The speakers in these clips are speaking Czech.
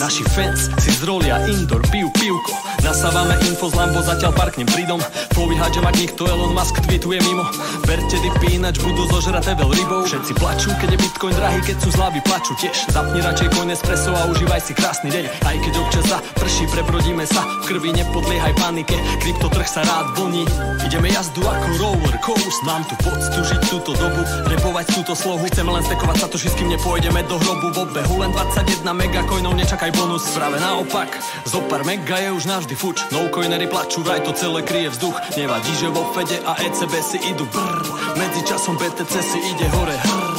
Naši fans si z rolja in dorpil pivko. Nasávame info z Lambo, zatiaľ parknem pridom. Flowy hádžem ak nikto Elon Musk tweetuje mimo. Berte dipy, ináč budú zožraté veľ rybou. Všetci plačú, keď je Bitcoin drahý, keď sú zlavy plačú tiež. Zapni radšej coin espresso a užívaj si krásny deň. Aj keď občas za prší, prebrodíme sa. V krvi nepodliehaj panike, kryptotrh sa rád vlní Ideme jazdu ako roller coast Mám tu poctu žiť túto dobu, repovať túto slohu. Chceme len stekovať sa to, kým nepôjdeme do hrobu. V obehu len 21 megacoinov, nečakaj bonus. Práve naopak, zo pár mega je už navždy fuč No coinery plačú, vraj to celé kryje vzduch. Nevadí, že vo Fede a ECB si idú brr. Medzi časom BTC si ide hore hrr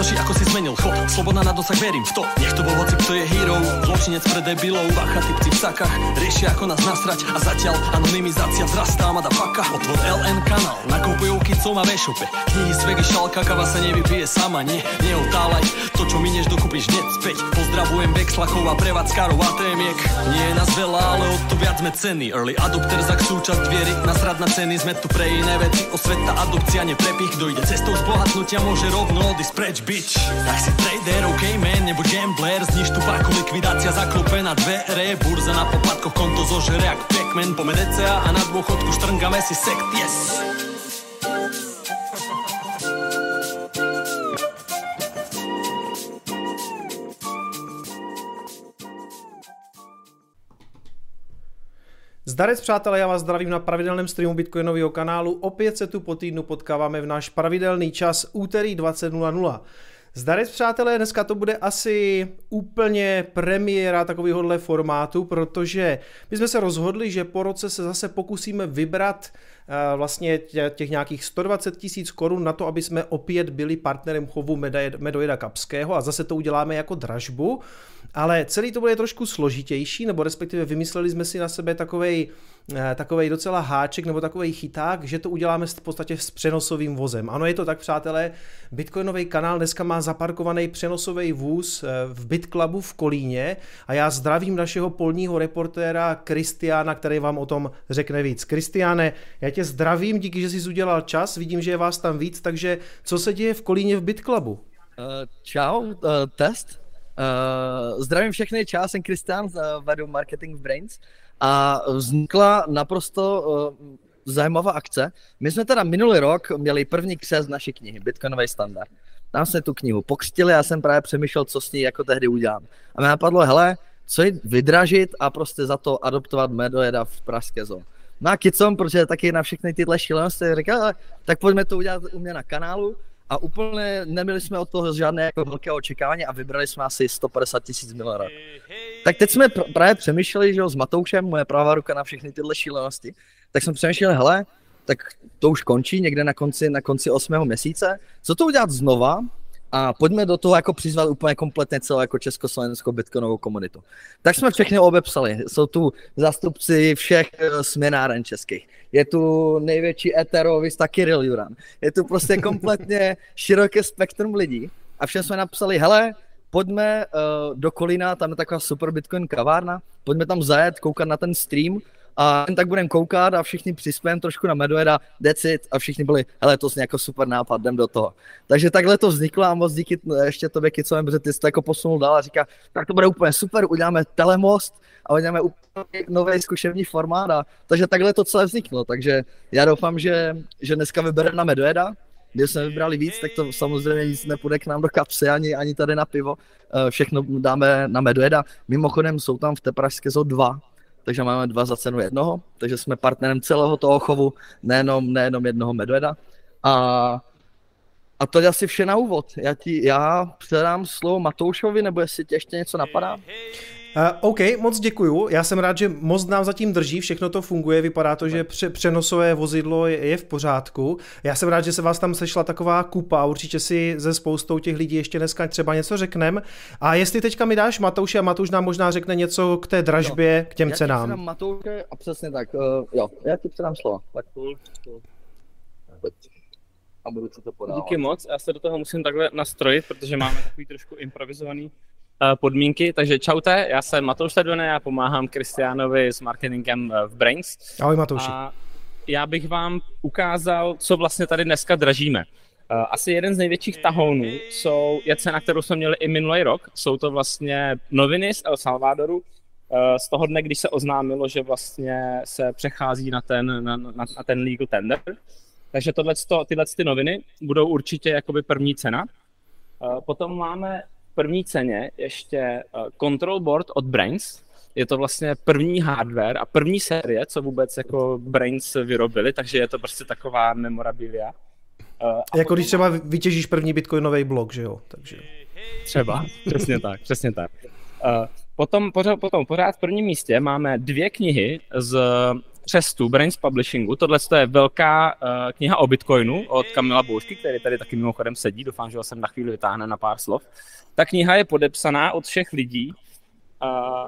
Satoshi, ako si zmenil. Chod Sloboda na dosah, verím v to. Nech to bol hoci, kto je hero. Zločinec pre debilov Bacha, typci v sakách Riešia, ako nás nasrať. A zatiaľ anonymizácia vzrastá Mada paka. Otvor LN kanál Nakupujú kicom a vešope Knihy z vegy, šalka, kava sa nevypije sama Nie, neotálaj To, čo minieš, dokúpiš hneď späť. Pozdravujem Vexlakov a prevádzkarov ATMiek Nie je nás veľa, ale o to viac sme ceny. Early adopters, ak súčasť viery. Nasrad na ceny, sme tu pre iné veci Osveta, adopcia, neprepich. Kto ide cestou zbohatnutia, môže rovno odísť preč, bitch. Tak si trader, ok man, nebo gambler. Zniž tu páku, likvidácia zaklope na dvere. Burza na poplatkoch, konto zožere jak Pac-Man. Pome a na dôchodku štrngame si sekt, yes Zdarec přátelé, já vás zdravím na pravidelném streamu Bitcoinového kanálu. Opět se tu po týdnu potkáváme v náš pravidelný čas úterý 20.00. Zdarec přátelé, dneska to bude asi úplně premiéra takovéhohle formátu, protože my jsme se rozhodli, že po roce se zase pokusíme vybrat eh, vlastně těch nějakých 120 tisíc korun na to, aby jsme opět byli partnerem chovu Medojeda Kapského a zase to uděláme jako dražbu ale celý to bude trošku složitější, nebo respektive vymysleli jsme si na sebe takovej, eh, takovej docela háček nebo takový chyták, že to uděláme v podstatě s přenosovým vozem. Ano, je to tak, přátelé, Bitcoinový kanál dneska má zaparkovaný přenosový vůz eh, v BitClubu v Kolíně a já zdravím našeho polního reportéra Kristiána, který vám o tom řekne víc. Kristiáne, já tě zdravím, díky, že jsi udělal čas, vidím, že je vás tam víc, takže co se děje v Kolíně v BitClubu? Uh, čau, uh, test. Uh, zdravím všechny, čau, jsem Kristian, uh, vedu Marketing v Brains a vznikla naprosto uh, zajímavá akce. My jsme teda minulý rok měli první křes naší knihy, Bitcoinový standard. Tam jsme tu knihu pokřtili, já jsem právě přemýšlel, co s ní jako tehdy udělám. A mě napadlo, hele, co ji vydražit a prostě za to adoptovat medojeda v Pražské zóně. No a kicom, protože taky na všechny tyhle šílenosti říkal, tak pojďme to udělat u mě na kanálu a úplně neměli jsme od toho žádné jako velké očekávání a vybrali jsme asi 150 tisíc milionů. Tak teď jsme pr- právě přemýšleli, že jo, s Matoušem, moje pravá ruka na všechny tyhle šílenosti, tak jsme přemýšleli, hele, tak to už končí někde na konci, na konci 8. měsíce, co to udělat znova, a pojďme do toho jako přizvat úplně kompletně celou jako československou bitcoinovou komunitu. Tak jsme všechny obepsali. Jsou tu zástupci všech eh, směnáren českých. Je tu největší eterovista Kirill Juran. Je tu prostě kompletně široké spektrum lidí. A všem jsme napsali, hele, pojďme uh, do Kolína, tam je taková super bitcoin kavárna, pojďme tam zajet, koukat na ten stream, a jen tak budeme koukat a všichni přispějeme trošku na Medveda, decit a všichni byli, hele, to je jako super nápad, jdem do toho. Takže takhle to vzniklo a moc díky ještě tobě, Kicovém, protože ty jsi to jako posunul dál a říká, tak to bude úplně super, uděláme telemost a uděláme úplně nový zkušební formát a takže takhle to celé vzniklo, takže já doufám, že, že dneska vybereme na Medveda, když jsme vybrali víc, tak to samozřejmě nic nepůjde k nám do kapsy, ani, ani tady na pivo. Eh, všechno dáme na Medveda. Mimochodem jsou tam v té Pražské zoo dva, takže máme dva za cenu jednoho, takže jsme partnerem celého toho chovu, nejenom, nejenom jednoho medveda. A, a to je asi vše na úvod. Já, ti, já předám slovo Matoušovi, nebo jestli tě ještě něco napadá? Uh, OK, moc děkuju. Já jsem rád, že most nám zatím drží, všechno to funguje, vypadá to, že pře- přenosové vozidlo je, je v pořádku. Já jsem rád, že se vás tam sešla taková kupa, určitě si ze spoustou těch lidí ještě dneska třeba něco řeknem. A jestli teďka mi dáš Matouši a Matouš nám možná řekne něco k té dražbě, jo. k těm já cenám. Já ti Matouše a přesně tak, uh, jo, já ti předám slovo. Tak a budu to podávat. Díky moc, já se do toho musím takhle nastrojit, protože máme takový trošku improvizovaný podmínky. Takže čaute, já jsem Matouš Sedone, já pomáhám Kristiánovi s marketingem eh, v Brains. Ahoj Matouši. A já bych vám ukázal, co vlastně tady dneska dražíme. Asi jeden z největších tahounů jsou, je cena, kterou jsme měli i minulý rok. Jsou to vlastně noviny z El Salvadoru, z toho dne, když se oznámilo, že vlastně se přechází na ten, na, na, na ten legal tender. Takže tohleto, tyhle ty noviny budou určitě jakoby první cena. Potom máme první ceně ještě control board od Brains, je to vlastně první hardware a první série, co vůbec jako Brains vyrobili, takže je to prostě taková memorabilia. A jako když třeba vytěžíš první bitcoinový blok, že jo? Takže... Třeba, přesně tak, přesně tak. Potom, pořád, potom pořád v prvním místě máme dvě knihy z Třestu Brains Publishingu. Tohle je velká uh, kniha o Bitcoinu od Kamila Boušky, který tady taky mimochodem sedí. Doufám, že ho sem na chvíli vytáhne na pár slov. Ta kniha je podepsaná od všech lidí,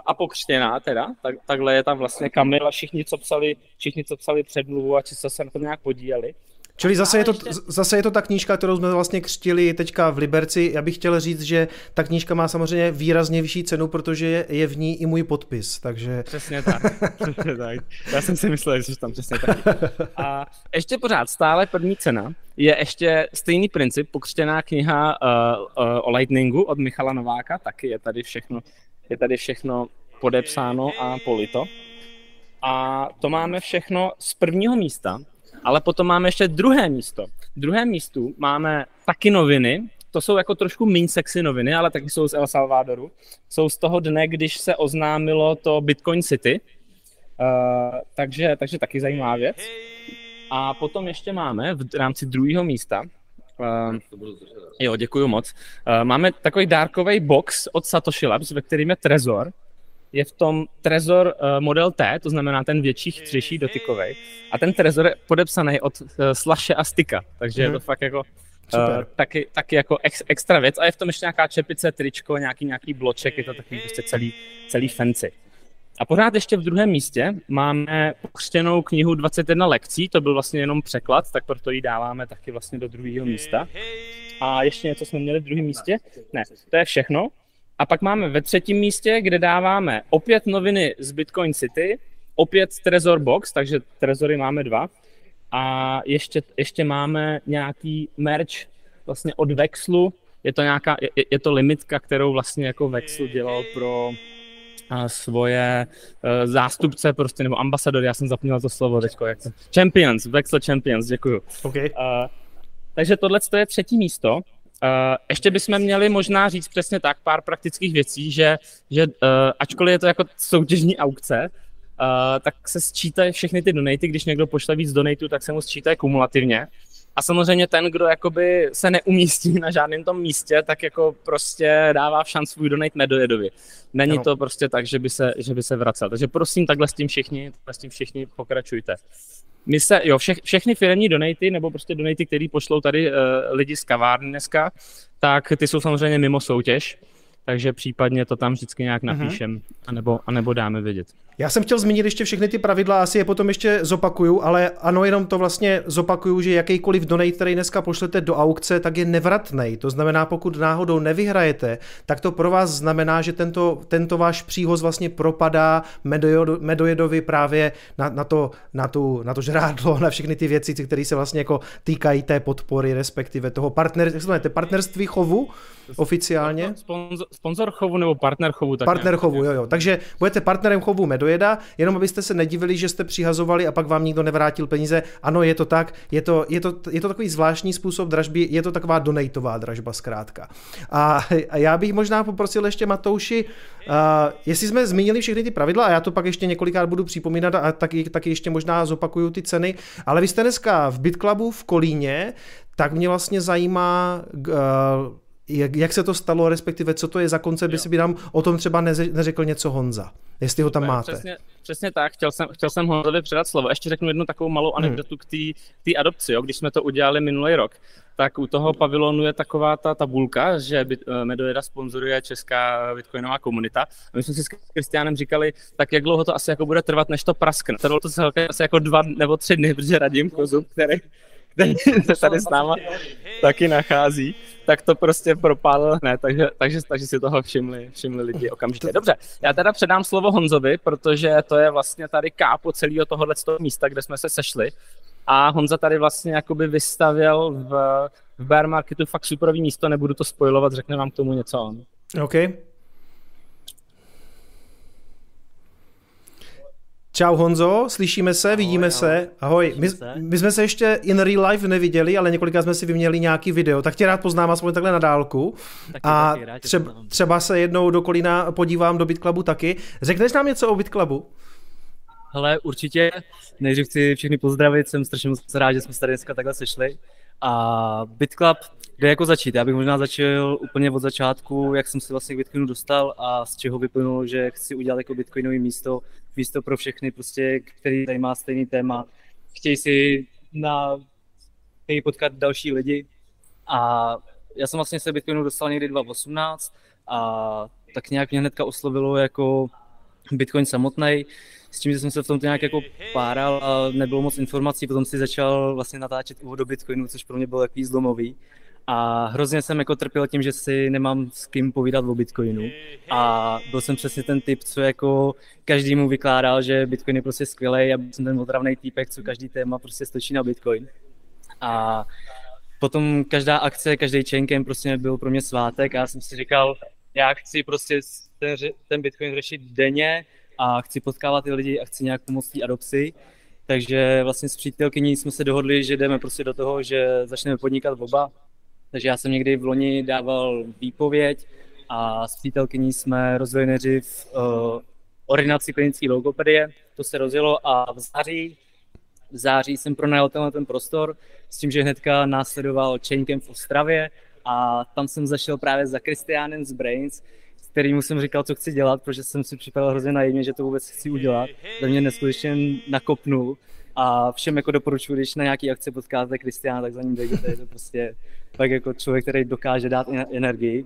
a pokřtěná teda, tak, takhle je tam vlastně Kamila, všichni, co psali, všichni, co psali předmluvu a či se na to nějak podíleli. Čili zase je, to, zase je to ta knížka, kterou jsme vlastně křtili teďka v Liberci. Já bych chtěl říct, že ta knížka má samozřejmě výrazně vyšší cenu, protože je v ní i můj podpis, takže... Přesně tak, přesně tak. Já jsem si myslel, že tam přesně tak. A ještě pořád stále první cena je ještě stejný princip, pokřtěná kniha uh, uh, o Lightningu od Michala Nováka, taky je tady všechno je tady všechno podepsáno a polito. A to máme všechno z prvního místa, ale potom máme ještě druhé místo. V druhém místu máme taky noviny, to jsou jako trošku méně sexy noviny, ale taky jsou z El Salvadoru. Jsou z toho dne, když se oznámilo to Bitcoin City, uh, takže, takže taky zajímavá věc. A potom ještě máme v rámci druhého místa Uh, jo, děkuji moc. Uh, máme takový dárkový box od Satoshi Labs, ve kterým je Trezor. Je v tom Trezor uh, model T, to znamená ten větší, chytřejší, dotykový. A ten Trezor je podepsaný od uh, Slashe a Stika, takže hmm. je to mhm. fakt jako Super. Uh, taky, taky jako ex, extra věc. A je v tom ještě nějaká čepice, tričko, nějaký, nějaký bloček, je to takový prostě celý, celý fancy. A pořád ještě v druhém místě máme pokřtěnou knihu 21 lekcí, to byl vlastně jenom překlad, tak proto ji dáváme taky vlastně do druhého místa. A ještě něco jsme měli v druhém místě? Ne, to je všechno. A pak máme ve třetím místě, kde dáváme opět noviny z Bitcoin City, opět Trezor Box, takže Trezory máme dva. A ještě, ještě máme nějaký merch vlastně od Vexlu, je to nějaká, je, je to limitka, kterou vlastně jako Vexl dělal pro svoje uh, zástupce prostě, nebo ambasadory, já jsem zapomněl to slovo teďko, jak to, champions, Vexel Champions, děkuju. Okay. Uh, takže tohle je třetí místo. Uh, ještě bychom měli možná říct přesně tak pár praktických věcí, že, že uh, ačkoliv je to jako soutěžní aukce, uh, tak se sčítají všechny ty donaty, když někdo pošle víc donatů, tak se mu sčítají kumulativně. A samozřejmě ten, kdo jakoby se neumístí na žádném tom místě, tak jako prostě dává v šanc svůj donate Medojedovi. Není ano. to prostě tak, že by, se, že by se vracel. Takže prosím, takhle s tím všichni, takhle s tím všichni pokračujte. My se, jo, vše, všechny firmní donaty, nebo prostě donaty, které pošlou tady uh, lidi z kavárny dneska, tak ty jsou samozřejmě mimo soutěž takže případně to tam vždycky nějak mhm. napíšem, mm-hmm. anebo, anebo dáme vědět. Já jsem chtěl zmínit ještě všechny ty pravidla, asi je potom ještě zopakuju, ale ano, jenom to vlastně zopakuju, že jakýkoliv donate, který dneska pošlete do aukce, tak je nevratný. To znamená, pokud náhodou nevyhrajete, tak to pro vás znamená, že tento, tento váš příhoz vlastně propadá Medojedovi právě na, na, to, na, tu, na to žrádlo, na všechny ty věci, které se vlastně jako týkají té podpory, respektive toho partner, jak se to partnerství chovu oficiálně. Sponzor, chovu nebo partner chovu. Tak partner chovu, jo, jo. Takže budete partnerem chovu Medojeda, jenom abyste se nedivili, že jste přihazovali a pak vám nikdo nevrátil peníze. Ano, je to tak, je to, je to, je to takový zvláštní způsob dražby, je to taková donatová dražba zkrátka. A, a já bych možná poprosil ještě Matouši, uh, jestli jsme zmínili všechny ty pravidla, a já to pak ještě několikrát budu připomínat a taky, taky ještě možná zopakuju ty ceny, ale vy jste dneska v BitClubu v Kolíně, tak mě vlastně zajímá, jak, jak se to stalo, respektive co to je za koncept, jestli by nám o tom třeba neřekl něco Honza, jestli ho tam máte. Přesně, přesně tak, chtěl jsem, chtěl jsem Honzovi předat slovo. Ještě řeknu jednu takovou malou hmm. anekdotu hmm. k té adopci. Jo. Když jsme to udělali minulý rok, tak u toho pavilonu je taková ta tabulka, že eh, Medojeda sponzoruje česká bitcoinová komunita. A my jsme si s Kristiánem říkali, tak jak dlouho to asi jako bude trvat, než to praskne. Trvalo to celkem asi jako dva nebo tři dny, protože radím kozu, který, který se tady s náma taky nachází, tak to prostě propálil hned, takže, takže, takže si toho všimli, všimli lidi okamžitě. Dobře, já teda předám slovo Honzovi, protože to je vlastně tady kápo celého tohohle místa, kde jsme se sešli. A Honza tady vlastně jakoby vystavil v, v bear marketu fakt superový místo, nebudu to spojovat, řekne vám k tomu něco on. OK. Čau Honzo, slyšíme se, ahoj, vidíme ahoj. se. Ahoj, my, se. my jsme se ještě in real life neviděli, ale několikrát jsme si vyměnili nějaký video, tak tě rád poznám aspoň takhle na dálku. Taky, a taky, třeba, třeba se jednou do Kolína podívám do BitClubu taky. Řekneš nám něco o BitClubu? Hele, určitě. Nejdřív chci všechny pozdravit, jsem strašně moc rád, že jsme se tady dneska takhle sešli. A BitClub, kde jako začít? Já bych možná začal úplně od začátku, jak jsem se vlastně k Bitcoinu dostal a z čeho vyplynulo, že chci udělat jako Bitcoinový místo, místo pro všechny, prostě, který tady má stejný téma. Chtějí si na chtějí potkat další lidi a já jsem vlastně se Bitcoinu dostal někdy 2018 a tak nějak mě hnedka oslovilo jako Bitcoin samotný, s tím, že jsem se v tom nějak jako páral a nebylo moc informací, potom si začal vlastně natáčet úvod do Bitcoinu, což pro mě bylo takový zlomový. A hrozně jsem jako trpěl tím, že si nemám s kým povídat o Bitcoinu. A byl jsem přesně ten typ, co jako každému vykládal, že Bitcoin je prostě skvělý a byl jsem ten otravný týpek, co každý téma prostě stočí na Bitcoin. A potom každá akce, každý chain prostě byl pro mě svátek a já jsem si říkal, já chci prostě ten, ten Bitcoin řešit denně a chci potkávat ty lidi a chci nějak pomoct té adopci. Takže vlastně s přítelkyní jsme se dohodli, že jdeme prostě do toho, že začneme podnikat oba. Takže já jsem někdy v loni dával výpověď a s přítelkyní jsme rozjeli nejdřív uh, ordinaci klinické logopedie, to se rozjelo a v září, v září jsem pronajal tenhle ten prostor s tím, že hnedka následoval Chaincamp v Ostravě a tam jsem zašel právě za Christianem z Brains, kterýmu jsem říkal, co chci dělat, protože jsem si připadal hrozně naivně, že to vůbec chci udělat. To mě neskutečně nakopnul a všem jako doporučuji, když na nějaký akci potkáte Kristiana, tak za ním dejte, je to prostě tak jako člověk, který dokáže dát energii.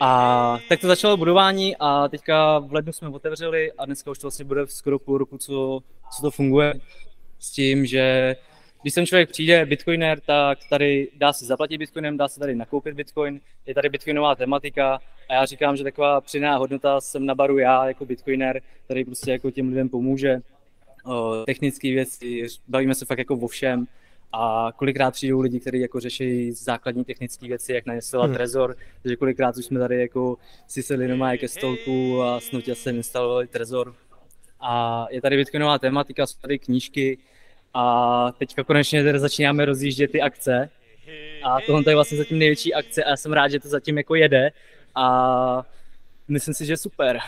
A tak to začalo budování a teďka v lednu jsme otevřeli a dneska už to vlastně bude skoro půl roku, co, co to funguje. S tím, že když sem člověk přijde, bitcoiner, tak tady dá se zaplatit bitcoinem, dá se tady nakoupit bitcoin, je tady bitcoinová tematika a já říkám, že taková přidaná hodnota jsem na baru já jako bitcoiner, který prostě jako těm lidem pomůže. Technické věci, bavíme se fakt jako o všem a kolikrát přijdou lidi, kteří jako řeší základní technické věci, jak nainstalovat hmm. Trezor, takže kolikrát už jsme tady jako si sedli doma ke stolku a snutě se instalovali Trezor. A je tady bitcoinová tematika, jsou tady knížky, a teďka konečně tady začínáme rozjíždět ty akce. A tohle je vlastně zatím největší akce a já jsem rád, že to zatím jako jede. A myslím si, že je super.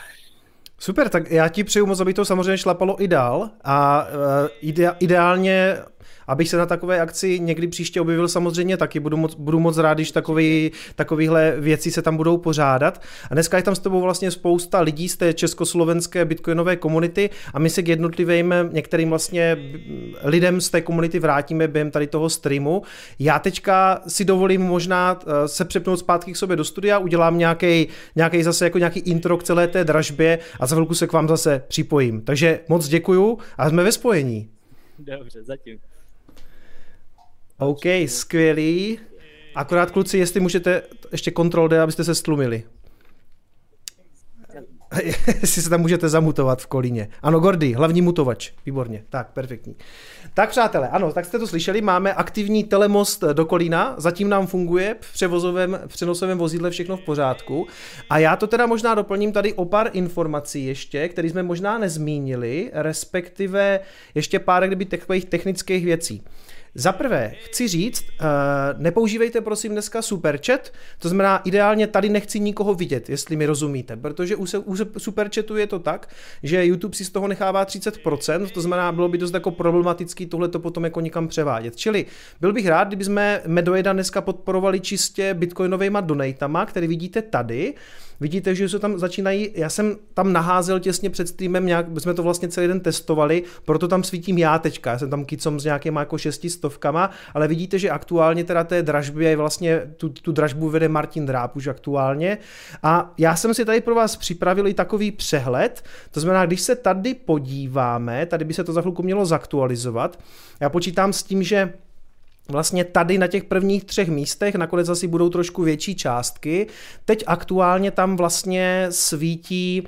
Super, tak já ti přeju moc, aby to samozřejmě šlapalo i dál a uh, ideálně abych se na takové akci někdy příště objevil samozřejmě taky. Budu moc, budu moc rád, když takový, takovýhle věci se tam budou pořádat. A dneska je tam s tebou vlastně spousta lidí z té československé bitcoinové komunity a my se k jednotlivým některým vlastně lidem z té komunity vrátíme během tady toho streamu. Já teďka si dovolím možná eh, se přepnout zpátky k sobě do studia, udělám nějaký zase jako nějaký intro k celé té dražbě a za chvilku se k vám zase připojím. Takže moc děkuju a jsme ve spojení. Dobře, zatím. OK, skvělý. Akorát kluci, jestli můžete ještě kontrol D, abyste se stlumili. jestli se tam můžete zamutovat v kolíně. Ano, Gordy, hlavní mutovač. Výborně, tak, perfektní. Tak přátelé, ano, tak jste to slyšeli, máme aktivní telemost do Kolína, zatím nám funguje v převozovém, v přenosovém vozidle všechno v pořádku. A já to teda možná doplním tady o pár informací ještě, které jsme možná nezmínili, respektive ještě pár kdyby takových technických věcí. Za prvé, chci říct, uh, nepoužívejte prosím dneska superchat, to znamená ideálně tady nechci nikoho vidět, jestli mi rozumíte, protože u, se, superchatu je to tak, že YouTube si z toho nechává 30%, to znamená, bylo by dost jako problematický tohle to potom jako někam převádět. Čili byl bych rád, kdyby jsme Medoeda dneska podporovali čistě bitcoinovými donatama, které vidíte tady, Vidíte, že se tam začínají, já jsem tam naházel těsně před streamem, nějak, jsme to vlastně celý den testovali, proto tam svítím já teďka, já jsem tam kicom s nějakýma jako šestistovkama, ale vidíte, že aktuálně teda té dražbě je vlastně, tu, tu dražbu vede Martin Dráb už aktuálně. A já jsem si tady pro vás připravil i takový přehled, to znamená, když se tady podíváme, tady by se to za chvilku mělo zaktualizovat, já počítám s tím, že vlastně tady na těch prvních třech místech, nakonec asi budou trošku větší částky. Teď aktuálně tam vlastně svítí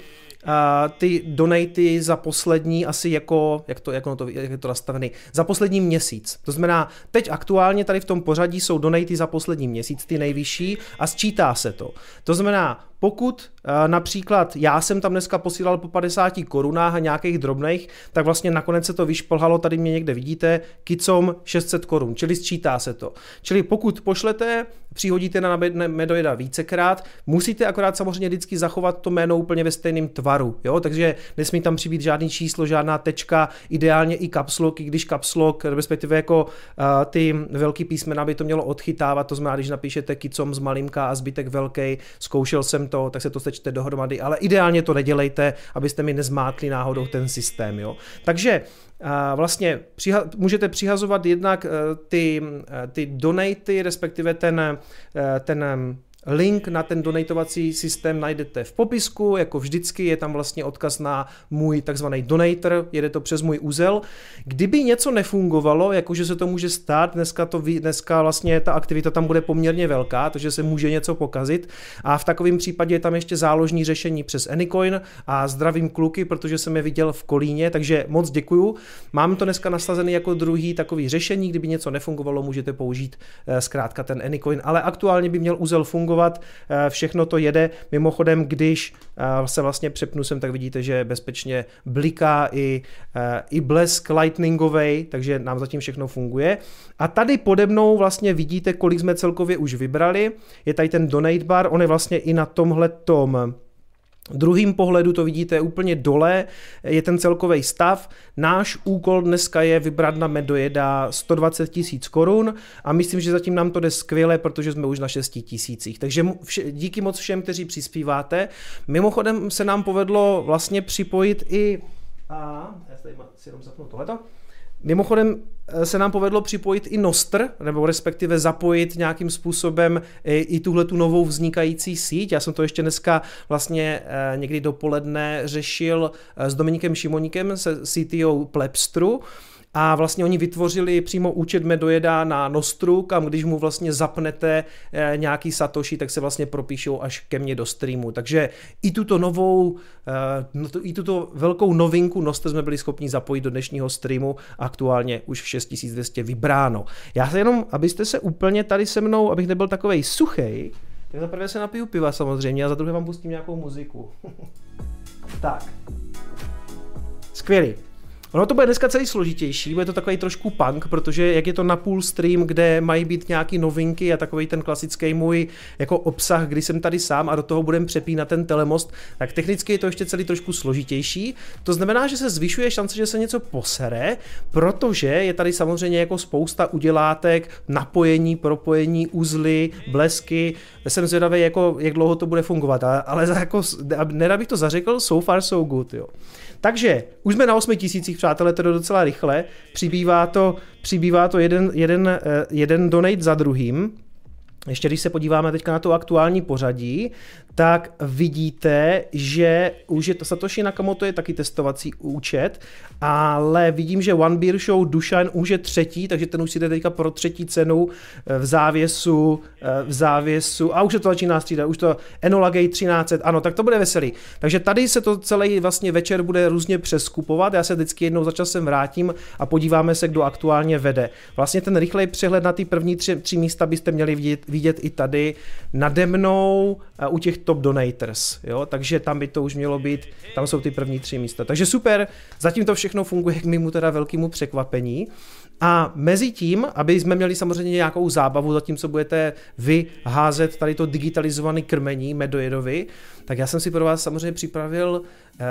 Uh, ty donaty za poslední asi jako, jak, to, jak, ono to, jak je to nastavený, za poslední měsíc. To znamená, teď aktuálně tady v tom pořadí jsou donaty za poslední měsíc, ty nejvyšší a sčítá se to. To znamená, pokud eh, například já jsem tam dneska posílal po 50 korunách a nějakých drobných, tak vlastně nakonec se to vyšplhalo, tady mě někde vidíte, kicom 600 korun, čili sčítá se to. Čili pokud pošlete, přihodíte na Medoida vícekrát, musíte akorát samozřejmě vždycky zachovat to jméno úplně ve stejném tvaru, jo? takže nesmí tam přibýt žádný číslo, žádná tečka, ideálně i kapslok, i když kapslok, respektive jako uh, ty velký písmena by to mělo odchytávat, to znamená, když napíšete kicom z malinka a zbytek velký, zkoušel jsem to, tak se to sečte dohromady, ale ideálně to nedělejte, abyste mi nezmátli náhodou ten systém. Jo. Takže vlastně přiha- můžete přihazovat jednak eh, ty, eh, ty donaty, respektive ten, eh, ten Link na ten donatovací systém najdete v popisku, jako vždycky je tam vlastně odkaz na můj takzvaný donator, jede to přes můj úzel. Kdyby něco nefungovalo, jakože se to může stát, dneska, to, dneska vlastně ta aktivita tam bude poměrně velká, takže se může něco pokazit a v takovém případě je tam ještě záložní řešení přes Anycoin a zdravím kluky, protože jsem je viděl v Kolíně, takže moc děkuju. Mám to dneska nastavený jako druhý takový řešení, kdyby něco nefungovalo, můžete použít eh, zkrátka ten Anycoin, ale aktuálně by měl úzel fungovat fungovat, eh, všechno to jede. Mimochodem, když eh, se vlastně přepnu sem, tak vidíte, že bezpečně bliká i, eh, i blesk lightningový, takže nám zatím všechno funguje. A tady pode mnou vlastně vidíte, kolik jsme celkově už vybrali. Je tady ten donate bar, on je vlastně i na tomhle tom Druhým pohledu to vidíte úplně dole, je ten celkový stav. Náš úkol dneska je vybrat na Medojeda 120 tisíc korun a myslím, že zatím nám to jde skvěle, protože jsme už na 6 tisících. Takže díky moc všem, kteří přispíváte. Mimochodem se nám povedlo vlastně připojit i... A, já tady si jenom zapnu tohleto. Mimochodem eh, se nám povedlo připojit i Nostr, nebo respektive zapojit nějakým způsobem i, i tuhle tu novou vznikající síť. Já jsem to ještě dneska vlastně eh, někdy dopoledne řešil eh, s Dominikem Šimoníkem, se CTO Plebstru, a vlastně oni vytvořili přímo účet Medojeda na Nostru, kam když mu vlastně zapnete eh, nějaký Satoshi, tak se vlastně propíšou až ke mně do streamu. Takže i tuto novou, eh, no i tuto velkou novinku Nostr jsme byli schopni zapojit do dnešního streamu, aktuálně už v 6200 vybráno. Já se jenom, abyste se úplně tady se mnou, abych nebyl takovej suchej, tak za prvé se napiju piva samozřejmě a za druhé vám pustím nějakou muziku. tak. Skvělý. Ono to bude dneska celý složitější, bude to takový trošku punk, protože jak je to na půl stream, kde mají být nějaký novinky a takový ten klasický můj jako obsah, kdy jsem tady sám a do toho budem přepínat ten telemost, tak technicky je to ještě celý trošku složitější. To znamená, že se zvyšuje šance, že se něco posere, protože je tady samozřejmě jako spousta udělátek, napojení, propojení, uzly, blesky. Jsem zvědavý, jako, jak dlouho to bude fungovat, ale jako, nerad bych to zařekl, so far so good, jo. Takže už jsme na 8 tisících, přátelé, to je docela rychle. Přibývá to, přibývá to jeden, jeden, eh, jeden donate za druhým. Ještě když se podíváme teďka na to aktuální pořadí, tak vidíte, že už je to Satoshi Nakamoto je taky testovací účet, ale vidím, že One Beer Show Dušan už je třetí, takže ten už si jde teďka pro třetí cenu eh, v závěsu, eh, v závěsu, a už se to začíná střídat, už to Enola Gate 1300, ano, tak to bude veselý. Takže tady se to celý vlastně večer bude různě přeskupovat, já se vždycky jednou za časem vrátím a podíváme se, kdo aktuálně vede. Vlastně ten rychlej přehled na ty první tři, tři místa byste měli vidět, vidět i tady nade mnou eh, u těch top donators, jo, takže tam by to už mělo být, tam jsou ty první tři místa. Takže super, zatím to všechno funguje k mému teda velkému překvapení. A mezi tím, aby jsme měli samozřejmě nějakou zábavu, zatímco budete vy házet tady to digitalizované krmení medojedovi, tak já jsem si pro vás samozřejmě připravil eh,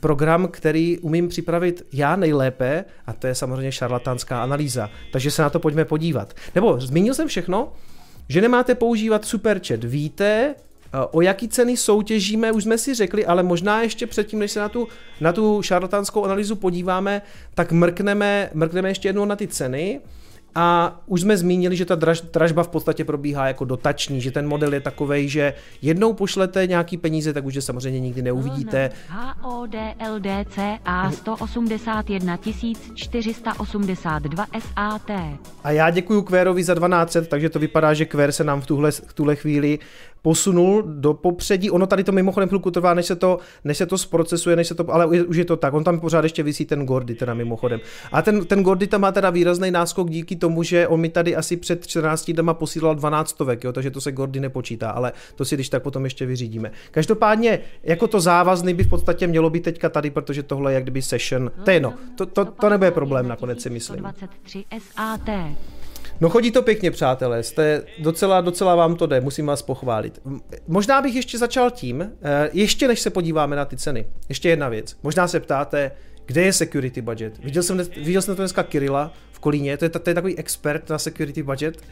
program, který umím připravit já nejlépe, a to je samozřejmě šarlatánská analýza. Takže se na to pojďme podívat. Nebo zmínil jsem všechno, že nemáte používat superchat. Víte, o jaký ceny soutěžíme, už jsme si řekli, ale možná ještě předtím, než se na tu, na tu šarlatánskou analýzu podíváme, tak mrkneme, mrkneme ještě jednou na ty ceny. A už jsme zmínili, že ta draž, dražba v podstatě probíhá jako dotační, že ten model je takový, že jednou pošlete nějaký peníze, tak už je samozřejmě nikdy neuvidíte. HODLDC A 181 482 SAT A já děkuji Kvérovi za 12, takže to vypadá, že Kvér se nám v tuhle, v tuhle chvíli posunul do popředí. Ono tady to mimochodem chvilku trvá, než se to, než se to zprocesuje, než se to, ale už je to tak. On tam pořád ještě vysí ten Gordy, teda mimochodem. A ten, ten Gordy tam má teda výrazný náskok díky tomu, že on mi tady asi před 14 dny posílal 12 stovek, jo, takže to se Gordy nepočítá, ale to si když tak potom ještě vyřídíme. Každopádně, jako to závazný by v podstatě mělo být teďka tady, protože tohle je jak kdyby session. To je no, to, to, to nebude problém nakonec si myslím. SAT. No chodí to pěkně, přátelé, jste docela, docela vám to jde, musím vás pochválit. Možná bych ještě začal tím, eh, ještě než se podíváme na ty ceny, ještě jedna věc. Možná se ptáte, kde je security budget? Viděl jsem, viděl jsem to dneska Kirila v Kolíně, to je, to je takový expert na security budget.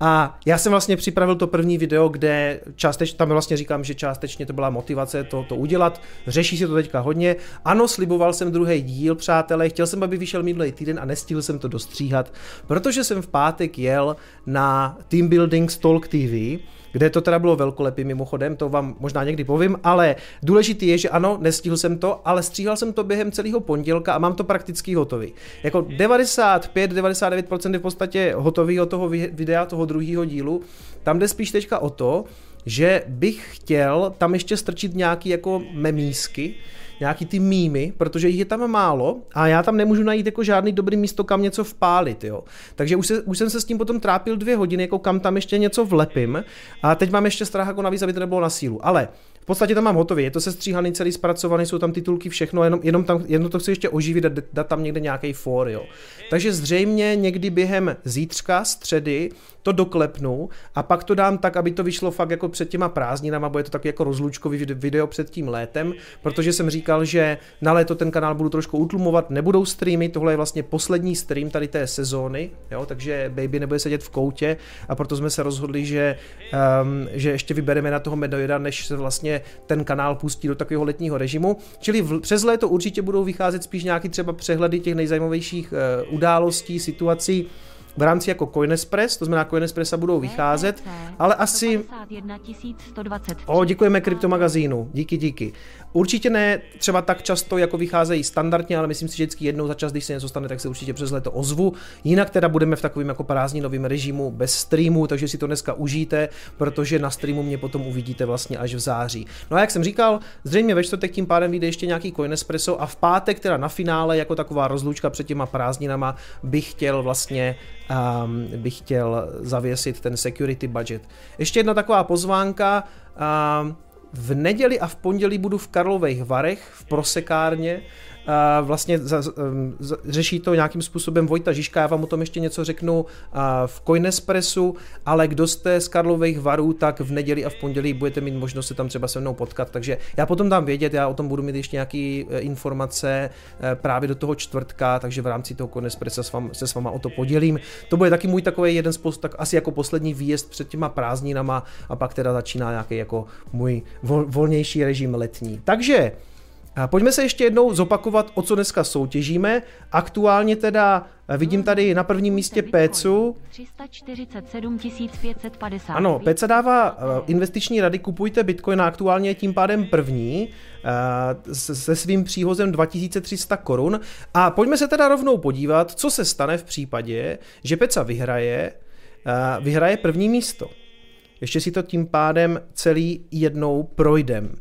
A já jsem vlastně připravil to první video, kde částečně, tam vlastně říkám, že částečně to byla motivace to, to udělat. Řeší se to teďka hodně. Ano, sliboval jsem druhý díl, přátelé, chtěl jsem, aby vyšel minulý týden a nestihl jsem to dostříhat, protože jsem v pátek jel na Team Building Stalk TV, kde to teda bylo velkolepý mimochodem, to vám možná někdy povím, ale důležitý je, že ano, nestihl jsem to, ale stříhal jsem to během celého pondělka a mám to prakticky hotový. Jako 95-99% je v podstatě hotový toho videa, toho druhého dílu. Tam jde spíš teďka o to, že bych chtěl tam ještě strčit nějaký jako memísky, nějaký ty mýmy, protože jich je tam málo a já tam nemůžu najít jako žádný dobrý místo, kam něco vpálit, jo. Takže už, se, už jsem se s tím potom trápil dvě hodiny, jako kam tam ještě něco vlepím a teď mám ještě strach jako navíc, aby to nebylo na sílu. Ale v podstatě tam mám hotový, je to sestříhaný, celý zpracovaný, jsou tam titulky, všechno, jenom, jenom, tam, jenom to chci ještě oživit a dát tam někde nějaký for, jo. Takže zřejmě někdy během zítřka, středy, to doklepnu a pak to dám tak, aby to vyšlo fakt jako před těma prázdninama, bude to takový jako rozlučkový video před tím létem, protože jsem říkal, že na léto ten kanál budu trošku utlumovat, nebudou streamy, tohle je vlastně poslední stream tady té sezóny, jo, takže Baby nebude sedět v koutě a proto jsme se rozhodli, že, um, že ještě vybereme na toho Medoida, než se vlastně ten kanál pustí do takového letního režimu. Čili v, přes léto určitě budou vycházet spíš nějaký třeba přehledy těch nejzajímavějších uh, událostí, situací, v rámci jako Coinespress, to znamená Coinespressa budou vycházet, ale asi... O, děkujeme kryptomagazínu, díky, díky. Určitě ne třeba tak často, jako vycházejí standardně, ale myslím si, že vždycky jednou za čas, když se něco stane, tak se určitě přes léto ozvu. Jinak teda budeme v takovém jako prázdninovém režimu bez streamu, takže si to dneska užijte, protože na streamu mě potom uvidíte vlastně až v září. No a jak jsem říkal, zřejmě ve čtvrtek tím pádem vyjde ještě nějaký Coinespresso a v pátek teda na finále jako taková rozlučka před těma prázdninama bych chtěl vlastně um, bych chtěl zavěsit ten security budget. Ještě jedna taková pozvánka, um, v neděli a v pondělí budu v Karlových Varech v prosekárně vlastně za, za, řeší to nějakým způsobem Vojta Žižka, já vám o tom ještě něco řeknu v Coinespressu, ale kdo jste z Karlových varů, tak v neděli a v pondělí budete mít možnost se tam třeba se mnou potkat, takže já potom dám vědět, já o tom budu mít ještě nějaké e, informace e, právě do toho čtvrtka, takže v rámci toho Coinespressa s vám, se s váma o to podělím. To bude taky můj takový jeden z tak asi jako poslední výjezd před těma prázdninama a pak teda začíná nějaký jako můj vol, volnější režim letní. Takže Pojďme se ještě jednou zopakovat, o co dneska soutěžíme. Aktuálně teda eh, vidím tady na prvním místě Pécu. 347 550. Ano, Péca dává eh, investiční rady, kupujte Bitcoin a aktuálně je tím pádem první eh, se svým příhozem 2300 korun. A pojďme se teda rovnou podívat, co se stane v případě, že Peca vyhraje, vyhraje první místo. Ještě si to tím pádem celý jednou projdem.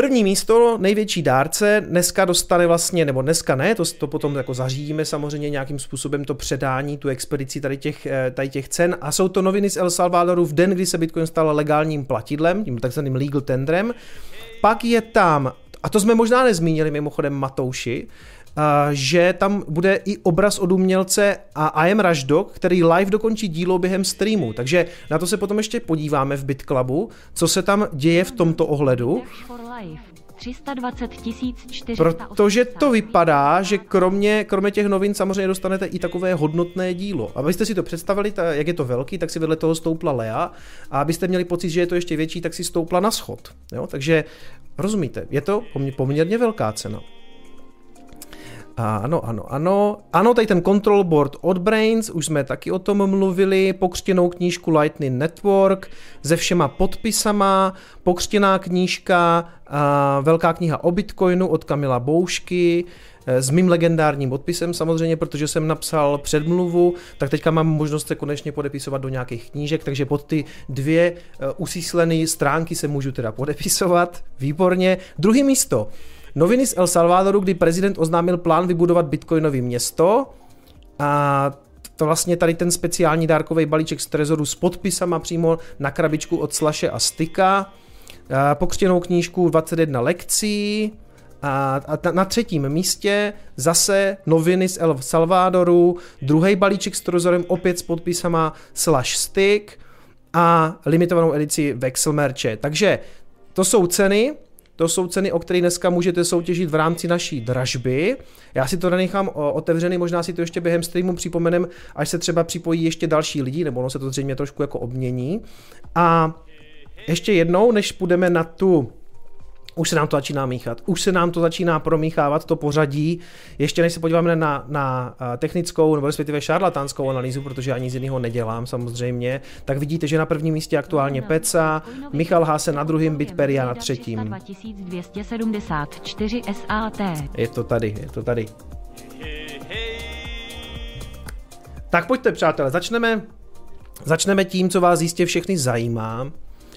První místo, největší dárce, dneska dostane vlastně, nebo dneska ne, to, to potom jako zařídíme samozřejmě nějakým způsobem to předání, tu expedici tady těch, eh, tady těch cen a jsou to noviny z El Salvadoru v den, kdy se Bitcoin stal legálním platidlem, tím takzvaným legal tendrem. Pak je tam, a to jsme možná nezmínili mimochodem Matouši, že tam bude i obraz od umělce a I am Rashdog, který live dokončí dílo během streamu. Takže na to se potom ještě podíváme v BitClubu, co se tam děje v tomto ohledu. 320 Protože to vypadá, že kromě, kromě těch novin samozřejmě dostanete i takové hodnotné dílo. Abyste si to představili, ta, jak je to velký, tak si vedle toho stoupla Lea a abyste měli pocit, že je to ještě větší, tak si stoupla na schod. Jo? Takže rozumíte, je to poměrně velká cena. Ano, ano, ano. Ano, tady ten control board od Brains, už jsme taky o tom mluvili, pokřtěnou knížku Lightning Network se všema podpisama, pokřtěná knížka, velká kniha o Bitcoinu od Kamila Boušky, eh, s mým legendárním podpisem samozřejmě, protože jsem napsal předmluvu, tak teďka mám možnost se konečně podepisovat do nějakých knížek, takže pod ty dvě eh, usíslené stránky se můžu teda podepisovat. Výborně. Druhý místo. Noviny z El Salvadoru, kdy prezident oznámil plán vybudovat bitcoinové město. A to vlastně tady ten speciální dárkový balíček z Trezoru s podpisama přímo na krabičku od Slaše a Styka. Pokřtěnou knížku 21 lekcí, a, na třetím místě zase noviny z El Salvadoru, druhý balíček s trozorem opět s podpisama Slash Stick a limitovanou edici Vexel. Takže to jsou ceny, to jsou ceny, o které dneska můžete soutěžit v rámci naší dražby. Já si to nenechám otevřený, možná si to ještě během streamu připomenem, až se třeba připojí ještě další lidi, nebo ono se to zřejmě trošku jako obmění. A ještě jednou, než půjdeme na tu už se nám to začíná míchat, už se nám to začíná promíchávat, to pořadí. Ještě než se podíváme na, na technickou nebo respektive šarlatánskou analýzu, protože ani z jiného nedělám samozřejmě, tak vidíte, že na prvním místě aktuálně Peca, Michal Hase na druhém, Bitperia na třetím. 2274 SAT. Je to tady, je to tady. Tak pojďte, přátelé, začneme, začneme tím, co vás jistě všechny zajímá.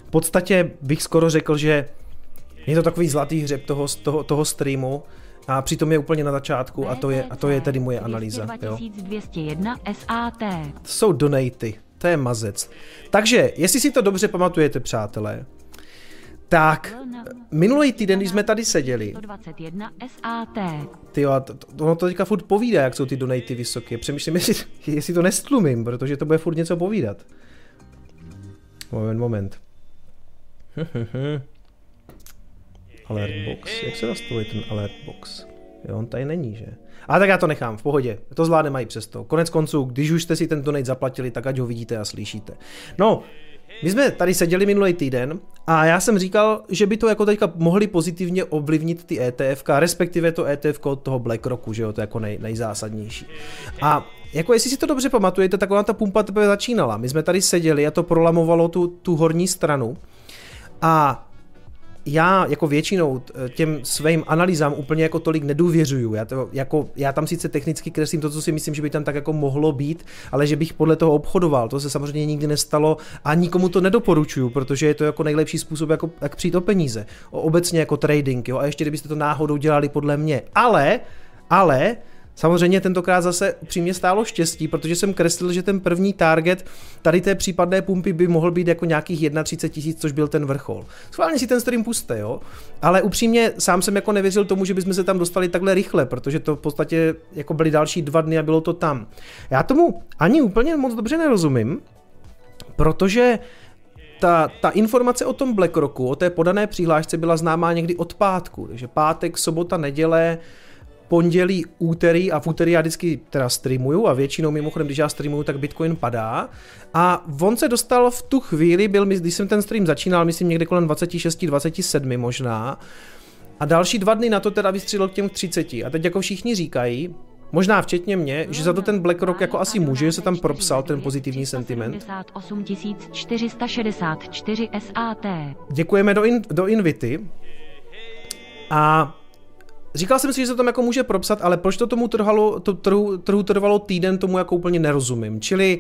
V podstatě bych skoro řekl, že je to takový zlatý hřeb toho, toho, toho streamu, a přitom je úplně na začátku a to je, a to je tedy moje analýza. Jo. SAT. To jsou donaty, to je mazec. Takže, jestli si to dobře pamatujete, přátelé, tak, minulý týden, když jsme tady seděli, ty to, to, ono to teďka furt povídá, jak jsou ty donaty vysoké. Přemýšlím, jestli, jestli to nestlumím, protože to bude furt něco povídat. Moment, moment. Alert box. Jak se nastavuje ten alert box? Jo, on tady není, že? A tak já to nechám, v pohodě. To zvládne mají přesto. Konec konců, když už jste si ten donate zaplatili, tak ať ho vidíte a slyšíte. No, my jsme tady seděli minulý týden a já jsem říkal, že by to jako teďka mohli pozitivně ovlivnit ty ETF, respektive to ETF od toho BlackRocku, že jo, to je jako nej, nejzásadnější. A jako jestli si to dobře pamatujete, tak ona ta pumpa teprve začínala. My jsme tady seděli a to prolamovalo tu, tu horní stranu a já jako většinou těm svým analýzám úplně jako tolik nedůvěřuju. Já, to, jako, já tam sice technicky kreslím to, co si myslím, že by tam tak jako mohlo být, ale že bych podle toho obchodoval, to se samozřejmě nikdy nestalo a nikomu to nedoporučuju, protože je to jako nejlepší způsob, jako, jak přijít o peníze. O, obecně jako trading, jo, a ještě kdybyste to náhodou dělali podle mě. Ale, ale, Samozřejmě tentokrát zase přímě stálo štěstí, protože jsem kreslil, že ten první target tady té případné pumpy by mohl být jako nějakých 31 tisíc, což byl ten vrchol. Schválně si ten stream puste, jo. Ale upřímně sám jsem jako nevěřil tomu, že bychom se tam dostali takhle rychle, protože to v podstatě jako byly další dva dny a bylo to tam. Já tomu ani úplně moc dobře nerozumím, protože ta, ta informace o tom BlackRocku, o té podané přihlášce byla známá někdy od pátku, takže pátek, sobota, neděle, pondělí, úterý a v úterý já vždycky teda streamuju a většinou mimochodem, když já streamuju, tak Bitcoin padá. A on se dostal v tu chvíli, byl, když jsem ten stream začínal, myslím někde kolem 26, 27 možná. A další dva dny na to teda vystřelil k těm 30. A teď jako všichni říkají, Možná včetně mě, že za to ten BlackRock jako asi může, že se tam propsal ten pozitivní sentiment. 464 SAT. Děkujeme do, in, do Invity. A Říkal jsem si, že se tam jako může propsat, ale proč to tomu trhalo, to trhu, trhu trvalo týden, tomu jako úplně nerozumím. Čili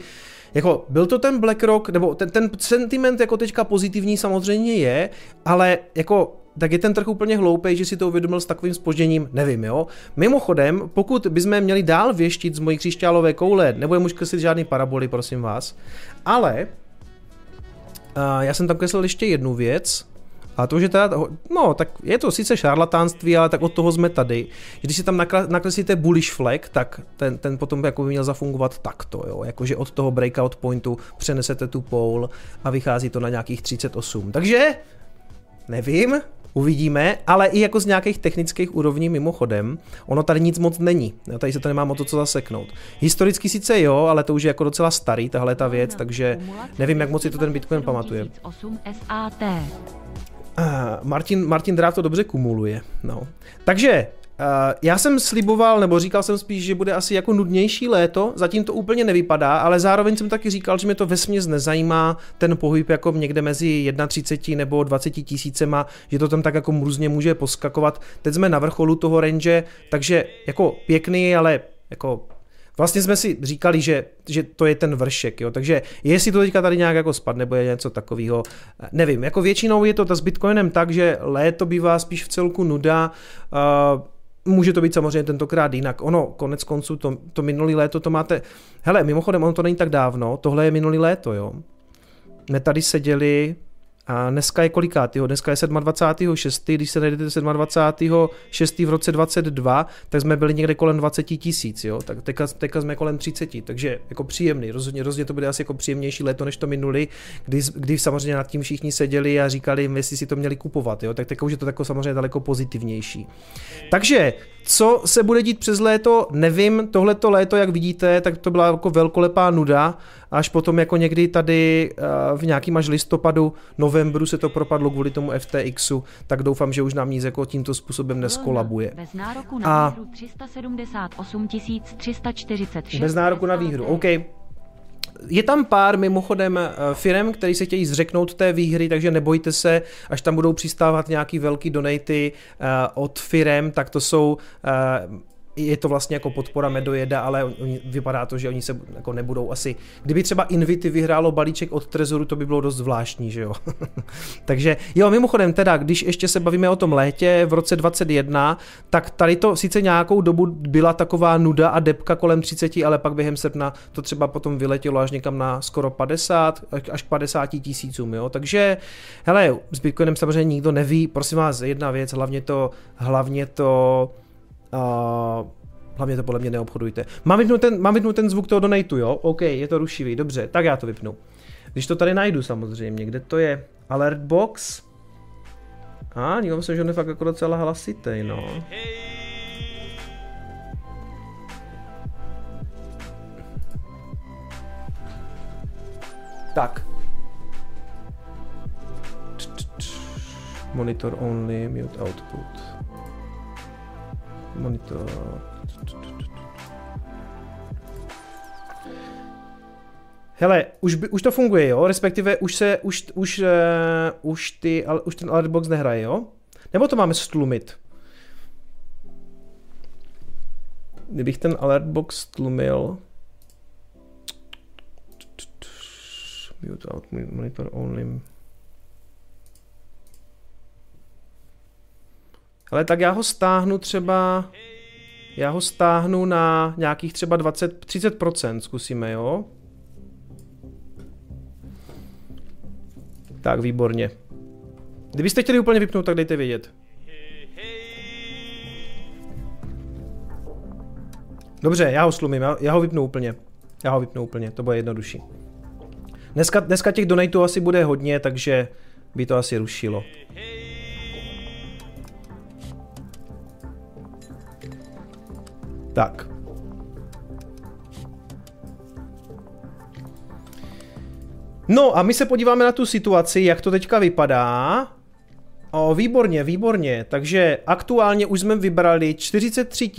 jako byl to ten BlackRock, nebo ten, ten sentiment jako teďka pozitivní samozřejmě je, ale jako tak je ten trh úplně hloupý, že si to uvědomil s takovým spožděním, nevím, jo. Mimochodem, pokud bychom měli dál věštit z mojí křišťálové koule, nebudeme už kreslit žádný paraboly, prosím vás, ale uh, já jsem tam kreslil ještě jednu věc, a to, že teda, no, tak je to sice šarlatánství, ale tak od toho jsme tady. Když si tam nakreslíte bullish flag, tak ten, ten potom jako by měl zafungovat takto, jo. Jakože od toho breakout pointu přenesete tu pole a vychází to na nějakých 38. Takže, nevím, Uvidíme, ale i jako z nějakých technických úrovní mimochodem, ono tady nic moc není. Tady se to nemá o to co zaseknout. Historicky sice jo, ale to už je jako docela starý, tahle ta věc, takže nevím, jak moc si to ten Bitcoin pamatuje. Uh, Martin, Martin Dráv to dobře kumuluje. No. Takže já jsem sliboval, nebo říkal jsem spíš, že bude asi jako nudnější léto, zatím to úplně nevypadá, ale zároveň jsem taky říkal, že mě to vesměs nezajímá ten pohyb jako někde mezi 31 nebo 20 tisícema, že to tam tak jako různě může poskakovat. Teď jsme na vrcholu toho range, takže jako pěkný, ale jako Vlastně jsme si říkali, že, že to je ten vršek, jo? takže jestli to teďka tady nějak jako spadne, nebo je něco takového, nevím, jako většinou je to s Bitcoinem tak, že léto bývá spíš v celku nuda, uh, Může to být samozřejmě tentokrát jinak. Ono, konec konců, to, to minulý léto to máte... Hele, mimochodem, ono to není tak dávno, tohle je minulý léto, jo. My tady seděli a dneska je kolikátýho? Dneska je 27.6. Když se najdete 27.6. v roce 22, tak jsme byli někde kolem 20 tisíc, jo? Tak teďka, teďka, jsme kolem 30, takže jako příjemný. Rozhodně, rozhodně to bude asi jako příjemnější léto, než to minuli, kdy, kdy samozřejmě nad tím všichni seděli a říkali, jestli si to měli kupovat, jo? Tak teďka už je to tako samozřejmě daleko pozitivnější. Takže, co se bude dít přes léto, nevím. Tohleto léto, jak vidíte, tak to byla jako velkolepá nuda až potom jako někdy tady eh, v nějakým až listopadu, novembru se to propadlo kvůli tomu FTXu, tak doufám, že už nám nic jako tímto způsobem neskolabuje. Bez nároku na A... výhru 378 346. Bez nároku na výhru, OK. Je tam pár mimochodem eh, firm, který se chtějí zřeknout té výhry, takže nebojte se, až tam budou přistávat nějaký velký donaty eh, od firm, tak to jsou je to vlastně jako podpora Medojeda, ale oni, vypadá to, že oni se jako nebudou asi... Kdyby třeba Invity vyhrálo balíček od Trezoru, to by bylo dost zvláštní, že jo? Takže jo, mimochodem teda, když ještě se bavíme o tom létě v roce 21, tak tady to sice nějakou dobu byla taková nuda a depka kolem 30, ale pak během srpna to třeba potom vyletělo až někam na skoro 50, až k 50 tisícům, jo? Takže, hele, s Bitcoinem samozřejmě nikdo neví, prosím vás, jedna věc, hlavně to, hlavně to Uh, hlavně to podle mě neobchodujte. Mám vypnout ten, mám vypnout ten zvuk toho donatu, jo? OK, je to rušivý, dobře, tak já to vypnu. Když to tady najdu samozřejmě, kde to je? Alert box? A, ah, dívám se, že on je fakt jako docela hlasitý, no. Tak. Monitor only, mute output monitor. Hele, už, by, už to funguje, jo? Respektive už se, už, už, uh, už, ty, ale, už ten alertbox nehraje, jo? Nebo to máme stlumit? Kdybych ten alertbox stlumil... Mute out monitor only. Ale tak já ho stáhnu třeba... Já ho stáhnu na nějakých třeba 20, 30%, zkusíme, jo? Tak, výborně. Kdybyste chtěli úplně vypnout, tak dejte vědět. Dobře, já ho slumím, já, ho vypnu úplně. Já ho vypnu úplně, to bude jednodušší. Dneska, dneska těch donatů asi bude hodně, takže by to asi rušilo. Tak. No a my se podíváme na tu situaci, jak to teďka vypadá. O, výborně, výborně. Takže aktuálně už jsme vybrali 43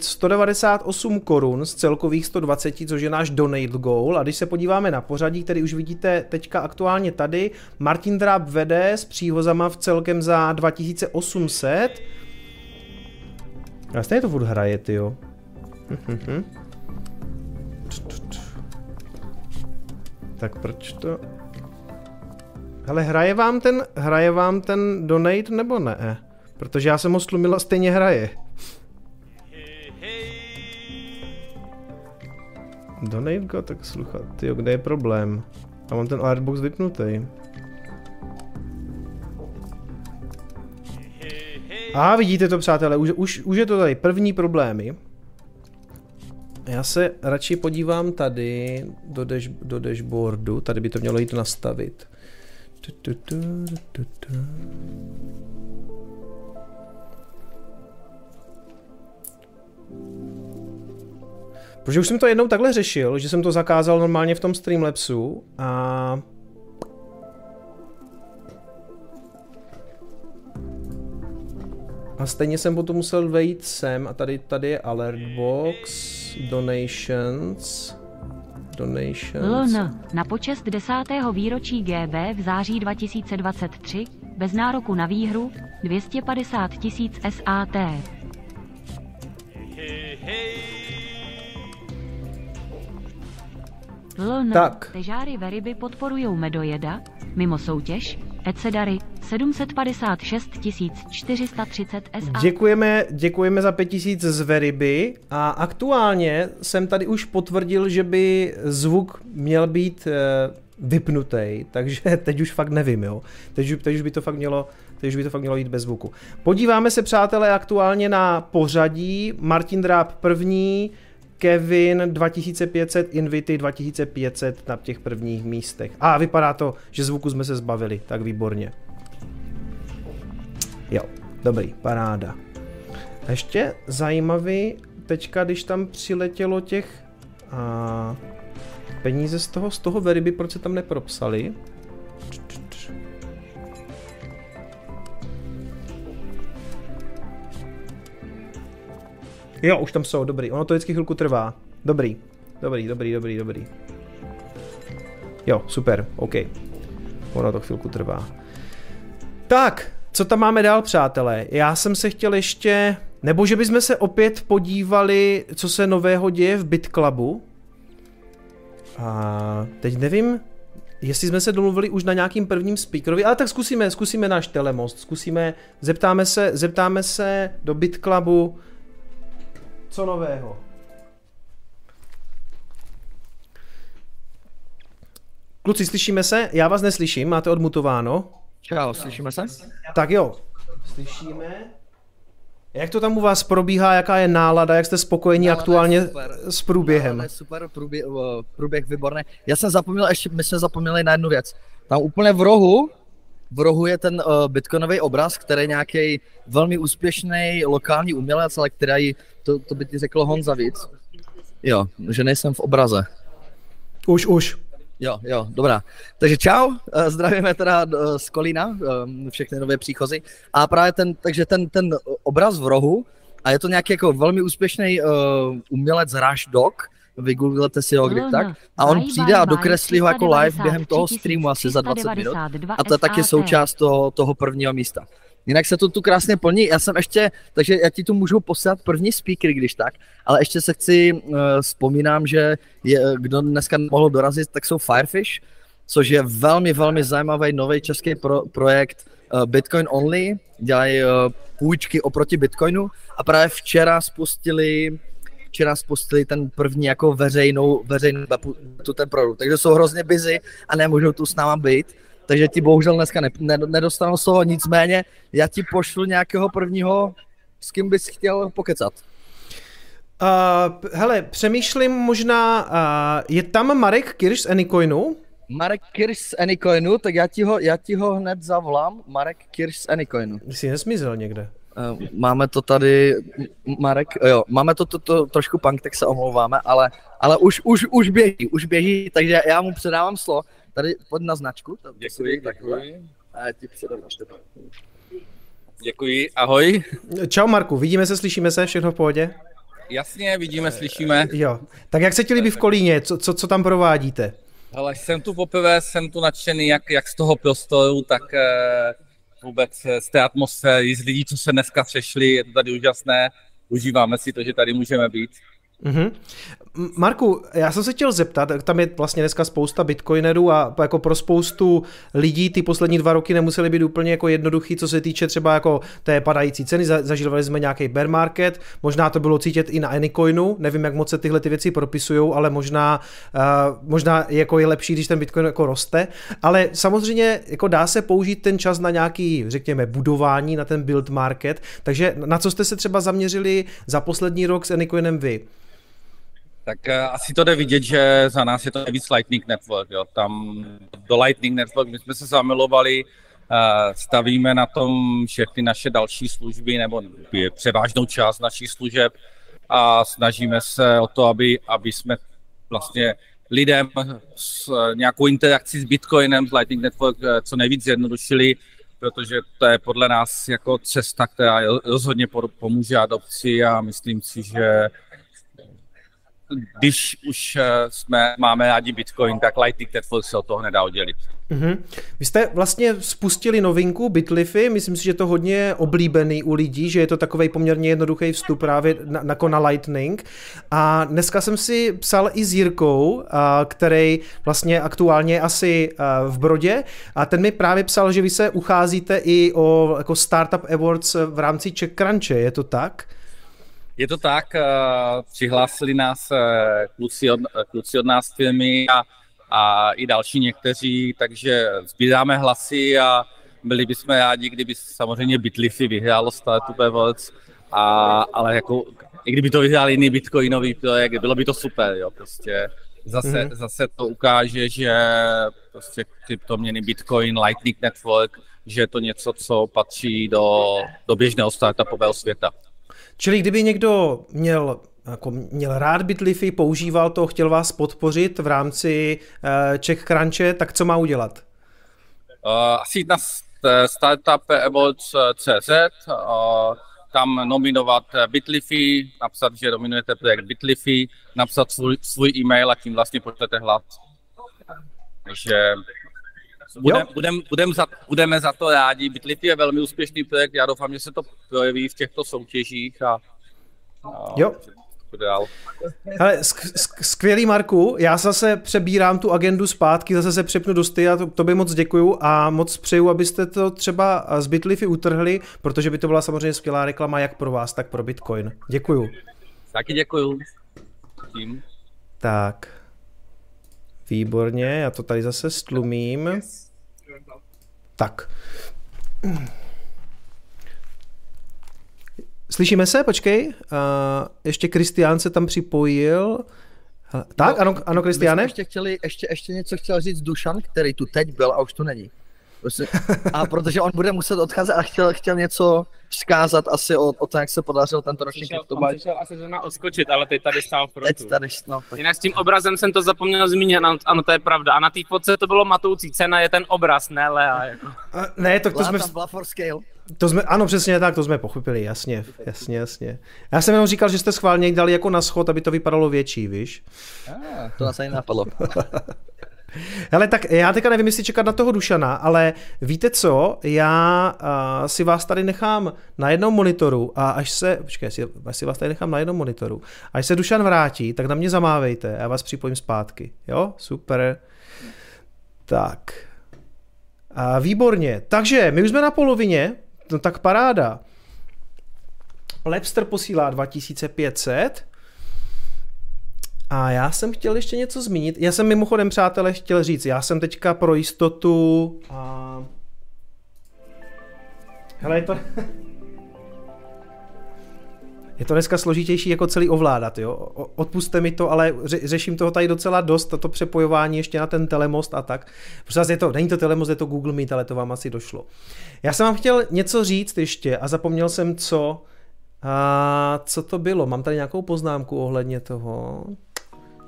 198 korun z celkových 120, což je náš donate goal. A když se podíváme na pořadí, který už vidíte teďka aktuálně tady, Martin Dráb vede s příhozama v celkem za 2800. A stejně to furt hraje, jo. Tak proč to... Hele, hraje vám ten, hraje vám ten donate nebo ne? Protože já jsem ho slumil a stejně hraje. Donate go, tak sluchat. Tyjo, kde je problém? Já mám ten alertbox vypnutý. A vidíte to, přátelé, už, už, už je to tady první problémy. Já se radši podívám tady do, dash, do dashboardu, tady by to mělo jít nastavit. Protože už jsem to jednou takhle řešil, že jsem to zakázal normálně v tom Streamlabsu a A stejně jsem potom musel vejít sem a tady, tady je alert box, donations, donations. LN na počest 10. výročí GB v září 2023 bez nároku na výhru 250 tisíc SAT. LN Tak. Težáry Veriby podporujou Medojeda, mimo soutěž, Ecedary 756 430 SAT. Děkujeme, děkujeme za 5000 z Veriby a aktuálně jsem tady už potvrdil, že by zvuk měl být e, vypnutý, takže teď už fakt nevím, jo. Teď, teď už by to fakt mělo Teď už by to fakt mělo jít bez zvuku. Podíváme se, přátelé, aktuálně na pořadí. Martin Dráb první, Kevin 2500, Invity 2500 na těch prvních místech. A vypadá to, že zvuku jsme se zbavili, tak výborně. Jo, dobrý, paráda. A ještě zajímavý, teďka, když tam přiletělo těch a, peníze z toho, z toho Veriby, proč se tam nepropsali? Jo, už tam jsou, dobrý. Ono to vždycky chvilku trvá. Dobrý, dobrý, dobrý, dobrý, dobrý. Jo, super, OK. Ono to chvilku trvá. Tak, co tam máme dál, přátelé? Já jsem se chtěl ještě... Nebo že bychom se opět podívali, co se nového děje v BitClubu. A teď nevím, jestli jsme se domluvili už na nějakým prvním speakerovi, ale tak zkusíme, zkusíme náš telemost, zkusíme, zeptáme se, zeptáme se do BitClubu, co nového. Kluci, slyšíme se? Já vás neslyším, máte odmutováno. Čau, slyšíme se? Tak jo. Slyšíme. Jak to tam u vás probíhá, jaká je nálada, jak jste spokojení Nálada aktuálně super. s průběhem? Nálada je super, průběh, průběh výborný. Já jsem zapomněl ještě, my jsme zapomněli na jednu věc. Tam úplně v rohu, v rohu je ten uh, bitcoinový obraz, který je nějaký velmi úspěšný lokální umělec, ale který, to, to by ti řekl Honza víc. Jo, že nejsem v obraze. Už, už. Jo, jo, dobrá. Takže čau, eh, zdravíme teda eh, z Kolína, eh, všechny nové příchozy. A právě ten, takže ten, ten obraz v rohu, a je to nějaký jako velmi úspěšný uh, umělec Rush Dog, vygooglete si ho kdy tak, a on přijde a dokreslí ho jako live 393 během toho streamu asi za 20 minut. 392 A to je taky součást toho, toho prvního místa. Jinak se to tu krásně plní. Já jsem ještě, takže já ti tu můžu poslat první speaker, když tak, ale ještě se chci, uh, vzpomínám, že je, kdo dneska mohl dorazit, tak jsou Firefish, což je velmi, velmi zajímavý nový český pro, projekt uh, Bitcoin Only, dělají uh, půjčky oproti Bitcoinu. A právě včera spustili včera spustili ten první jako veřejnou, veřejnou tu ten produkt, takže jsou hrozně busy a nemůžou tu s náma být, takže ti bohužel dneska ne, ne, nedostanu slovo, nicméně já ti pošlu nějakého prvního, s kým bys chtěl pokecat. Uh, hele, přemýšlím možná, uh, je tam Marek Kirš z Anycoinu? Marek Kirš z Anycoinu, tak já ti ho, já ti ho hned zavolám, Marek Kirš z Anycoinu. Jsi nesmizel někde. Uh, Máme to tady, Marek, jo, máme to, to, to trošku punk, tak se omlouváme, ale, ale už, už, už běží, už běží, takže já mu předávám slovo. Tady pojď na značku. si Děkuji, děkuji. A já ti předám na tebe. Děkuji, ahoj. Čau Marku, vidíme se, slyšíme se, všechno v pohodě? Jasně, vidíme, slyšíme. Jo. Tak jak se ti líbí v Kolíně, co, co, co tam provádíte? Ale jsem tu poprvé, jsem tu nadšený jak, jak z toho prostoru, tak eh, vůbec eh, z té atmosféry, z lidí, co se dneska přešli, je to tady úžasné. Užíváme si to, že tady můžeme být. Mhm. M- Marku, já jsem se chtěl zeptat, tam je vlastně dneska spousta bitcoinerů a jako pro spoustu lidí ty poslední dva roky nemusely být úplně jako jednoduchý, co se týče třeba jako té padající ceny, Za- zažívali jsme nějaký bear market, možná to bylo cítit i na Anycoinu, nevím, jak moc se tyhle ty věci propisují, ale možná, uh, možná jako je lepší, když ten bitcoin jako roste, ale samozřejmě jako dá se použít ten čas na nějaký, řekněme, budování, na ten build market, takže na co jste se třeba zaměřili za poslední rok s Anycoinem vy? Tak eh, asi to jde vidět, že za nás je to nejvíc Lightning Network. Jo. Tam do Lightning Network my jsme se zamilovali, eh, stavíme na tom všechny naše další služby, nebo převážnou část našich služeb a snažíme se o to, aby, aby jsme vlastně lidem s nějakou interakcí s Bitcoinem, s Lightning Network eh, co nejvíc zjednodušili protože to je podle nás jako cesta, která rozhodně pomůže adopci a myslím si, že když už eh, jsme, máme rádi Bitcoin, tak Lightning Network se od toho nedá oddělit. Mm-hmm. Vy jste vlastně spustili novinku Bitlify, myslím si, že je to hodně oblíbený u lidí, že je to takový poměrně jednoduchý vstup právě na, na, na Lightning. A dneska jsem si psal i s Jirkou, a, který vlastně aktuálně asi a, v Brodě a ten mi právě psal, že vy se ucházíte i o jako Startup Awards v rámci Czech Crunche, je to tak? Je to tak, přihlásili nás eh, kluci od, kluci od nás firmy a a i další někteří, takže sbíráme hlasy a byli bychom rádi, kdyby samozřejmě Bitlify vyhrálo Startup Awards, a, ale jako, i kdyby to vyhrál jiný bitcoinový projekt, bylo by to super, jo, prostě zase, mm-hmm. zase to ukáže, že prostě kryptoměny Bitcoin, Lightning Network, že je to něco, co patří do, do běžného startupového světa. Čili kdyby někdo měl jako měl rád Bitlify, používal to, chtěl vás podpořit v rámci uh, Czech Crunche, tak co má udělat? Uh, asi na Startup CZ, uh, tam nominovat Bitlify, napsat, že nominujete projekt Bitlify, napsat svůj, svůj e-mail a tím vlastně pošlete hlas. Takže budem, budem, budem za, budeme za to rádi. Bitlify je velmi úspěšný projekt, já doufám, že se to projeví v těchto soutěžích a, a jo dál. Hele, skvělý Marku, já zase přebírám tu agendu zpátky, zase se přepnu do sty a to, to by moc děkuju a moc přeju, abyste to třeba z Bitlify utrhli, protože by to byla samozřejmě skvělá reklama jak pro vás, tak pro Bitcoin. Děkuju. Taky děkuju. Tím. Tak. Výborně, já to tady zase stlumím. Tak. Slyšíme se? Počkej. Uh, ještě Kristián se tam připojil. Tak, no, ano, ano Kristiane? Ještě, chtěli, ještě, ještě něco chtěl říct Dušan, který tu teď byl a už tu není. Prostě, a protože on bude muset odcházet a chtěl, chtěl něco vzkázat asi o, o tom, jak se podařil tento ročník On přišel asi zrovna odskočit, ale teď tady stál v frontu. Teď tady, no, tak. Jinak s tím obrazem jsem to zapomněl zmínit, ano, ano to je pravda. A na té fotce to bylo matoucí. Cena je ten obraz, ne Lea. Jako. A, ne, to, to jsme... Tam for scale. To jsme, ano, přesně tak, to jsme pochopili, jasně, jasně, jasně. Já jsem jenom říkal, že jste schválně dali jako na schod, aby to vypadalo větší, víš? Ah, to nás ani napadlo. Hele, tak já teďka nevím, jestli čekat na toho Dušana, ale víte co, já uh, si vás tady nechám na jednom monitoru a až se, počkej, si, až si vás tady nechám na jednom monitoru, až se Dušan vrátí, tak na mě zamávejte a já vás připojím zpátky. Jo, super. Tak. A výborně. Takže my už jsme na polovině, no tak paráda. Lepster posílá 2500, a já jsem chtěl ještě něco zmínit. Já jsem mimochodem, přátelé, chtěl říct, já jsem teďka pro jistotu a... Hele, je to... Je to dneska složitější jako celý ovládat, jo. Odpuste mi to, ale řeším toho tady docela dost, to přepojování ještě na ten telemost a tak. Prostě je to, není to telemost, je to Google Meet, ale to vám asi došlo. Já jsem vám chtěl něco říct ještě a zapomněl jsem co. A co to bylo? Mám tady nějakou poznámku ohledně toho.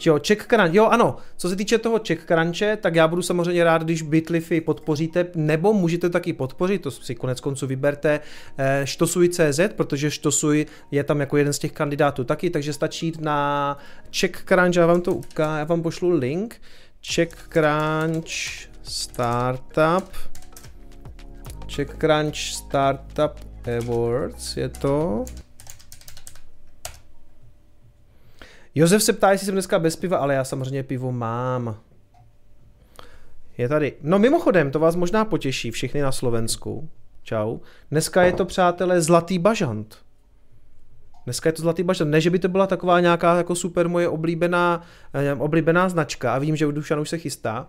Jo, Czech Crunch, jo ano, co se týče toho Czech Crunche, tak já budu samozřejmě rád, když Bitlify podpoříte, nebo můžete taky podpořit, to si konec konců vyberte, eh, Štosuj.cz, protože Štosuj je tam jako jeden z těch kandidátů taky, takže stačí jít na Czech Crunch, já vám to ukážu, já vám pošlu link, Czech Crunch Startup, Czech Crunch Startup Awards je to, Josef se ptá, jestli jsem dneska bez piva, ale já samozřejmě pivo mám. Je tady. No mimochodem, to vás možná potěší, všichni na Slovensku. Čau. Dneska je to, přátelé, Zlatý bažant. Dneska je to Zlatý bažant. Ne, že by to byla taková nějaká jako super moje oblíbená, eh, oblíbená značka. A vidím, že Dušan už se chystá.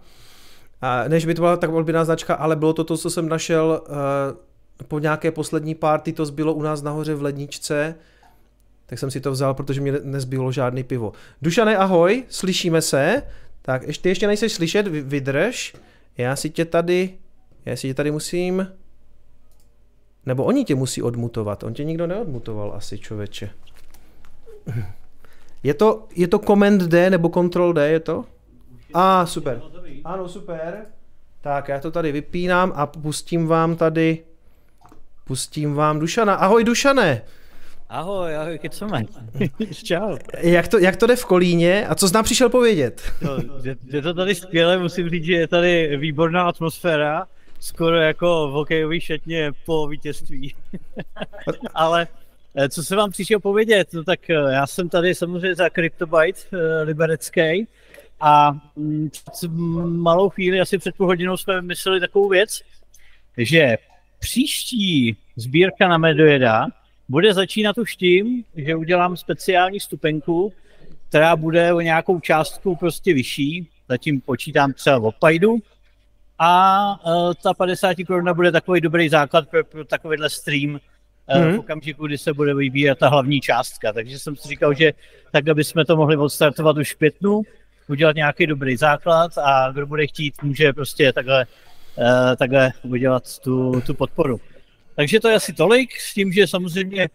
A ne, že by to byla tak oblíbená značka, ale bylo to to, co jsem našel uh, po nějaké poslední party, to zbylo u nás nahoře v ledničce tak jsem si to vzal, protože mi nezbylo žádný pivo. Dušane, ahoj, slyšíme se. Tak ještě, ještě nejsi slyšet, vydrž. Já si tě tady, já si tě tady musím, nebo oni tě musí odmutovat. On tě nikdo neodmutoval asi, člověče. Je to, je to Command D nebo Control D, je to? A, ah, super. Ano, super. Tak, já to tady vypínám a pustím vám tady, pustím vám Dušana. Ahoj Dušane! Ahoj, ahoj, kecome. Čau. Jak to, jak to jde v Kolíně a co jsi nám přišel povědět? No, je, je to tady skvěle, musím říct, že je tady výborná atmosféra, skoro jako v hokejový šatně po vítězství. Ale eh, co se vám přišel povědět, no tak eh, já jsem tady samozřejmě za CryptoByte eh, liberecký a mm, před malou chvíli, asi před půl hodinou jsme mysleli takovou věc, že příští sbírka na Medojeda bude začínat už tím, že udělám speciální stupenku, která bude o nějakou částku prostě vyšší, zatím počítám třeba o pajdu, a uh, ta 50 koruna bude takový dobrý základ pro, pro takovýhle stream uh, mm-hmm. v okamžiku, kdy se bude vybírat ta hlavní částka. Takže jsem si říkal, že tak, aby jsme to mohli odstartovat už v květnu, udělat nějaký dobrý základ a kdo bude chtít, může prostě takhle, uh, takhle udělat tu, tu podporu. Takže to je asi tolik, s tím, že samozřejmě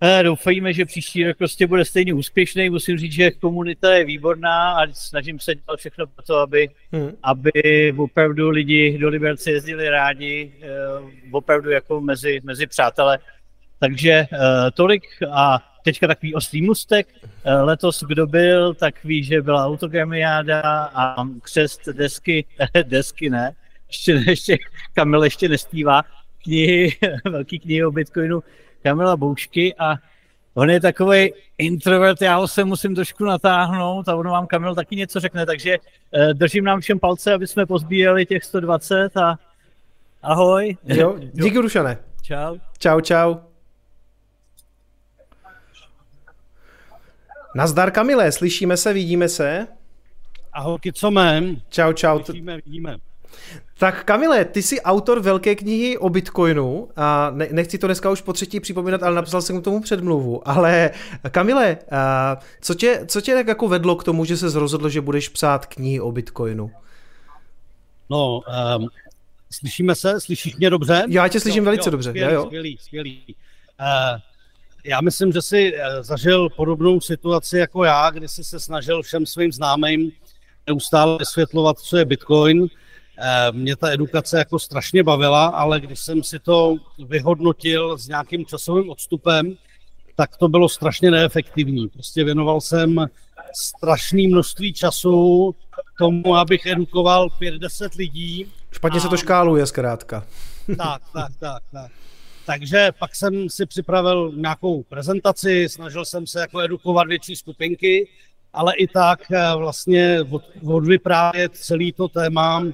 eh, doufejme, že příští rok prostě bude stejně úspěšný. Musím říct, že komunita je výborná a snažím se dělat všechno pro to, aby, hmm. aby opravdu lidi do Liberce jezdili rádi, eh, opravdu jako mezi, mezi přátele. Takže eh, tolik a teďka takový ostrý mustek. Letos, kdo byl, tak ví, že byla autogramiáda a křest desky, desky ne, ještě, ještě Kamil ještě nespívá, knihy, velký knihy o Bitcoinu Kamila Boušky a on je takový introvert, já ho se musím trošku natáhnout a on vám Kamil taky něco řekne, takže eh, držím nám všem palce, aby jsme pozbírali těch 120 a ahoj. Jo, díky Rušane. Čau. Čau, čau. Nazdar Kamile, slyšíme se, vidíme se? Ahoj, co mám? Čau, čau. Slyšíme, vidíme. Tak Kamile, ty jsi autor velké knihy o Bitcoinu a ne, nechci to dneska už po třetí připomínat, ale napsal jsem k tomu předmluvu. Ale Kamile, a co tě, co tě tak jako vedlo k tomu, že se rozhodl, že budeš psát knihy o Bitcoinu? No, um, slyšíme se? Slyšíš mě dobře? Já tě slyším jo, velice jo, dobře. Skvělý, jo. skvělý, skvělý. Uh, já myslím, že jsi zažil podobnou situaci jako já, kdy jsi se snažil všem svým známým neustále vysvětlovat, co je Bitcoin, Eh, mě ta edukace jako strašně bavila, ale když jsem si to vyhodnotil s nějakým časovým odstupem, tak to bylo strašně neefektivní. Prostě věnoval jsem strašné množství času tomu, abych edukoval 5-10 lidí. Špatně a... se to škáluje zkrátka. Tak, tak, tak, tak. Takže pak jsem si připravil nějakou prezentaci, snažil jsem se jako edukovat větší skupinky, ale i tak eh, vlastně odvyprávět celý to téma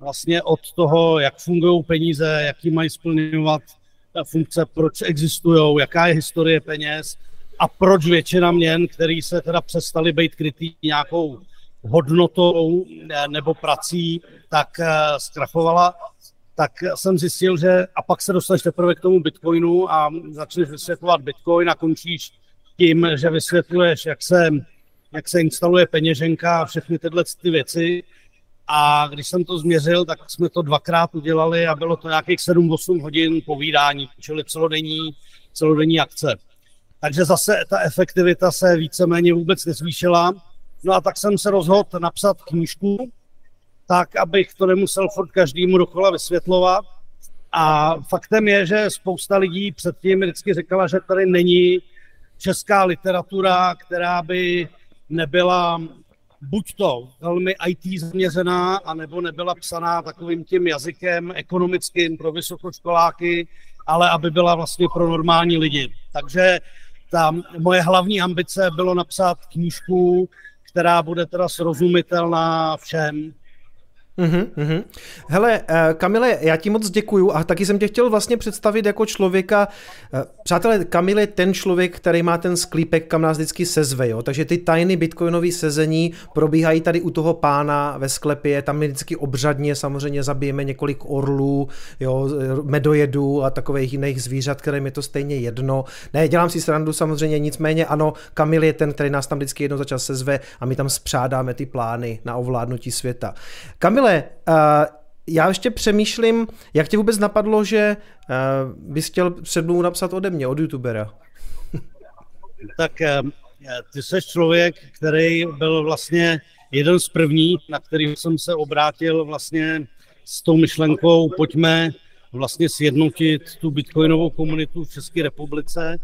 vlastně od toho, jak fungují peníze, jaký mají splňovat funkce, proč existují, jaká je historie peněz a proč většina měn, který se teda přestali být krytý nějakou hodnotou nebo prací, tak eh, zkrachovala, tak jsem zjistil, že a pak se dostaneš teprve k tomu Bitcoinu a začneš vysvětlovat Bitcoin a končíš tím, že vysvětluješ, jak se, jak se instaluje peněženka a všechny tyhle ty věci, a když jsem to změřil, tak jsme to dvakrát udělali a bylo to nějakých 7-8 hodin povídání, čili celodenní, celodenní akce. Takže zase ta efektivita se víceméně vůbec nezvýšila. No a tak jsem se rozhodl napsat knížku, tak abych to nemusel furt každému dokola vysvětlovat. A faktem je, že spousta lidí předtím vždycky říkala, že tady není česká literatura, která by nebyla buď to velmi IT zaměřená, anebo nebyla psaná takovým tím jazykem ekonomickým pro vysokoškoláky, ale aby byla vlastně pro normální lidi. Takže ta moje hlavní ambice bylo napsat knížku, která bude teda srozumitelná všem, Uhum. Hele, eh, Kamile, já ti moc děkuju a taky jsem tě chtěl vlastně představit jako člověka. Eh, přátelé, Kamile je ten člověk, který má ten sklípek, kam nás vždycky sezve, jo? takže ty tajny bitcoinové sezení probíhají tady u toho pána ve sklepě, tam my vždycky obřadně samozřejmě zabijeme několik orlů, jo, medojedů a takových jiných zvířat, kterým je to stejně jedno. Ne, dělám si srandu samozřejmě, nicméně ano, Kamil je ten, který nás tam vždycky jednou za čas sezve a my tam spřádáme ty plány na ovládnutí světa. Kamile, Kamile, uh, já ještě přemýšlím, jak tě vůbec napadlo, že uh, bys chtěl předmluvu napsat ode mě, od youtubera? tak uh, ty jsi člověk, který byl vlastně jeden z prvních, na který jsem se obrátil vlastně s tou myšlenkou, pojďme vlastně sjednotit tu bitcoinovou komunitu v České republice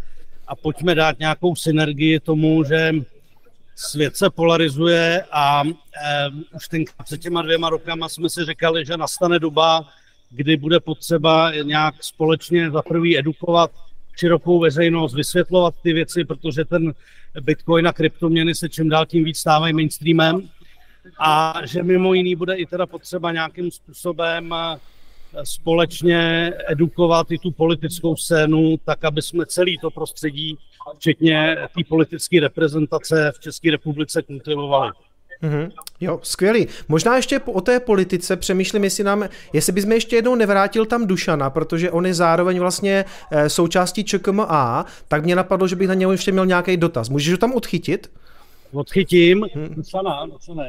a pojďme dát nějakou synergii tomu, že svět se polarizuje a eh, už ten před těma dvěma rokama jsme si říkali, že nastane doba, kdy bude potřeba nějak společně za prvý edukovat širokou veřejnost, vysvětlovat ty věci, protože ten Bitcoin a kryptoměny se čím dál tím víc stávají mainstreamem. A že mimo jiný bude i teda potřeba nějakým způsobem eh, společně edukovat i tu politickou scénu, tak aby jsme celý to prostředí, včetně té politické reprezentace v České republice kultivovali. Mm-hmm. Jo, skvělý. Možná ještě o té politice přemýšlím, jestli, nám, jestli bys ještě jednou nevrátil tam Dušana, protože on je zároveň vlastně eh, součástí ČKMA, tak mě napadlo, že bych na něho ještě měl nějaký dotaz. Můžeš ho tam odchytit? Odchytím. Hmm. Dušana, Dušana.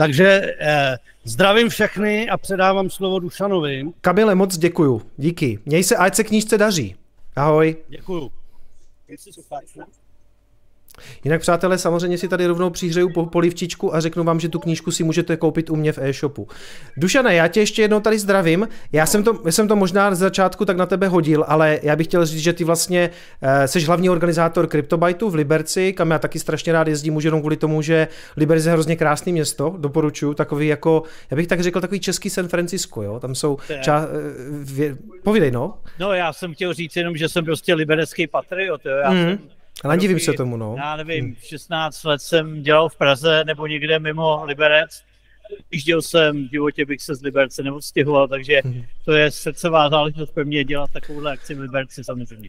Takže eh, zdravím všechny a předávám slovo Dušanovi. Kamile, moc děkuju. Díky. Měj se, ať se knížce daří. Ahoj. Děkuju. Jinak, přátelé, samozřejmě si tady rovnou přihřeju po polivčičku a řeknu vám, že tu knížku si můžete koupit u mě v e-shopu. Dušane, já tě ještě jednou tady zdravím. Já jsem to, já jsem to možná z začátku tak na tebe hodil, ale já bych chtěl říct, že ty vlastně uh, jsi hlavní organizátor CryptoBytu v Liberci, kam já taky strašně rád jezdím, už jenom kvůli tomu, že Liberec je hrozně krásné město, doporučuju, takový jako, já bych tak řekl, takový český San Francisco, jo, tam jsou, ča, uh, vě, povídej, no. No, já jsem chtěl říct jenom, že jsem prostě liberecký patriot, jo, já mm. jsem ale divím se tomu, no. Já nevím, 16 let jsem dělal v Praze nebo někde mimo Liberec Jížděl jsem, v životě bych se z Liberce neodstěhoval, takže mhm. to je srdcová záležitost pro mě dělat takovouhle akci v Liberci samozřejmě.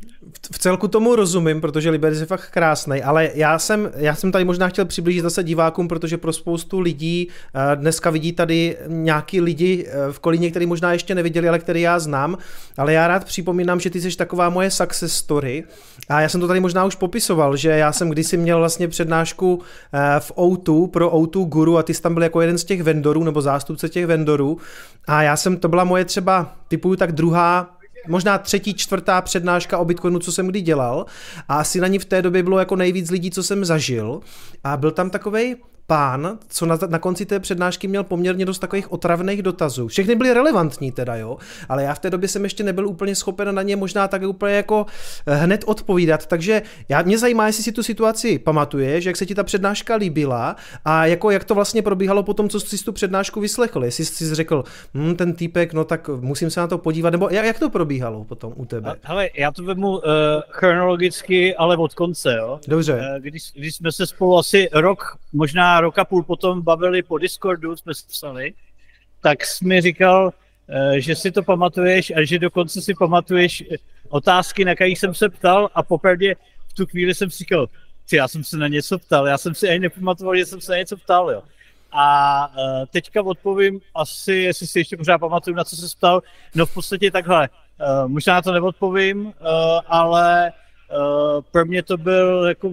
V, celku tomu rozumím, protože Liberec je fakt krásný, ale já jsem, já jsem tady možná chtěl přiblížit zase divákům, protože pro spoustu lidí uh, dneska vidí tady nějaký lidi uh, v Kolíně, který možná ještě neviděli, ale který já znám, ale já rád připomínám, že ty jsi taková moje success story a já jsem to tady možná už popisoval, že já jsem kdysi měl vlastně přednášku uh, v O2 pro O2 Guru a ty jsi tam byl jako jeden z těch vendorů nebo zástupce těch vendorů. A já jsem, to byla moje třeba, typuju tak druhá možná třetí, čtvrtá přednáška o Bitcoinu, co jsem kdy dělal a asi na ní v té době bylo jako nejvíc lidí, co jsem zažil a byl tam takovej pán, co na, na konci té přednášky měl poměrně dost takových otravných dotazů. Všechny byly relevantní teda, jo, ale já v té době jsem ještě nebyl úplně schopen na ně možná tak úplně jako eh, hned odpovídat, takže já, mě zajímá, jestli si tu situaci pamatuješ, jak se ti ta přednáška líbila a jako jak to vlastně probíhalo potom, co jsi tu přednášku vyslechl, jestli jsi řekl, hm, ten týpek, no tak musím se na to podívat, nebo jak, jak to probíhalo potom u tebe? Hele, já to vemu uh, chronologicky, ale od konce, jo. Dobře. Uh, když, když jsme se spolu asi rok, možná rok a půl potom bavili po Discordu, jsme se psali, tak jsi mi říkal, eh, že si to pamatuješ a že dokonce si pamatuješ otázky, na které jsem se ptal a popravdě v tu chvíli jsem si říkal, ty, já jsem se na něco ptal, já jsem si ani nepamatoval, že jsem se na něco ptal, jo. A uh, teďka odpovím asi, jestli si ještě pořád pamatuju, na co se ptal. No v podstatě takhle, možná to neodpovím, ale pro mě to byl jako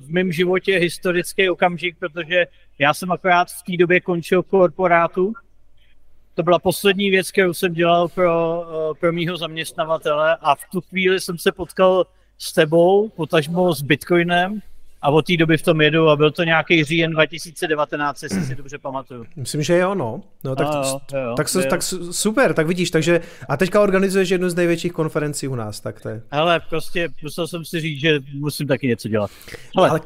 v mém životě historický okamžik, protože já jsem akorát v té době končil korporátu. To byla poslední věc, kterou jsem dělal pro, uh, pro mýho zaměstnavatele a v tu chvíli jsem se potkal s tebou, potažmo s Bitcoinem a od té doby v tom jedu a byl to nějaký říjen 2019, jestli si dobře pamatuju. Myslím, že jo, no. no tak, a jo, jo, tak, jo. tak super, tak vidíš, takže a teďka organizuješ jednu z největších konferencí u nás, tak to je. Hele, prostě musel jsem si říct, že musím taky něco dělat. Hele. Ale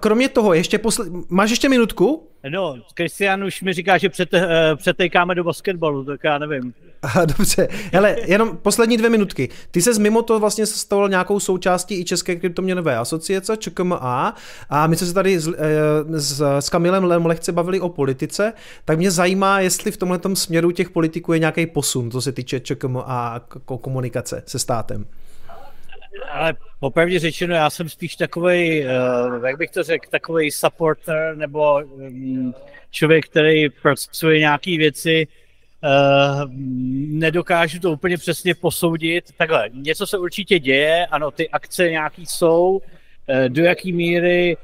kromě toho, ještě posle... máš ještě minutku? No, Kristian už mi říká, že před, uh, přetejkáme do basketbalu, tak já nevím. Aha, dobře, hele, jenom poslední dvě minutky. Ty se mimo to vlastně stával nějakou součástí i České kryptoměnové asociace, ČKMA, a my jsme se tady s, eh, s, s Kamilem Lem lehce bavili o politice, tak mě zajímá, jestli v tomhle směru těch politiků je nějaký posun, co se týče ČKMA a komunikace se státem. Ale popravdě řečeno, já jsem spíš takový, uh, jak bych to řekl, takový supporter nebo um, člověk, který pracuje nějaké věci, Uh, nedokážu to úplně přesně posoudit. Takhle, něco se určitě děje, ano, ty akce nějaký jsou, uh, do jaký míry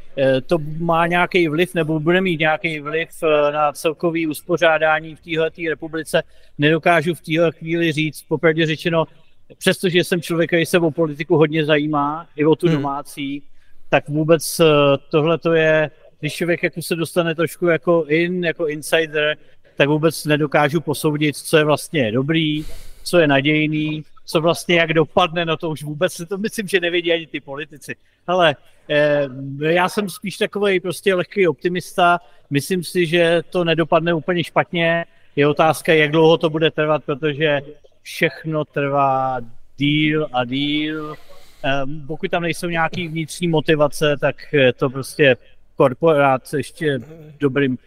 to má nějaký vliv nebo bude mít nějaký vliv na celkový uspořádání v téhle republice, nedokážu v téhle chvíli říct, popravdě řečeno, přestože jsem člověk, který se o politiku hodně zajímá, i o tu hmm. domácí, tak vůbec tohle to je když člověk jako se dostane trošku jako in, jako insider, tak vůbec nedokážu posoudit, co je vlastně dobrý, co je nadějný, co vlastně jak dopadne, no to už vůbec to myslím, že nevědí ani ty politici. Ale eh, já jsem spíš takový prostě lehký optimista, myslím si, že to nedopadne úplně špatně, je otázka, jak dlouho to bude trvat, protože všechno trvá díl a díl. Um, pokud tam nejsou nějaký vnitřní motivace, tak to prostě korporát ještě dobrým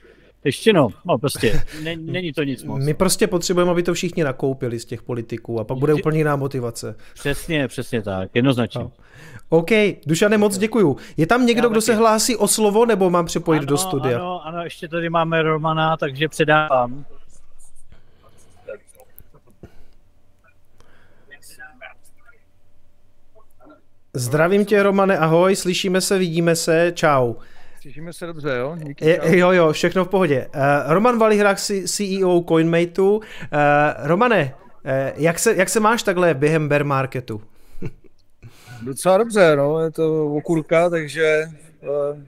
ještě no, no prostě, ne, není to nic moc. My prostě potřebujeme, aby to všichni nakoupili z těch politiků a pak bude úplně jiná motivace. Přesně, přesně tak, jednoznačně. No. OK, Dušane, moc děkuju. Je tam někdo, Já kdo taky. se hlásí o slovo, nebo mám připojit ano, do studia? Ano, ano, ještě tady máme Romana, takže předávám. Zdravím tě, Romane, ahoj, slyšíme se, vidíme se, čau. Slyšíme se dobře, jo? Díky, je, jo, jo, všechno v pohodě. Uh, Roman Valihrák, CEO CoinMateu. Uh, Romane, uh, jak, se, jak se máš takhle během bear marketu? Docela dobře, no, je to okurka, takže uh,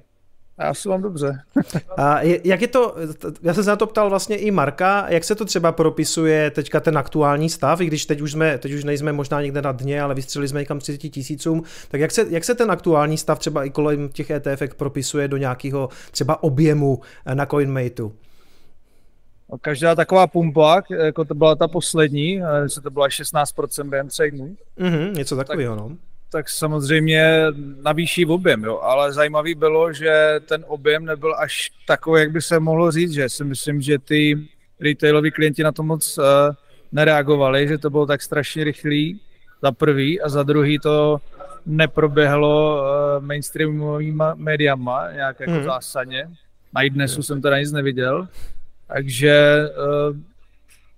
já se mám dobře. A jak je to, já jsem se na to ptal vlastně i Marka, jak se to třeba propisuje teďka ten aktuální stav, i když teď už, jsme, teď už nejsme možná někde na dně, ale vystřelili jsme někam 30 tisícům, tak jak se, jak se ten aktuální stav třeba i kolem těch ETF propisuje do nějakého třeba objemu na CoinMateu? No, každá taková pumpa, jako to byla ta poslední, to byla 16% během třech dnů. Mm-hmm, něco takového, tak, no tak samozřejmě navýší objem, jo. ale zajímavý bylo, že ten objem nebyl až takový, jak by se mohlo říct, že si myslím, že ty retailoví klienti na to moc uh, nereagovali, že to bylo tak strašně rychlý za prvý a za druhý to neproběhlo uh, mainstreamovými médiama nějak jako hmm. zásadně. Na dnesu jsem teda nic neviděl, takže uh,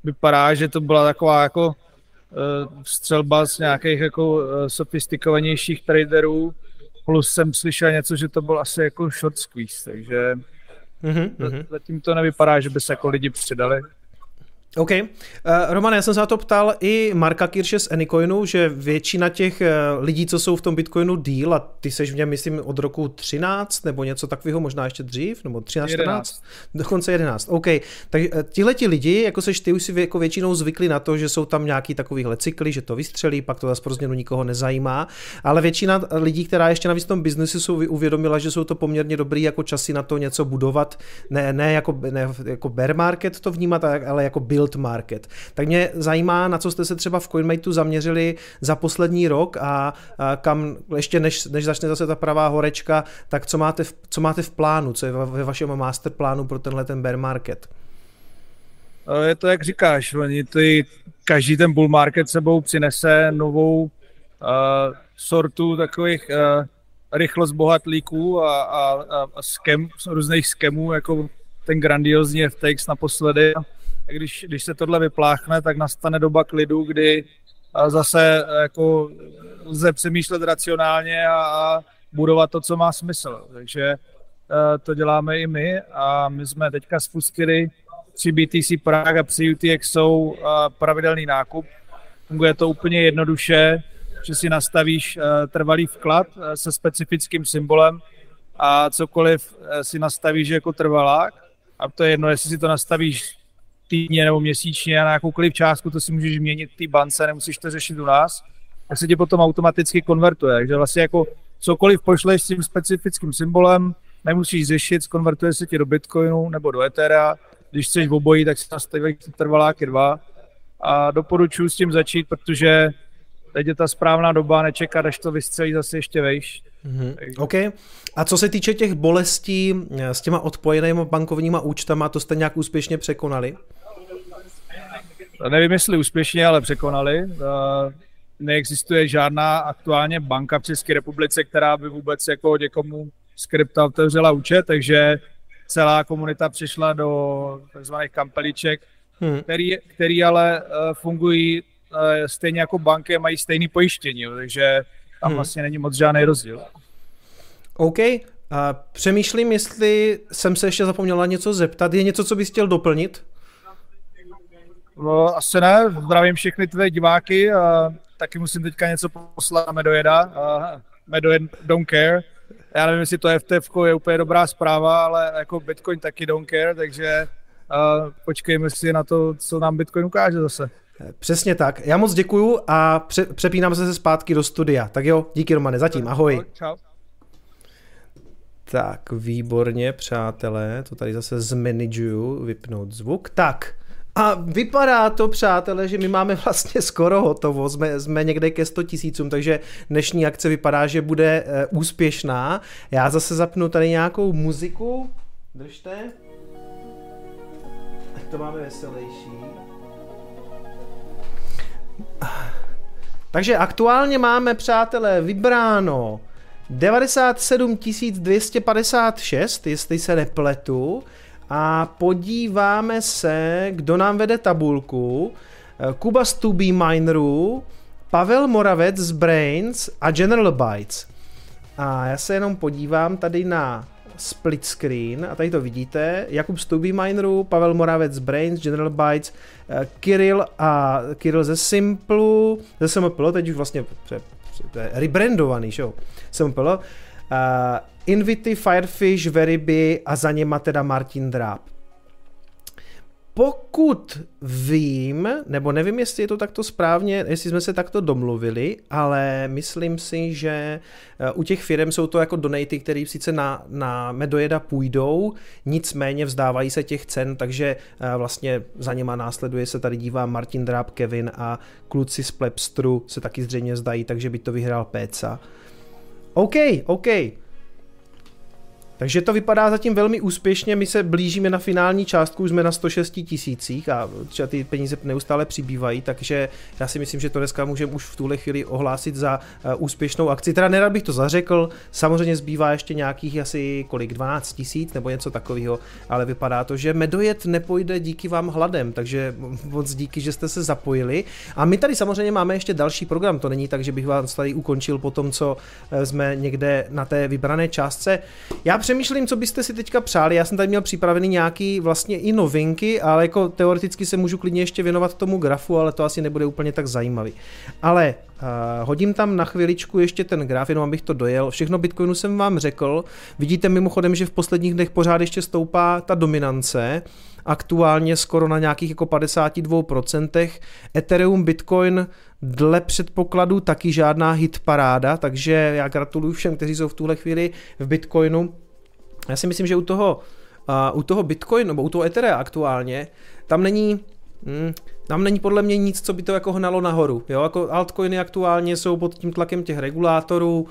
vypadá, že to byla taková jako střelba z nějakých jako eh, sofistikovanějších traderů, plus jsem slyšel něco, že to byl asi jako short squeeze, takže mm-hmm. zatím to nevypadá, že by se jako lidi přidali. OK. Uh, Roman, já jsem se na to ptal i Marka Kirše z Anycoinu, že většina těch uh, lidí, co jsou v tom Bitcoinu deal, a ty seš v něm, myslím, od roku 13 nebo něco takového, možná ještě dřív, nebo 13, 11. 14, dokonce 11. OK. Tak uh, tihle ti lidi, jako seš ty, už si jako většinou zvykli na to, že jsou tam nějaký takovýhle cykly, že to vystřelí, pak to zase pro změnu nikoho nezajímá, ale většina lidí, která ještě navíc v tom biznesu jsou uvědomila, že jsou to poměrně dobrý jako časy na to něco budovat, ne, ne, jako, ne jako bear market to vnímat, ale jako build build market. Tak mě zajímá, na co jste se třeba v CoinMateu zaměřili za poslední rok a, a kam ještě než, než začne zase ta pravá horečka, tak co máte v, co máte v plánu, co je ve vašem masterplánu pro tenhle ten bear market? Je to, jak říkáš, oni ty, každý ten bull market sebou přinese novou uh, sortu takových uh, rychlost bohatlíků a, a, a skem, různých skemů, jako ten grandiozní FTX naposledy když, když se tohle vypláchne, tak nastane doba klidu, kdy zase jako lze přemýšlet racionálně a, a budovat to, co má smysl. Takže to děláme i my a my jsme teďka spustili při BTC Prague a při UTXO pravidelný nákup. Funguje to úplně jednoduše, že si nastavíš trvalý vklad se specifickým symbolem a cokoliv si nastavíš jako trvalák, a to je jedno, jestli si to nastavíš týdně nebo měsíčně a na jakoukoliv částku, to si můžeš měnit té bance, nemusíš to řešit u nás, tak se ti potom automaticky konvertuje. Takže vlastně jako cokoliv pošleš s tím specifickým symbolem, nemusíš řešit, skonvertuje se ti do Bitcoinu nebo do Ethera. Když chceš v obojí, tak si nastaví trvaláky dva. A doporučuji s tím začít, protože teď je ta správná doba, nečekat, až to vystřelí zase ještě vejš. Mm-hmm. OK. A co se týče těch bolestí eh, s těma odpojenými bankovníma účtama, to jste nějak úspěšně překonali? Nevím, jestli úspěšně, ale překonali. Eh, neexistuje žádná aktuálně banka v České republice, která by vůbec jako někomu z krypta otevřela účet, takže celá komunita přišla do tzv. kampeliček, hmm. který, který ale eh, fungují stejně jako banky, mají stejné pojištění, takže tam hmm. vlastně není moc žádný rozdíl. OK, a přemýšlím, jestli jsem se ještě zapomněl na něco zeptat. Je něco, co bys chtěl doplnit? No, asi ne. Zdravím všechny tvé diváky. A taky musím teďka něco poslat na Medojeda. A Medojed don't care. já nevím, jestli to FTF je úplně dobrá zpráva, ale jako Bitcoin taky don't care, takže uh, počkejme si na to, co nám Bitcoin ukáže zase. Přesně tak. Já moc děkuju a pře- přepínám se zpátky do studia. Tak jo, díky Romane, zatím, ahoj. Čau. Tak, výborně, přátelé, to tady zase zmanaguju, vypnout zvuk. Tak, a vypadá to, přátelé, že my máme vlastně skoro hotovo, jsme, jsme někde ke 100 tisícům, takže dnešní akce vypadá, že bude e, úspěšná. Já zase zapnu tady nějakou muziku, držte. Ať to máme veselější. Takže aktuálně máme, přátelé, vybráno 97 256, jestli se nepletu. A podíváme se, kdo nám vede tabulku. Kuba z 2B Mineru, Pavel Moravec z Brains a General Bytes. A já se jenom podívám tady na split screen a tady to vidíte. Jakub z 2B Mineru, Pavel Moravec z Brains, General Bytes, Kirill a Kirill ze Simplu, ze Simplu, teď už vlastně to je rebrandovaný, show. Simple. Uh, Invity, Firefish, Veriby a za něma teda Martin Dráp. Pokud vím, nebo nevím, jestli je to takto správně, jestli jsme se takto domluvili, ale myslím si, že u těch firm jsou to jako donaty, které sice na, na Medojeda půjdou, nicméně vzdávají se těch cen, takže vlastně za něma následuje se tady dívá Martin Dráb, Kevin a kluci z Plebstru se taky zřejmě zdají, takže by to vyhrál Péca. OK, OK. Takže to vypadá zatím velmi úspěšně, my se blížíme na finální částku, už jsme na 106 tisících a třeba ty peníze neustále přibývají, takže já si myslím, že to dneska můžeme už v tuhle chvíli ohlásit za uh, úspěšnou akci. Teda nerad bych to zařekl, samozřejmě zbývá ještě nějakých asi kolik, 12 tisíc nebo něco takového, ale vypadá to, že medojet nepojde díky vám hladem, takže moc díky, že jste se zapojili. A my tady samozřejmě máme ještě další program, to není tak, že bych vás tady ukončil po tom, co jsme někde na té vybrané částce. Já přemýšlím, co byste si teďka přáli. Já jsem tady měl připravený nějaký vlastně i novinky, ale jako teoreticky se můžu klidně ještě věnovat tomu grafu, ale to asi nebude úplně tak zajímavý. Ale uh, hodím tam na chviličku ještě ten graf, jenom abych to dojel. Všechno Bitcoinu jsem vám řekl. Vidíte mimochodem, že v posledních dnech pořád ještě stoupá ta dominance aktuálně skoro na nějakých jako 52%. Ethereum, Bitcoin dle předpokladu taky žádná hit paráda, takže já gratuluju všem, kteří jsou v tuhle chvíli v Bitcoinu. Já si myslím, že u toho, uh, u toho Bitcoinu, nebo u toho Etherea aktuálně, tam není, hmm, tam není podle mě nic, co by to jako hnalo nahoru. Jo? Jako altcoiny aktuálně jsou pod tím tlakem těch regulátorů,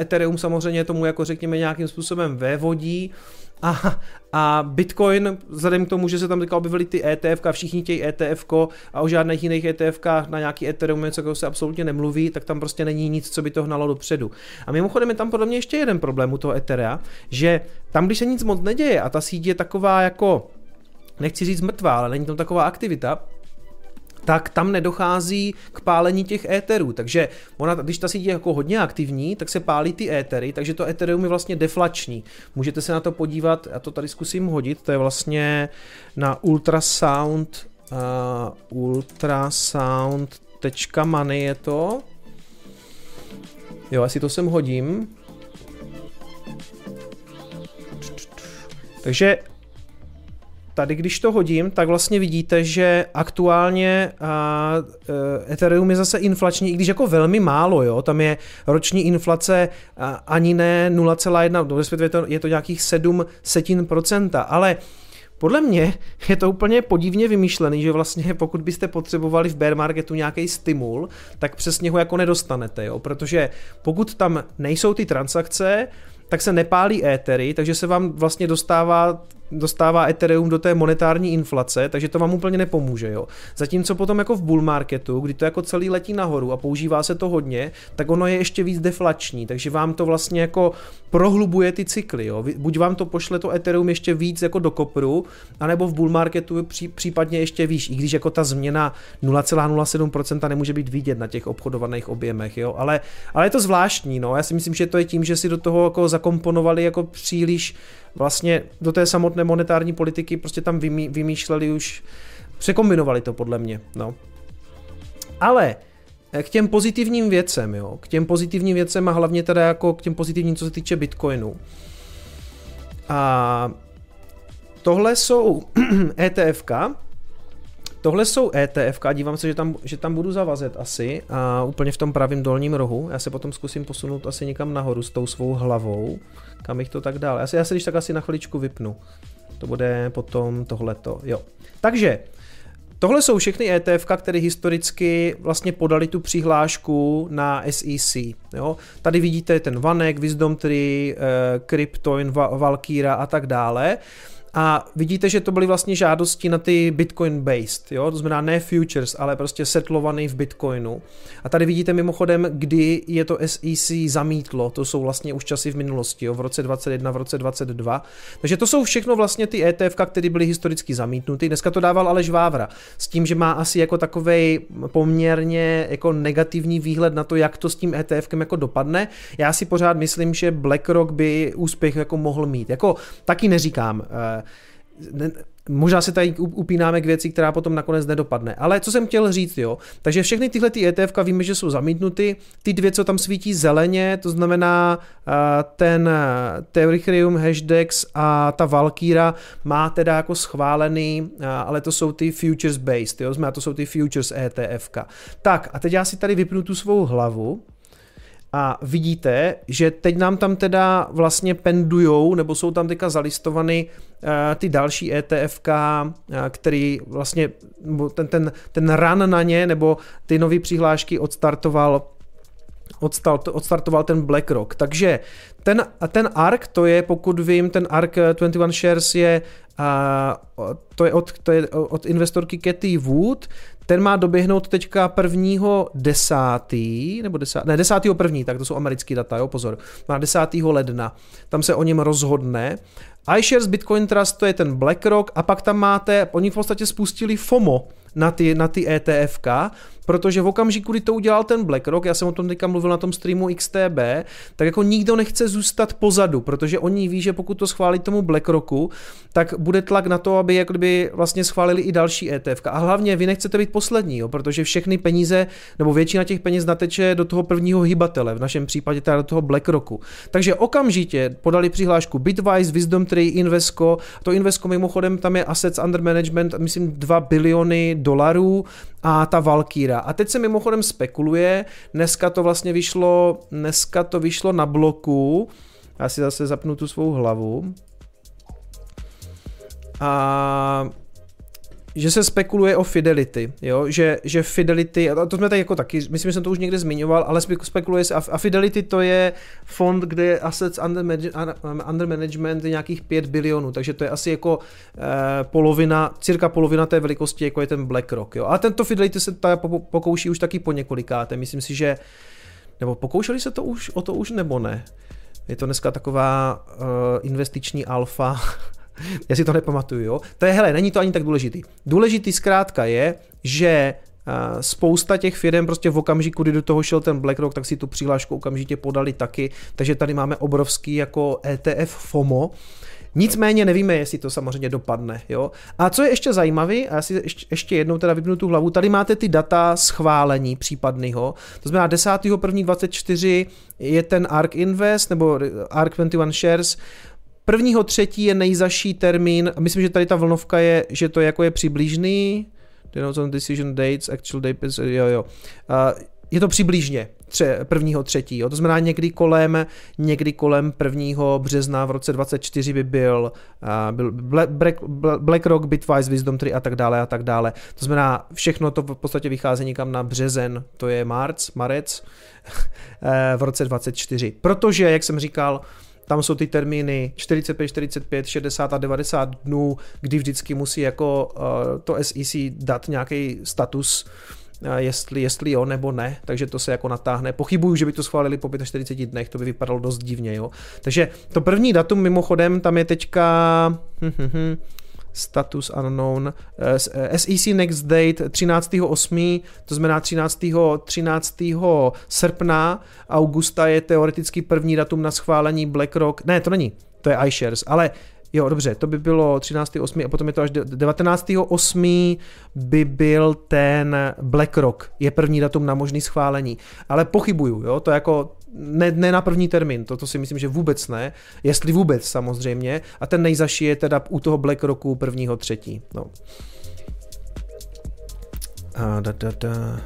Ethereum samozřejmě tomu jako řekněme nějakým způsobem vévodí, a, a Bitcoin, vzhledem k tomu, že se tam teďka objevily ty ETF, všichni tějí ETF a o žádných jiných ETF na nějaký Ethereum něco se absolutně nemluví, tak tam prostě není nic, co by to hnalo dopředu. A mimochodem je tam podle mě ještě jeden problém u toho Etherea, že tam, když se nic moc neděje a ta síť je taková jako, nechci říct mrtvá, ale není tam taková aktivita, tak tam nedochází k pálení těch éterů. Takže ona, když ta síť je jako hodně aktivní, tak se pálí ty étery, takže to Ethereum je vlastně deflační. Můžete se na to podívat, já to tady zkusím hodit, to je vlastně na ultrasound uh, ultrasound.money je to. Jo, asi to sem hodím. Takže tady když to hodím, tak vlastně vidíte, že aktuálně uh, Ethereum je zase inflační, i když jako velmi málo, jo, tam je roční inflace uh, ani ne 0,1, respektive je to, je to nějakých 7 setin procenta, ale podle mě je to úplně podivně vymýšlený, že vlastně pokud byste potřebovali v bear marketu nějaký stimul, tak přesně ho jako nedostanete, jo? protože pokud tam nejsou ty transakce, tak se nepálí étery, takže se vám vlastně dostává dostává Ethereum do té monetární inflace, takže to vám úplně nepomůže. Jo. Zatímco potom jako v bull marketu, kdy to jako celý letí nahoru a používá se to hodně, tak ono je ještě víc deflační, takže vám to vlastně jako prohlubuje ty cykly. Jo. Buď vám to pošle to Ethereum ještě víc jako do kopru, anebo v bull marketu pří, případně ještě výš, i když jako ta změna 0,07% nemůže být vidět na těch obchodovaných objemech, jo. Ale, ale je to zvláštní, no. Já si myslím, že to je tím, že si do toho jako zakomponovali jako příliš vlastně do té samotné monetární politiky prostě tam vymý, vymýšleli už, překombinovali to podle mě, no. Ale k těm pozitivním věcem, jo, k těm pozitivním věcem a hlavně teda jako k těm pozitivním, co se týče Bitcoinu. A tohle jsou ETFka, Tohle jsou ETF, dívám se, že tam, že tam budu zavazet asi a úplně v tom pravém dolním rohu. Já se potom zkusím posunout asi někam nahoru s tou svou hlavou, kam bych to tak dál. Já se, já se když tak asi na chviličku vypnu. To bude potom tohleto, jo. Takže, Tohle jsou všechny ETF, které historicky vlastně podali tu přihlášku na SEC. Jo? Tady vidíte ten Vanek, Wisdom Tree, eh, Cryptoin, Valkyra a tak dále. A vidíte, že to byly vlastně žádosti na ty Bitcoin based, jo? to znamená ne futures, ale prostě setlovaný v Bitcoinu. A tady vidíte mimochodem, kdy je to SEC zamítlo, to jsou vlastně už časy v minulosti, jo? v roce 21, v roce 22. Takže to jsou všechno vlastně ty ETF, které byly historicky zamítnuty. Dneska to dával Aleš Vávra, s tím, že má asi jako takovej poměrně jako negativní výhled na to, jak to s tím ETFkem jako dopadne. Já si pořád myslím, že BlackRock by úspěch jako mohl mít. Jako taky neříkám, eh, ne, možná se tady upínáme k věci, která potom nakonec nedopadne. Ale co jsem chtěl říct, jo. Takže všechny tyhle ty ETF víme, že jsou zamítnuty. Ty dvě, co tam svítí zeleně, to znamená uh, ten Ethereum Hashdex a ta Valkyra má teda jako schválený, uh, ale to jsou ty futures based, jo. Znamená, to jsou ty futures ETF. Tak a teď já si tady vypnu tu svou hlavu a vidíte, že teď nám tam teda vlastně pendujou, nebo jsou tam teďka zalistovaný uh, ty další ETF, uh, který vlastně ten, ten, ten run na ně, nebo ty nové přihlášky odstartoval odstart, odstartoval ten BlackRock. Takže ten, ten ARK, to je, pokud vím, ten ARK 21 Shares je, uh, to je, od, to je od investorky Katy Wood, ten má doběhnout teďka prvního desátý, nebo desátý, ne, desátýho první, tak to jsou americký data, jo, pozor, má desátýho ledna, tam se o něm rozhodne. iShares Bitcoin Trust to je ten BlackRock a pak tam máte, oni v podstatě spustili FOMO na ty, na ty ETFK, protože v okamžiku, kdy to udělal ten BlackRock, já jsem o tom teďka mluvil na tom streamu XTB, tak jako nikdo nechce zůstat pozadu, protože oni ví, že pokud to schválí tomu BlackRocku, tak bude tlak na to, aby jak kdyby vlastně schválili i další ETF. A hlavně vy nechcete být poslední, jo, protože všechny peníze, nebo většina těch peněz nateče do toho prvního hybatele, v našem případě teda do toho BlackRocku. Takže okamžitě podali přihlášku Bitwise, Wisdom Tree, Invesco. To Invesco mimochodem tam je assets under management, myslím 2 biliony dolarů a ta Valkyra. A teď se mimochodem spekuluje, dneska to vlastně vyšlo, dneska to vyšlo na bloku, já si zase zapnu tu svou hlavu. A že se spekuluje o Fidelity, jo? Že, že Fidelity, a to jsme tady jako taky, myslím, že jsem to už někde zmiňoval, ale spekuluje se, a Fidelity to je fond, kde je assets under, under management nějakých 5 bilionů, takže to je asi jako eh, polovina, cirka polovina té velikosti, jako je ten BlackRock, jo? A tento Fidelity se ta pokouší už taky po několikáté, myslím si, že, nebo pokoušeli se to už, o to už nebo ne? Je to dneska taková uh, investiční alfa, Já si to nepamatuju, jo. To je, hele, není to ani tak důležitý. Důležitý zkrátka je, že spousta těch firm prostě v okamžiku, kdy do toho šel ten BlackRock, tak si tu přihlášku okamžitě podali taky, takže tady máme obrovský jako ETF FOMO, Nicméně nevíme, jestli to samozřejmě dopadne. Jo? A co je ještě zajímavé, a já si ještě jednou teda vypnu tu hlavu, tady máte ty data schválení případného. To znamená 10.1.24 je ten ARK Invest nebo ARK 21 Shares, Prvního třetí je nejzaší termín, myslím, že tady ta vlnovka je, že to jako je přibližný, on decision dates, actual dates, jo, jo. Uh, je to přibližně tře, prvního třetí, to znamená někdy kolem, někdy kolem prvního března v roce 24 by byl, uh, byl Black, BlackRock, Bitwise, Wisdom 3 a tak dále a tak dále. To znamená, všechno to v podstatě vychází někam na březen, to je marc, marec v roce 24. Protože, jak jsem říkal, tam jsou ty termíny 45, 45, 60 a 90 dnů, kdy vždycky musí jako uh, to SEC dát nějaký status, uh, jestli, jestli jo nebo ne, takže to se jako natáhne. Pochybuju, že by to schválili po 45 dnech, to by vypadalo dost divně, jo. Takže to první datum mimochodem, tam je teďka hm, hm, hm, status unknown, SEC eh, next date 13.8., to znamená 13. 13. srpna, augusta je teoreticky první datum na schválení BlackRock, ne, to není, to je iShares, ale Jo, dobře, to by bylo 13.8. a potom je to až 19.8. by byl ten BlackRock, je první datum na možný schválení. Ale pochybuju, jo, to jako ne, ne na první termín, to, to si myslím, že vůbec ne, jestli vůbec samozřejmě. A ten nejzaší je teda u toho BlackRocku prvního třetí. No. A da, da, da.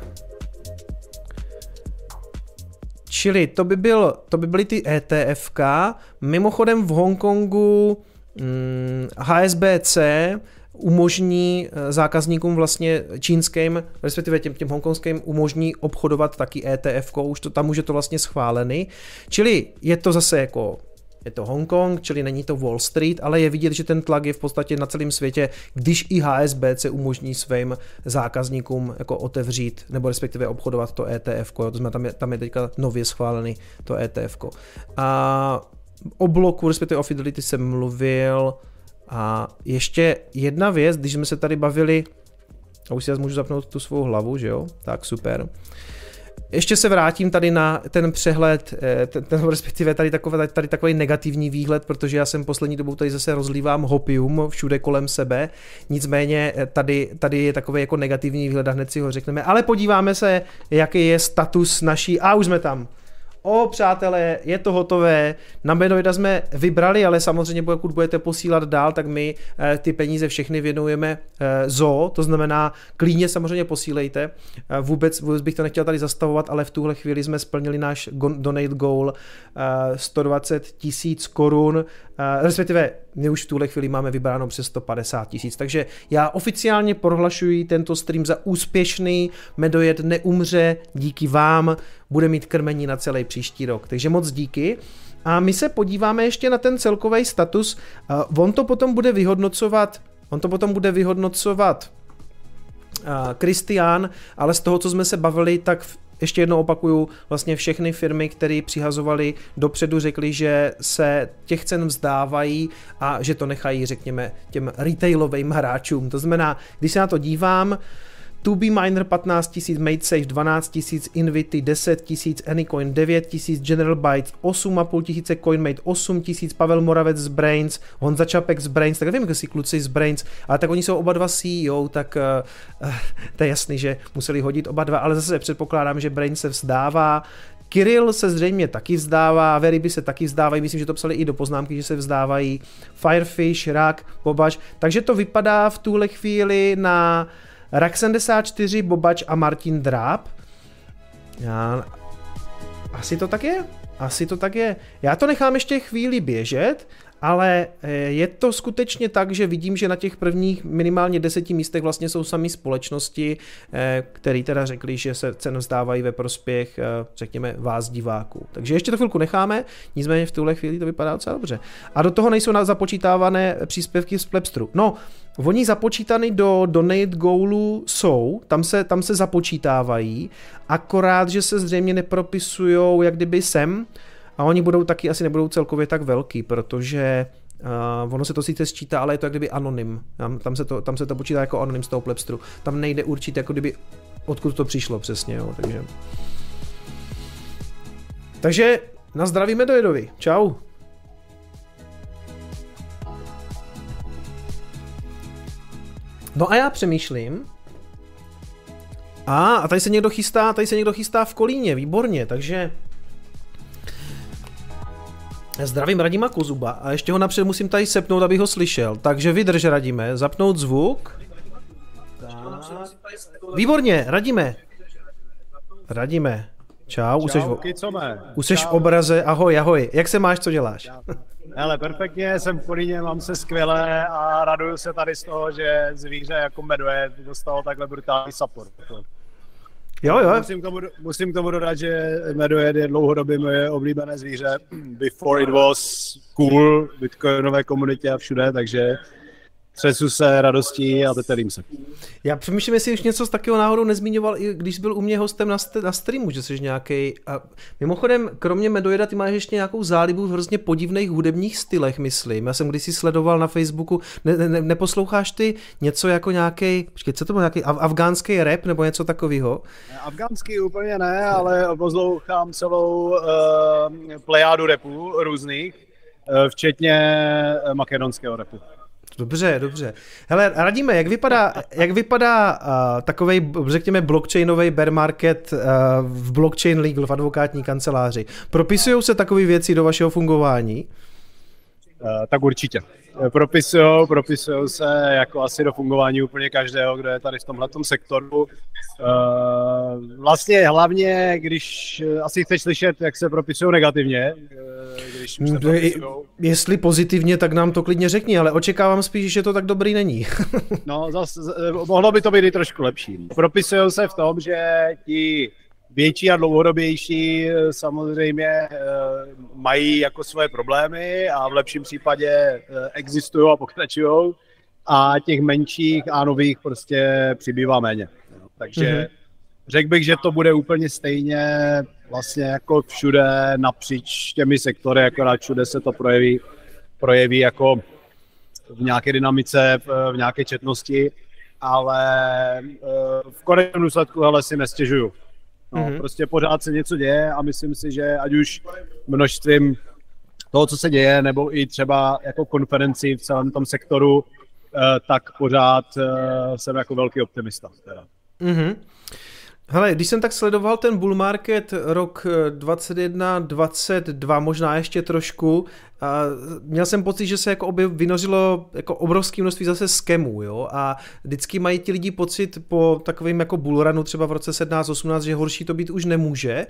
Čili to by, byl, to by byly ty ETFK. Mimochodem v Hongkongu HSBC umožní eh, zákazníkům vlastně čínským, respektive těm, těm hongkongským umožní obchodovat taky ETF, už to tam už je to vlastně schválený. Čili je to zase jako je to Hongkong, čili není to Wall Street, ale je vidět, že ten tlak je v podstatě na celém světě, když i HSBC umožní svým zákazníkům jako otevřít nebo respektive obchodovat to ETF, to znamená, tam je, tam je teďka nově schválený to ETF. A o bloku, respektive o Fidelity jsem mluvil. A ještě jedna věc, když jsme se tady bavili, a už si já můžu zapnout tu svou hlavu, že jo, tak super. Ještě se vrátím tady na ten přehled, eh, ten, ten respektive tady takový, tady, tady takový negativní výhled, protože já jsem poslední dobou tady zase rozlívám hopium všude kolem sebe, nicméně eh, tady, tady je takový jako negativní výhled a hned si ho řekneme, ale podíváme se, jaký je status naší, a už jsme tam, O, přátelé, je to hotové. Na Benoida jsme vybrali, ale samozřejmě pokud budete posílat dál, tak my eh, ty peníze všechny věnujeme eh, zo, to znamená klíně samozřejmě posílejte. Eh, vůbec, vůbec bych to nechtěl tady zastavovat, ale v tuhle chvíli jsme splnili náš donate goal 120 tisíc korun, respektive my už v tuhle chvíli máme vybráno přes 150 tisíc, takže já oficiálně prohlašuji tento stream za úspěšný, Medojed neumře, díky vám, bude mít krmení na celý příští rok, takže moc díky. A my se podíváme ještě na ten celkový status, on to potom bude vyhodnocovat, on to potom bude vyhodnocovat Kristián, ale z toho, co jsme se bavili, tak ještě jednou opakuju, vlastně všechny firmy, které přihazovaly dopředu, řekly, že se těch cen vzdávají a že to nechají, řekněme, těm retailovým hráčům. To znamená, když se na to dívám, 2B Miner 15 000, MadeSafe 12 000, Invity 10 000, Anycoin 9 000, General Bytes 8,5 tisíce, CoinMate 8 000, Pavel Moravec z Brains, Honza Čapek z Brains, tak nevím, jestli kluci z Brains, ale tak oni jsou oba dva CEO, tak uh, to je jasný, že museli hodit oba dva, ale zase předpokládám, že Brains se vzdává, Kirill se zřejmě taky vzdává, Veriby se taky vzdávají, myslím, že to psali i do poznámky, že se vzdávají, Firefish, Rak, Bobač, takže to vypadá v tuhle chvíli na Rak 74, Bobač a Martin Dráb. Já... Asi to tak je. Asi to tak je. Já to nechám ještě chvíli běžet, ale eh, je to skutečně tak, že vidím, že na těch prvních minimálně deseti místech vlastně jsou sami společnosti, eh, které teda řekli, že se cenu vzdávají ve prospěch, eh, řekněme, vás diváků. Takže ještě to chvilku necháme, nicméně v tuhle chvíli to vypadá docela dobře. A do toho nejsou započítávané příspěvky z Plebstru. No, Oni započítaný do donate goalu jsou, tam se, tam se započítávají, akorát, že se zřejmě nepropisují jak kdyby sem, a oni budou taky asi nebudou celkově tak velký, protože Uh, ono se to sice sčítá, ale je to jak kdyby anonym. Tam, tam, se, to, tam se to počítá jako anonym z toho plebstru. Tam nejde určitě jako kdyby odkud to přišlo přesně, jo, takže. Takže na zdraví Medojedovi. Čau. No a já přemýšlím. A, a tady se někdo chystá, tady se někdo chystá v Kolíně, výborně, takže Zdravím Radima Kozuba a ještě ho napřed musím tady sepnout, abych ho slyšel. Takže vydrž, Radime, zapnout zvuk. Výborně, Radime. Radime. Čau, už jsi, v obraze, ahoj, ahoj. Jak se máš, co děláš? Hele, perfektně, jsem v Kolíně, mám se skvěle a raduju se tady z toho, že zvíře jako medvěd dostalo takhle brutální support. Jo, jo. Musím k tomu, musím k tomu dodat, že medvěd je dlouhodobě moje oblíbené zvíře. Before it was cool v bitcoinové komunitě a všude, takže třesu se radostí a tetelím se. Já přemýšlím, jestli už něco z takového náhodou nezmiňoval, i když byl u mě hostem na, st- na streamu, že jsi nějaký. A mimochodem, kromě Medojeda, ty máš ještě nějakou zálibu v hrozně podivných hudebních stylech, myslím. Já jsem kdysi sledoval na Facebooku. Ne, ne, neposloucháš ty něco jako nějaký, počkej, co to byl, nějaký af- afgánský rap nebo něco takového? Afgánský úplně ne, ale poslouchám celou uh, plejádu repů různých eh, včetně eh, makedonského repu. Dobře, dobře. Hele, radíme, jak vypadá, jak vypadá uh, takový, řekněme, blockchainový bear market uh, v blockchain legal v advokátní kanceláři? Propisují se takové věci do vašeho fungování? Uh, tak určitě. Propisují, propisují se jako asi do fungování úplně každého, kdo je tady v tomhle sektoru. Uh, vlastně hlavně, když asi chceš slyšet, jak se propisují negativně, když už. Jestli pozitivně, tak nám to klidně řekni, ale očekávám spíš, že to tak dobrý není. no, zase, mohlo by to být i trošku lepší. Propisují se v tom, že ti větší a dlouhodobější eh, samozřejmě eh, mají jako svoje problémy a v lepším případě eh, existují a pokračují a těch menších a nových prostě přibývá méně. Takže mm-hmm. řekl bych, že to bude úplně stejně vlastně jako všude napříč těmi sektory, akorát všude se to projeví, projeví jako v nějaké dynamice, v nějaké četnosti, ale v konečném důsledku ale si nestěžuju. No, mm-hmm. Prostě pořád se něco děje a myslím si, že ať už množstvím toho, co se děje, nebo i třeba jako konferenci v celém tom sektoru, eh, tak pořád eh, jsem jako velký optimista. Teda. Mm-hmm. Hele, když jsem tak sledoval ten bull market rok 21, 22, možná ještě trošku, a měl jsem pocit, že se jako objev, vynořilo jako obrovské množství zase skemů, jo, a vždycky mají ti lidi pocit po takovým jako bullrunu třeba v roce 17-18, že horší to být už nemůže.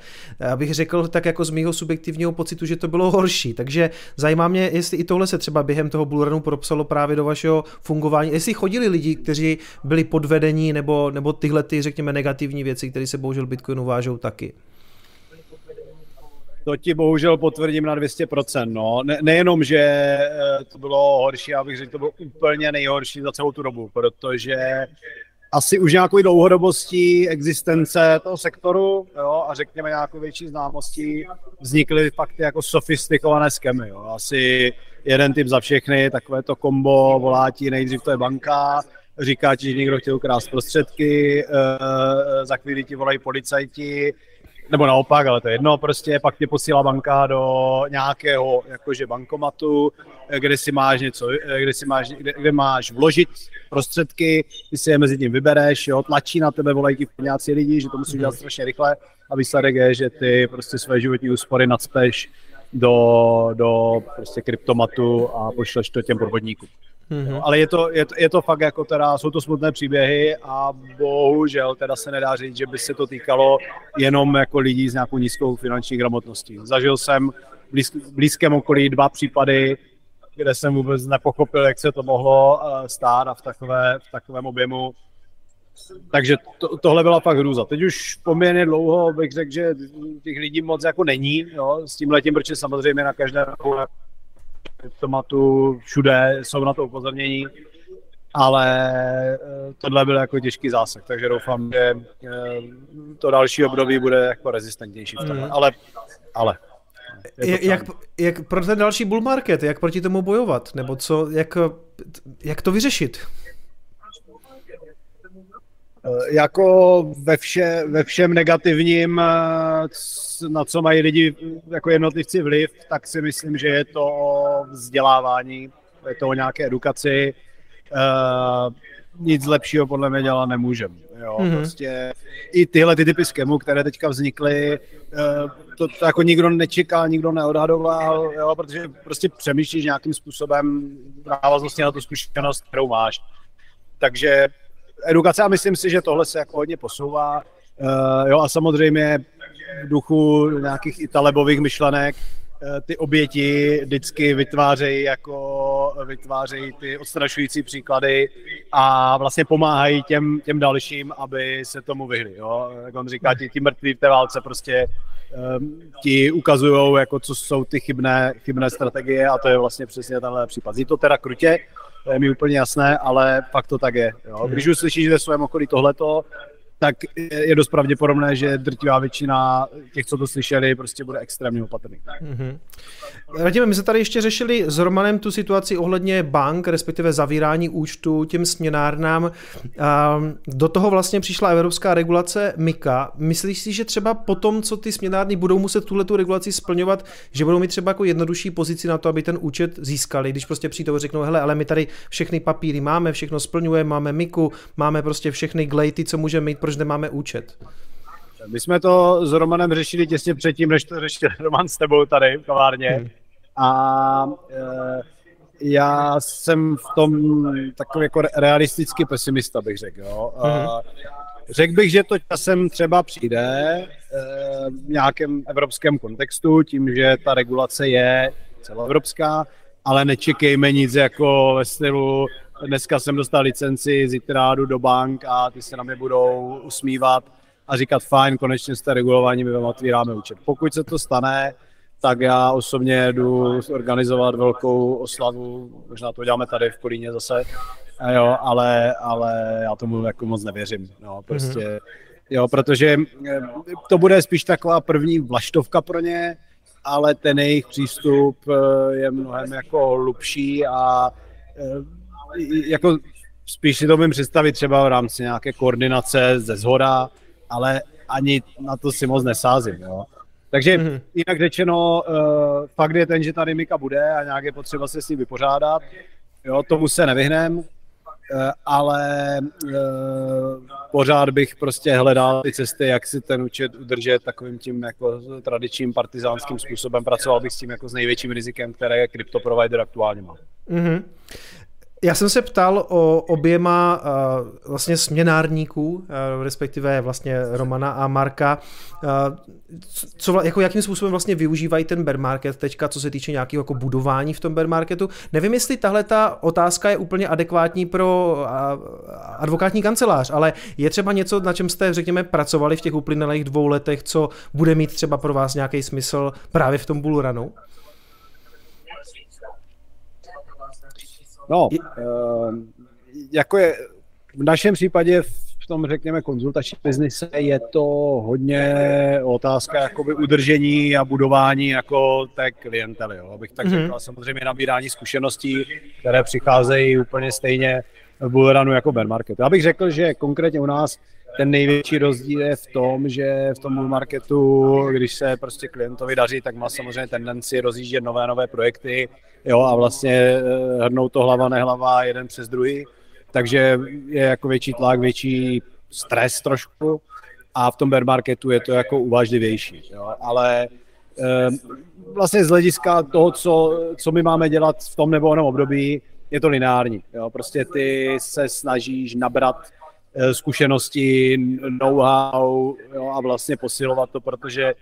Abych řekl tak jako z mýho subjektivního pocitu, že to bylo horší, takže zajímá mě, jestli i tohle se třeba během toho bullrunu propsalo právě do vašeho fungování, jestli chodili lidi, kteří byli podvedení, nebo, nebo tyhle ty, řekněme, negativní věci, které se bohužel Bitcoinu vážou taky. To ti bohužel potvrdím na 200%. No. Ne, nejenom, že eh, to bylo horší, já bych řekl, to bylo úplně nejhorší za celou tu dobu, protože asi už nějakou dlouhodobostí existence toho sektoru jo, a řekněme nějakou větší známostí vznikly fakt jako sofistikované skemy. Jo. Asi jeden typ za všechny, takové to kombo, volá ti nejdřív to je banka, říká ti, že někdo chtěl ukrást prostředky, e, za chvíli ti volají policajti, nebo naopak, ale to je jedno, prostě pak tě posílá banka do nějakého jakože bankomatu, kde si máš něco, kde si máš, kde, kde máš vložit prostředky, ty si je mezi tím vybereš, jo, tlačí na tebe, volají ti nějací lidi, že to musíš dělat strašně rychle a výsledek je, že ty prostě své životní úspory nadspeš do, do prostě kryptomatu a pošleš to těm podvodníkům. Mm-hmm. ale je to, je, to, je to fakt jako teda, jsou to smutné příběhy a bohužel teda se nedá říct, že by se to týkalo jenom jako lidí s nějakou nízkou finanční gramotností. Zažil jsem v blíz, blízkém okolí dva případy, kde jsem vůbec nepochopil, jak se to mohlo eh, stát a v, takové, v takovém objemu. Takže to, tohle byla fakt hrůza. Teď už poměrně dlouho bych řekl, že těch lidí moc jako není jo, s tím letím, protože samozřejmě na každé kryptomatu, všude jsou na to upozornění, ale eh, tohle byl jako těžký zásah, takže doufám, že eh, to další období bude jako rezistentnější v tom, mm. ale, ale. Jak, jak pro ten další bull market, jak proti tomu bojovat, nebo co, jak, jak to vyřešit? Eh, jako ve, vše, ve všem negativním, eh, na co mají lidi jako jednotlivci vliv, tak si myslím, že je to o vzdělávání, je to o nějaké edukaci. Uh, nic lepšího podle mě dělat nemůžeme. Jo, mm-hmm. prostě i tyhle ty typy skemů, které teďka vznikly, to, to, jako nikdo nečekal, nikdo neodhadoval, jo, protože prostě přemýšlíš nějakým způsobem návaznosti na tu zkušenost, kterou máš. Takže edukace a myslím si, že tohle se jako hodně posouvá. Uh, jo a samozřejmě v duchu nějakých italebových myšlenek uh, ty oběti vždycky vytvářejí jako vytvářejí ty odstrašující příklady a vlastně pomáhají těm, těm dalším, aby se tomu vyhli. Jo? Jak on říká, ti, ti mrtví v té válce prostě um, ti ukazují, jako co jsou ty chybné, chybné strategie a to je vlastně přesně tenhle případ. Zní to teda krutě, to je mi úplně jasné, ale fakt to tak je. Jo. Když už slyšíš ve svém okolí tohleto, tak je dost pravděpodobné, že drtivá většina těch, co to slyšeli, prostě bude extrémně opatrný. Mm-hmm. Radíme, my jsme tady ještě řešili s Romanem tu situaci ohledně bank, respektive zavírání účtu těm směnárnám. Do toho vlastně přišla evropská regulace MIKA. Myslíš si, že třeba po tom, co ty směnárny budou muset tuhle tu regulaci splňovat, že budou mít třeba jako jednodušší pozici na to, aby ten účet získali, když prostě přijdou a řeknou, hele, ale my tady všechny papíry máme, všechno splňujeme, máme MIKu, máme prostě všechny glejty, co můžeme mít proč nemáme účet? My jsme to s Romanem řešili těsně předtím, než to řešil Roman s tebou tady v kavárně. Hmm. A e, já jsem v tom takový jako realisticky pesimista, bych řekl. Jo. Hmm. Řekl bych, že to časem třeba přijde e, v nějakém evropském kontextu, tím, že ta regulace je celoevropská, ale nečekejme nic jako ve stylu dneska jsem dostal licenci, zítra jdu do bank a ty se na mě budou usmívat a říkat fajn, konečně jste regulování, my vám otvíráme účet. Pokud se to stane, tak já osobně jdu organizovat velkou oslavu, možná to děláme tady v Kolíně zase, jo, ale, ale já tomu jako moc nevěřím. No, prostě, mm-hmm. jo, protože eh, to bude spíš taková první vlaštovka pro ně, ale ten jejich přístup eh, je mnohem jako hlubší a eh, jako spíš si to umím představit třeba v rámci nějaké koordinace ze zhora, ale ani na to si moc nesázím. Jo. Takže mm-hmm. jinak řečeno, uh, fakt je ten, že ta Mika bude a nějak je potřeba se s ním vypořádat. Jo, tomu se nevyhnem, uh, ale uh, pořád bych prostě hledal ty cesty, jak si ten účet udržet takovým tím jako tradičním partizánským způsobem. Pracoval bych s tím jako s největším rizikem, které kryptoprovider aktuálně má. Mm-hmm. Já jsem se ptal o oběma uh, vlastně směnárníků, uh, respektive vlastně Romana a Marka, uh, co, jako jakým způsobem vlastně využívají ten bear market teďka, co se týče nějakého jako budování v tom bear marketu. Nevím, jestli tahle ta otázka je úplně adekvátní pro uh, advokátní kancelář, ale je třeba něco, na čem jste, řekněme, pracovali v těch uplynulých dvou letech, co bude mít třeba pro vás nějaký smysl právě v tom bullrunu? No, uh, jako je v našem případě v tom, řekněme, konzultační biznise je to hodně otázka jakoby udržení a budování jako té klientely, jo, abych tak mm-hmm. řekl. Samozřejmě nabírání zkušeností, které přicházejí úplně stejně v Bullrunu jako bear marketu. Já bych řekl, že konkrétně u nás ten největší rozdíl je v tom, že v tom marketu, když se prostě klientovi daří, tak má samozřejmě tendenci rozjíždět nové nové projekty, jo, a vlastně eh, hrnou to hlava nehlava jeden přes druhý, takže je jako větší tlak, větší stres trošku a v tom bear marketu je to jako uvážlivější, jo, ale e, vlastně z hlediska toho, co, co my máme dělat v tom nebo onom období, je to lineární. Jo? Prostě ty se snažíš nabrat eh, zkušenosti, know-how jo? a vlastně posilovat to, protože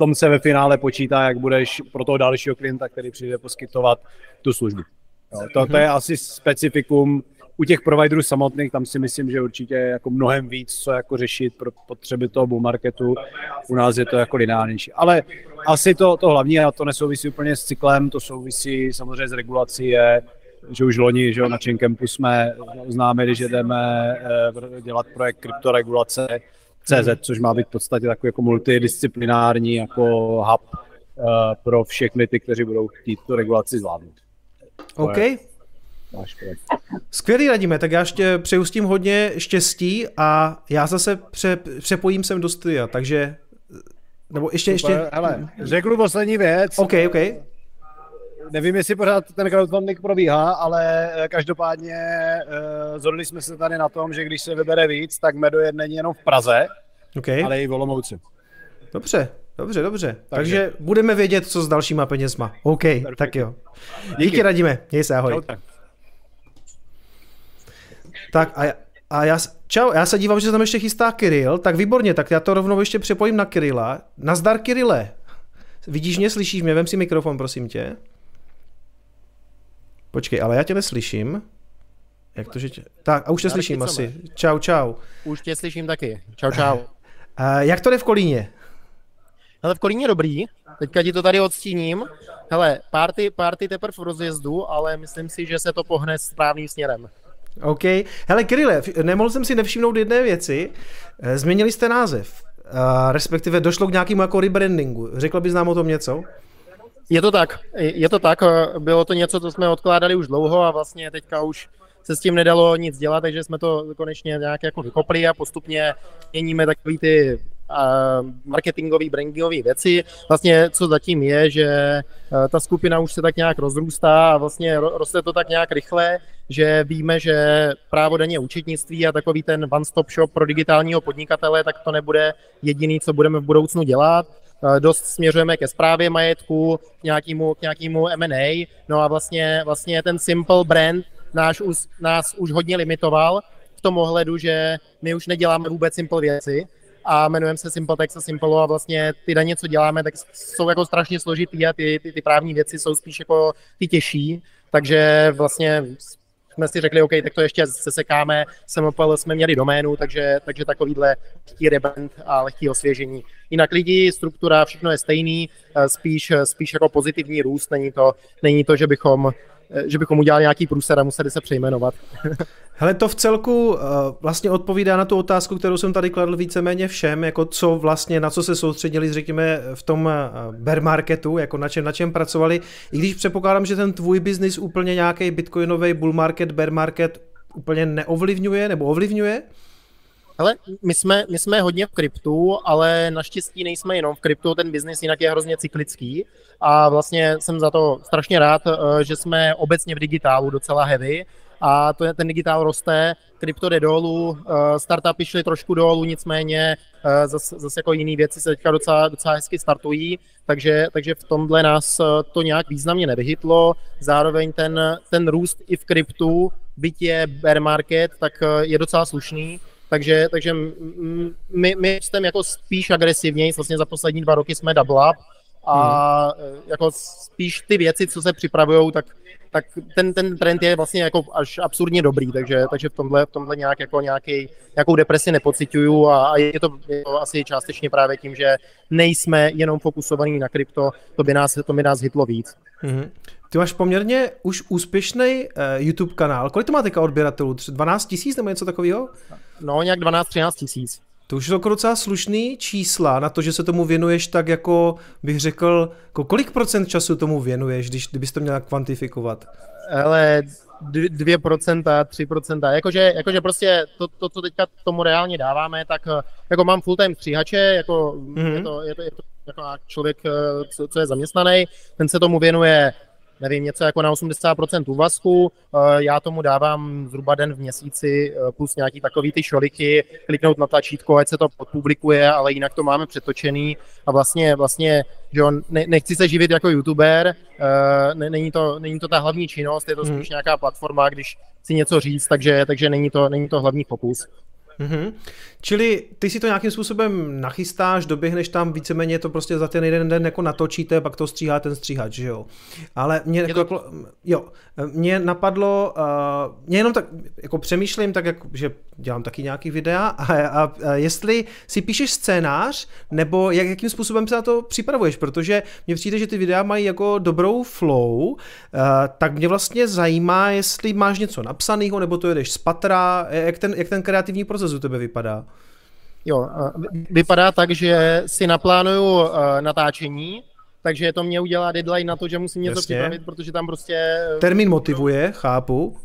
tom se ve finále počítá, jak budeš pro toho dalšího klienta, který přijde poskytovat tu službu. Jo, to, to je asi specifikum u těch providerů samotných, tam si myslím, že určitě jako mnohem víc, co jako řešit pro potřeby toho bull marketu. U nás je to jako lineárnější. Ale asi to, to hlavní, a to nesouvisí úplně s cyklem, to souvisí samozřejmě s regulací, je, že už loni že na Campu jsme oznámili, že jdeme eh, dělat projekt kryptoregulace, CZ, což má být v podstatě takový jako multidisciplinární jako hub uh, pro všechny ty, kteří budou chtít tu regulaci zvládnout. OK. Skvělý radíme, tak já ještě přeju s tím hodně štěstí a já zase pře, přepojím sem do studia, takže nebo ještě, Super, ještě... Hele, řeknu poslední věc. OK, OK. Nevím, jestli pořád ten crowdfunding probíhá, ale eh, každopádně uh, zhodli jsme se tady na tom, že když se vybere víc, tak Medojet není jenom v Praze, okay. ale i v Olomouci. Dobře, dobře, dobře. Takže, Takže budeme vědět, co s dalšíma penězma. OK, Perfect. tak jo. Díky, Díky radíme. Měj se, ahoj. Čau, tak a, a já, čau, já se dívám, že se tam ještě chystá Kiril, tak výborně, tak já to rovnou ještě přepojím na Kirila. Nazdar Kirile. Vidíš mě, slyšíš mě? Vem si mikrofon, prosím tě. Počkej, ale já tě neslyším. Jak to, že tě... Tak, a už tě slyším asi. Čau, čau. Už tě slyším taky. Čau, čau. A jak to jde v Kolíně? Hele, v Kolíně dobrý. Teďka ti to tady odstíním. Hele, party, party teprve v rozjezdu, ale myslím si, že se to pohne správným směrem. OK. Hele, Kirile, nemohl jsem si nevšimnout jedné věci. Eh, Změnili jste název, uh, respektive došlo k nějakému jako rebrandingu. Řekl bys nám o tom něco? Je to tak, je to tak, eh, bylo to něco, co jsme odkládali už dlouho a vlastně teďka už se s tím nedalo nic dělat, takže jsme to konečně nějak jako vykopli a postupně měníme takový ty marketingové, brandingové věci. Vlastně co zatím je, že ta skupina už se tak nějak rozrůstá a vlastně roste to tak nějak rychle, že víme, že právo daně účetnictví a takový ten one-stop shop pro digitálního podnikatele, tak to nebude jediný, co budeme v budoucnu dělat dost směřujeme ke zprávě majetku, k nějakému, k nějakému M&A, no a vlastně, vlastně ten simple brand náš už, nás už hodně limitoval v tom ohledu, že my už neděláme vůbec simple věci, a jmenujeme se Simple Tax a Simple a vlastně ty daně, co děláme, tak jsou jako strašně složitý a ty, ty, ty právní věci jsou spíš jako ty těžší, takže vlastně jsme si řekli, OK, tak to ještě sesekáme, SMPL jsme měli doménu, takže, takže takovýhle lehký rebrand a lehký osvěžení. Jinak lidi, struktura, všechno je stejný, eh, spíš, spíš jako pozitivní růst, není to, není to že bychom že bychom udělali nějaký průser a museli se přejmenovat. Hele, to v celku uh, vlastně odpovídá na tu otázku, kterou jsem tady kladl víceméně všem, jako co vlastně, na co se soustředili, řekněme, v tom uh, bear marketu, jako na čem, na čem pracovali. I když předpokládám, že ten tvůj biznis úplně nějaký bitcoinový bull market, bear market úplně neovlivňuje nebo ovlivňuje? Ale my jsme, my jsme hodně v kryptu, ale naštěstí nejsme jenom v kryptu, ten biznis jinak je hrozně cyklický. A vlastně jsem za to strašně rád, eh, že jsme obecně v digitálu docela heavy. A to ten digitál roste, krypto jde dolů, eh, startupy šly trošku dolů, nicméně zase, zase jako jiné věci se teďka docela, docela hezky startují, takže, takže v tomhle nás eh, to nějak významně nevyhytlo. Zároveň ten, ten růst i v kryptu, byť je bear market, tak je docela slušný, takže, takže my, my jsme jako spíš agresivněji, vlastně za poslední dva roky jsme double up a hmm. jako spíš ty věci, co se připravují, tak, tak ten, ten trend je vlastně jako až absurdně dobrý, takže, takže v tomhle, v tomhle nějak jako nějaký, nějakou depresi nepocituju a, a je, to, je to asi částečně právě tím, že nejsme jenom fokusovaní na krypto, to by nás, to by nás hitlo víc. Hmm. Ty máš poměrně už úspěšný uh, YouTube kanál. Kolik to má teďka odběratelů? 12 tisíc nebo něco takového? No, nějak 12-13 tisíc. To už jsou jako docela slušný čísla na to, že se tomu věnuješ tak jako, bych řekl, jako kolik procent času tomu věnuješ, když, kdybys to měl kvantifikovat? Ale 2%, 3%, jakože, jakože prostě to, to, co teďka tomu reálně dáváme, tak jako mám full-time stříhače, jako mm-hmm. je, to, je, to, je to jako člověk, co, co je zaměstnaný, ten se tomu věnuje nevím, něco jako na 80% úvazku. Eh, já tomu dávám zhruba den v měsíci eh, plus nějaký takový ty šoliky, kliknout na tlačítko, ať se to podpublikuje, ale jinak to máme přetočený a vlastně, vlastně že on, ne, nechci se živit jako youtuber, eh, ne, není, to, není to ta hlavní činnost, je to spíš hmm. nějaká platforma, když si něco říct, takže, takže není, to, není to hlavní fokus. Mm-hmm. Čili ty si to nějakým způsobem nachystáš, doběhneš tam, víceméně to prostě za ten jeden den jako natočíte, pak to stříhá ten stříhač, že jo. Ale mě, jako, to... jo, mě napadlo, uh, mě jenom tak, jako přemýšlím tak, jako, že dělám taky nějaký videa a, a, a jestli si píšeš scénář, nebo jak, jakým způsobem se na to připravuješ, protože mně přijde, že ty videa mají jako dobrou flow, uh, tak mě vlastně zajímá, jestli máš něco napsaného, nebo to jedeš z patra, jak ten, jak ten kreativní proces u tebe vypadá. Jo, vypadá tak, že si naplánuju natáčení, takže to mě udělá deadline na to, že musím něco Jasně. připravit, protože tam prostě... Eh, Termín motivuje, chápu.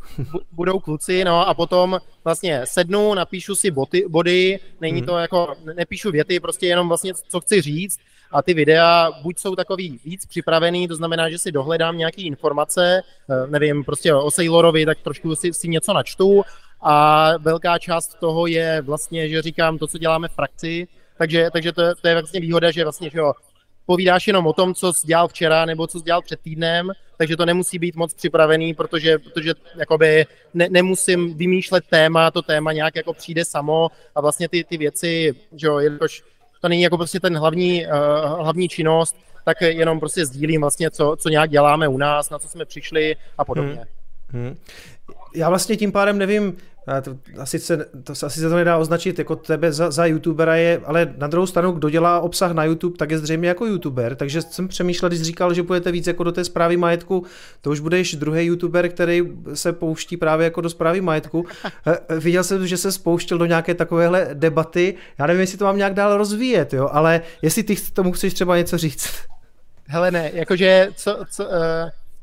budou kluci, no a potom vlastně sednu, napíšu si boty, body, není hmm. to jako, nepíšu věty, prostě jenom vlastně co chci říct a ty videa buď jsou takový víc připravený, to znamená, že si dohledám nějaké informace, eh, nevím, prostě o Sailorovi, tak trošku si, si něco načtu, a velká část toho je vlastně, že říkám to, co děláme v praxi, takže, takže to, to je vlastně výhoda, že vlastně, že jo, povídáš jenom o tom, co jsi dělal včera nebo co jsi dělal před týdnem, takže to nemusí být moc připravený, protože, protože jakoby ne, nemusím vymýšlet téma, to téma nějak jako přijde samo a vlastně ty, ty věci, že jo, jelikož to není jako prostě ten hlavní, uh, hlavní činnost, tak jenom prostě sdílím vlastně, co, co nějak děláme u nás, na co jsme přišli a podobně. Hmm. Hmm já vlastně tím pádem nevím, to, asi, se, to, asi se to nedá označit jako tebe za, za youtubera je, ale na druhou stranu, kdo dělá obsah na YouTube, tak je zřejmě jako youtuber, takže jsem přemýšlel, když říkal, že budete víc jako do té zprávy majetku, to už budeš druhý youtuber, který se pouští právě jako do zprávy majetku. E, Viděl jsem, že se spouštěl do nějaké takovéhle debaty, já nevím, jestli to mám nějak dál rozvíjet, jo, ale jestli ty tomu chceš třeba něco říct. Hele ne, jakože co, co, uh,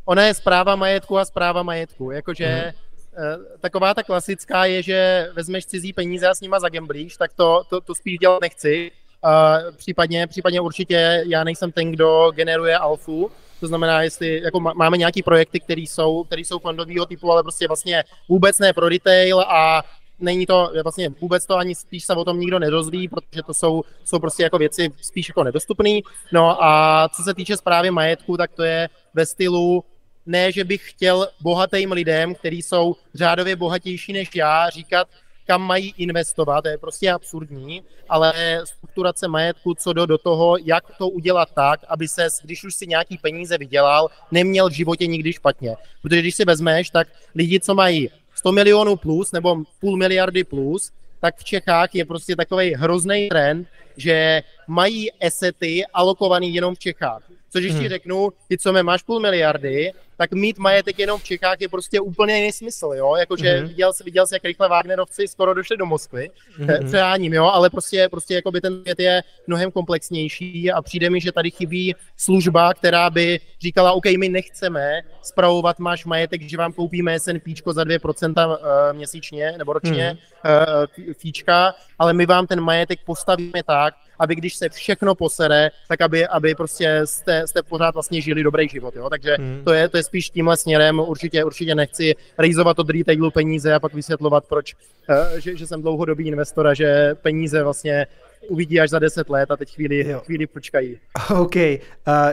ona je zpráva majetku a zpráva majetku, jakože mm. Uh, taková ta klasická je, že vezmeš cizí peníze a s nima zagemblíš, tak to, to, to spíš dělat nechci. Uh, případně, případně určitě já nejsem ten, kdo generuje alfu, to znamená, jestli jako máme nějaký projekty, které jsou, které jsou fondového typu, ale prostě vlastně vůbec ne pro retail a není to vlastně vůbec to ani spíš se o tom nikdo nedozví, protože to jsou, jsou prostě jako věci spíš jako nedostupné. No a co se týče zprávy majetku, tak to je ve stylu ne, že bych chtěl bohatým lidem, kteří jsou řádově bohatější než já, říkat, kam mají investovat, to je prostě absurdní, ale strukturace majetku co do, do toho, jak to udělat tak, aby se, když už si nějaký peníze vydělal, neměl v životě nikdy špatně. Protože když si vezmeš, tak lidi, co mají 100 milionů plus nebo půl miliardy plus, tak v Čechách je prostě takový hrozný trend, že mají esety alokovaný jenom v Čechách. Což ještě hmm. řeknu, ty, co mě máš půl miliardy, tak mít majetek jenom v Čechách je prostě úplně nesmysl, jo, jakože mm-hmm. viděl, viděl jsi, jak rychle Wagnerovci skoro došli do Moskvy, mm-hmm. přeháním, jo, ale prostě, prostě jakoby ten svět je mnohem komplexnější a přijde mi, že tady chybí služba, která by říkala, OK, my nechceme spravovat máš majetek, že vám koupíme S&P za 2% eh, měsíčně nebo ročně mm-hmm. fíčka, ale my vám ten majetek postavíme tak, aby když se všechno posere, tak aby, aby prostě jste, jste pořád vlastně žili dobrý život, jo? takže hmm. to, je, to je spíš tímhle směrem, určitě, určitě nechci rejzovat od retailu peníze a pak vysvětlovat, proč, uh, že, že jsem dlouhodobý investor a že peníze vlastně uvidí až za 10 let a teď chvíli, jo. chvíli počkají. OK, uh,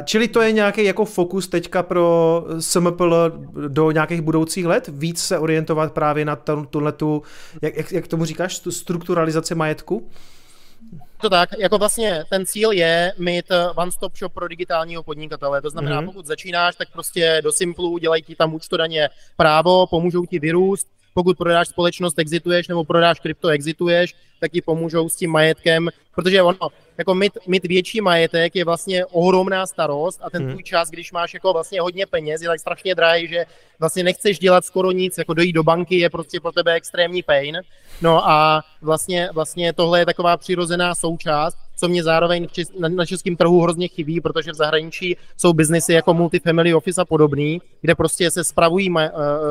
čili to je nějaký jako fokus teďka pro SMPL do nějakých budoucích let? Víc se orientovat právě na tuhle tu, jak, jak, jak tomu říkáš, tu strukturalizaci majetku? To tak, jako vlastně ten cíl je mít one-stop shop pro digitálního podnikatele. To znamená, mm-hmm. pokud začínáš, tak prostě do Simplu dělají ti tam účtodaně právo, pomůžou ti vyrůst, pokud prodáš společnost, exituješ, nebo prodáš krypto, exituješ, tak ti pomůžou s tím majetkem, protože ono, jako mít, mít větší majetek je vlastně ohromná starost a ten hmm. tvůj čas, když máš jako vlastně hodně peněz, je tak strašně drahý, že vlastně nechceš dělat skoro nic, jako dojít do banky je prostě pro tebe extrémní pain. No a vlastně, vlastně tohle je taková přirozená součást, co mě zároveň na českém trhu hrozně chybí, protože v zahraničí jsou biznesy jako multifamily office a podobný, kde prostě se spravují, uh,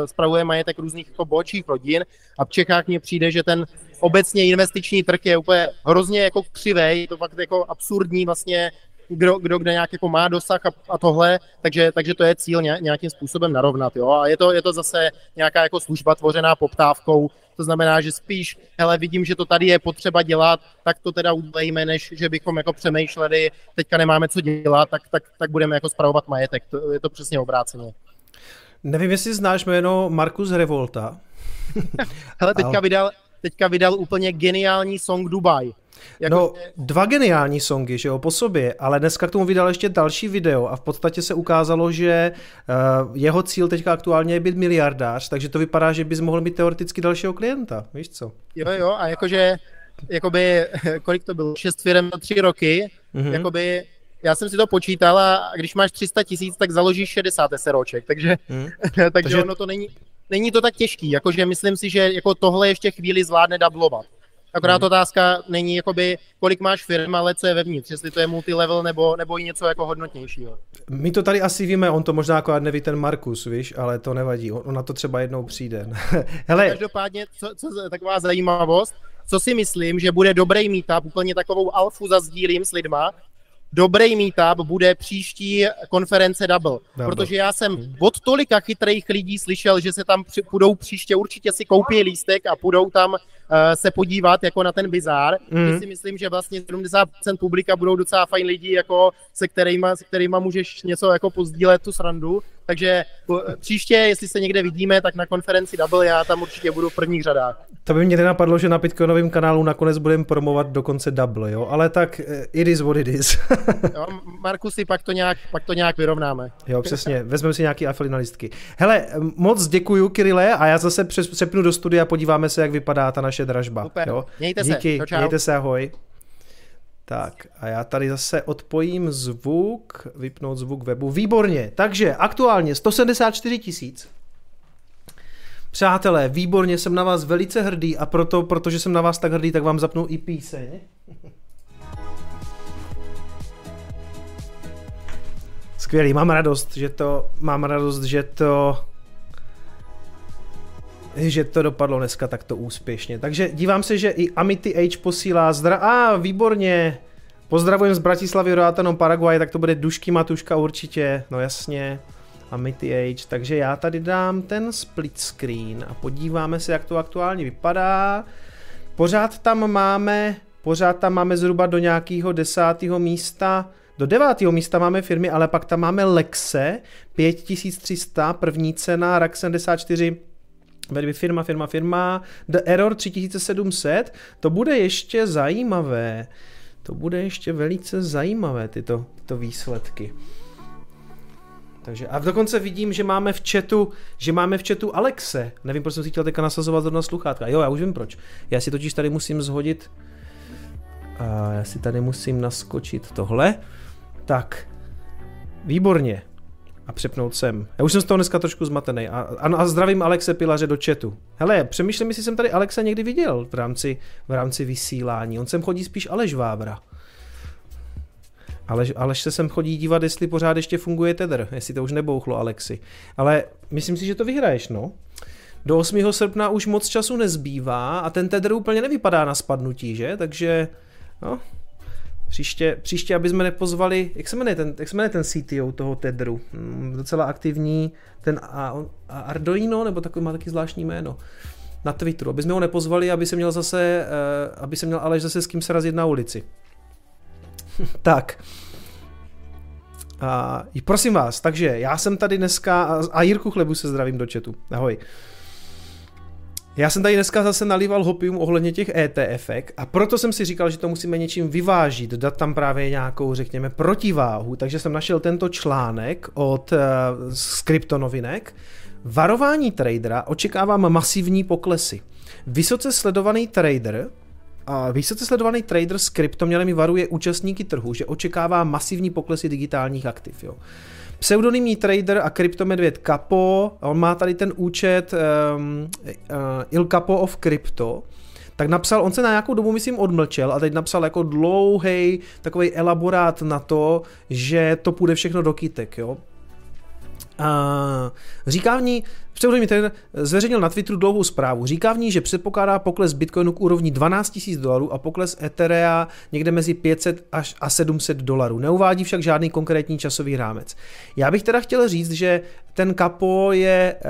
spravuje majetek různých jako bočích rodin a v Čechách mně přijde, že ten obecně investiční trh je úplně hrozně jako křivej, to fakt jako absurdní vlastně kdo, kdo kde nějak jako má dosah a, a tohle, takže, takže to je cíl nějakým způsobem narovnat. Jo? A je to, je to zase nějaká jako služba tvořená poptávkou, to znamená, že spíš, hele, vidím, že to tady je potřeba dělat, tak to teda udělejme, než že bychom jako přemýšleli, teďka nemáme co dělat, tak, tak, tak budeme jako spravovat majetek. To, je to přesně obráceně. Nevím, jestli znáš jméno Markus Revolta. hele, teďka vydal, teďka vydal úplně geniální song Dubai. Jako... No, dva geniální songy, že jo, po sobě, ale dneska k tomu vydal ještě další video a v podstatě se ukázalo, že uh, jeho cíl teďka aktuálně je být miliardář, takže to vypadá, že bys mohl mít teoreticky dalšího klienta, víš co? Jo, jo, a jakože, jakoby, kolik to bylo, šest firm na tři roky, mm-hmm. jakoby, já jsem si to počítal a když máš 300 tisíc, tak založíš 60 SROček, takže, mm. takže, takže ono to není, není to tak těžký, jakože myslím si, že jako tohle ještě chvíli zvládne dublovat. Akorát hmm. otázka není, jakoby, kolik máš firm, ale co je vevnitř, jestli to je multilevel nebo, nebo i něco jako hodnotnějšího. My to tady asi víme, on to možná jako neví ten Markus, víš, ale to nevadí, on na to třeba jednou přijde. Hele. Každopádně, co, co, taková zajímavost, co si myslím, že bude dobrý meetup, úplně takovou alfu zazdílím s lidma, dobrý meetup bude příští konference Double, Double. protože já jsem od tolika chytrých lidí slyšel, že se tam při, půjdou příště, určitě si koupí lístek a půjdou tam uh, se podívat jako na ten bizár. Mm. si myslím, že vlastně 70% publika budou docela fajn lidi, jako se kterýma, se kterýma můžeš něco jako pozdílet tu srandu, takže příště, jestli se někde vidíme, tak na konferenci Double, já tam určitě budu v prvních řadách. To by mě nenapadlo, že na Bitcoinovém kanálu nakonec budeme promovat dokonce Double, jo, ale tak eh, it is what it is. jo, Markusy, pak to, nějak, pak to nějak vyrovnáme. Jo, přesně, vezmeme si nějaký afilinalistky. Hele, moc děkuju, Kirile, a já zase přepnu do studia a podíváme se, jak vypadá ta naše dražba. Super, jo? mějte Díky, se, čau. mějte se, ahoj. Tak a já tady zase odpojím zvuk, vypnout zvuk webu. Výborně, takže aktuálně 174 tisíc. Přátelé, výborně, jsem na vás velice hrdý a proto, protože jsem na vás tak hrdý, tak vám zapnu i píseň. Skvělý, mám radost, že to, mám radost, že to, že to dopadlo dneska takto úspěšně. Takže dívám se, že i Amity H posílá zdra... A, ah, výborně. Pozdravujem z Bratislavy, Roatanom, Paraguay, tak to bude Dušky Matuška určitě, no jasně. Amity H, takže já tady dám ten split screen a podíváme se, jak to aktuálně vypadá. Pořád tam máme, pořád tam máme zhruba do nějakého desátého místa, do devátého místa máme firmy, ale pak tam máme Lexe, 5300, první cena, RAK 74, Vedby firma, firma, firma, The Error 3700, to bude ještě zajímavé. To bude ještě velice zajímavé, tyto, tyto výsledky. Takže a dokonce vidím, že máme v chatu, že máme v chatu Alexe. Nevím, proč jsem si chtěl teďka nasazovat zrovna sluchátka. Jo, já už vím proč. Já si totiž tady musím zhodit a já si tady musím naskočit tohle. Tak, výborně a přepnout sem. Já už jsem z toho dneska trošku zmatený. A, a, a zdravím Alexe Pilaře do chatu. Hele, přemýšlím, jestli jsem tady Alexa někdy viděl v rámci, v rámci vysílání. On sem chodí spíš Aleš Vávra. Aleš, Aleš se sem chodí dívat, jestli pořád ještě funguje Tether, jestli to už nebouchlo Alexi. Ale myslím si, že to vyhraješ, no. Do 8. srpna už moc času nezbývá a ten Tether úplně nevypadá na spadnutí, že? Takže, no, Příště, příště, aby jsme nepozvali, jak se jmenuje ten, jak se jmenuje ten CTO toho Tedru, hmm, docela aktivní, ten a, a Arduino, nebo takový má taky zvláštní jméno, na Twitteru, aby jsme ho nepozvali, aby se měl zase, uh, aby se měl Aleš zase s kým se razit na ulici. tak. A, prosím vás, takže já jsem tady dneska, a Jirku Chlebu se zdravím do chatu, ahoj. Já jsem tady dneska zase nalíval hopium ohledně těch ETF a proto jsem si říkal, že to musíme něčím vyvážit, dát tam právě nějakou, řekněme, protiváhu, takže jsem našel tento článek od uh, z kryptonovinek. Varování tradera očekávám masivní poklesy. Vysoce sledovaný trader a vysoce sledovaný trader s kryptoměnami varuje účastníky trhu, že očekává masivní poklesy digitálních aktiv. Jo. Pseudonymní trader a kryptomedvěd Capo, on má tady ten účet um, uh, Il Capo of Crypto, tak napsal, on se na nějakou dobu, myslím, odmlčel a teď napsal jako dlouhý takový elaborát na to, že to půjde všechno do kytek, jo. A říká v ní, pseudonym ten zveřejnil na Twitteru dlouhou zprávu. Říká v ní, že předpokládá pokles Bitcoinu k úrovni 12 000 dolarů a pokles Etherea někde mezi 500 až a 700 dolarů. Neuvádí však žádný konkrétní časový rámec. Já bych teda chtěl říct, že ten kapo je, eh,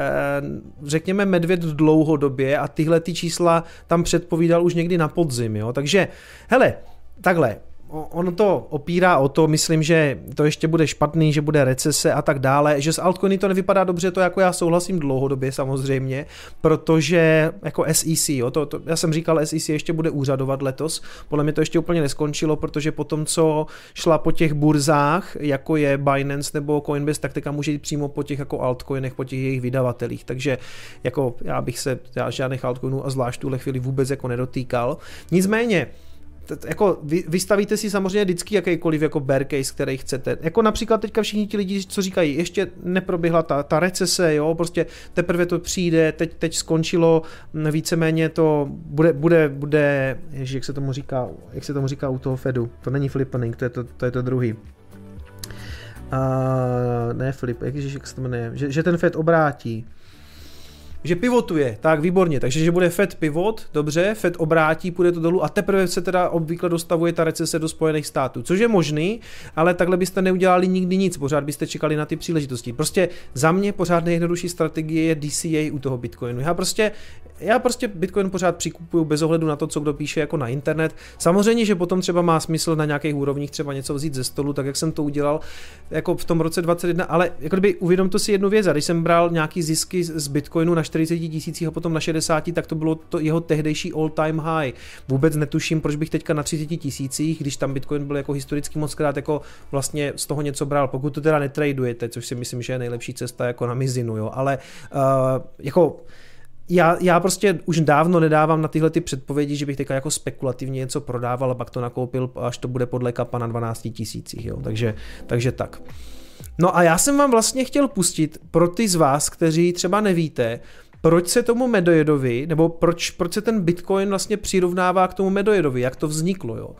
řekněme, medvěd dlouhodobě a tyhle ty čísla tam předpovídal už někdy na podzim. Jo? Takže, hele, takhle, ono to opírá o to, myslím, že to ještě bude špatný, že bude recese a tak dále, že s altcoiny to nevypadá dobře, to jako já souhlasím dlouhodobě samozřejmě, protože jako SEC, jo, to, to, já jsem říkal, SEC ještě bude úřadovat letos, podle mě to ještě úplně neskončilo, protože po tom, co šla po těch burzách, jako je Binance nebo Coinbase, tak teďka může jít přímo po těch jako altcoinech, po těch jejich vydavatelích, takže jako já bych se já žádných altcoinů a zvlášť tuhle chvíli vůbec jako nedotýkal. Nicméně, jako vy, vystavíte si samozřejmě vždycky jakýkoliv jako bear case, který chcete. Jako například teďka všichni ti lidi, co říkají, ještě neproběhla ta, ta recese, jo, prostě teprve to přijde, teď, teď skončilo, víceméně to bude, bude, bude, ježi, jak se tomu říká, jak se tomu říká u toho Fedu, to není flipping, to je to, to, je to druhý. Uh, ne flip, jak, jak se to jmenuje, že, že ten Fed obrátí, že pivotuje, tak výborně, takže že bude Fed pivot, dobře, Fed obrátí, půjde to dolů a teprve se teda obvykle dostavuje ta recese do Spojených států, což je možný, ale takhle byste neudělali nikdy nic, pořád byste čekali na ty příležitosti. Prostě za mě pořád nejjednodušší strategie je DCA u toho Bitcoinu. Já prostě, já prostě Bitcoin pořád přikupuju bez ohledu na to, co kdo píše jako na internet. Samozřejmě, že potom třeba má smysl na nějakých úrovních třeba něco vzít ze stolu, tak jak jsem to udělal jako v tom roce 21, ale jako kdyby uvědomte si jednu věc, a když jsem bral nějaký zisky z Bitcoinu na 40 tisících a potom na 60, tak to bylo to jeho tehdejší all time high. Vůbec netuším, proč bych teďka na 30 tisících, když tam Bitcoin byl jako historicky moc krát, jako vlastně z toho něco bral, pokud to teda netradujete, což si myslím, že je nejlepší cesta jako na mizinu, jo, ale uh, jako já, já prostě už dávno nedávám na tyhle ty předpovědi, že bych teďka jako spekulativně něco prodával a pak to nakoupil, až to bude podle kapa na 12 tisících, jo. Takže, takže tak. No a já jsem vám vlastně chtěl pustit pro ty z vás, kteří třeba nevíte, proč se tomu medojedovi, nebo proč, proč se ten Bitcoin vlastně přirovnává k tomu medojedovi, jak to vzniklo, jo.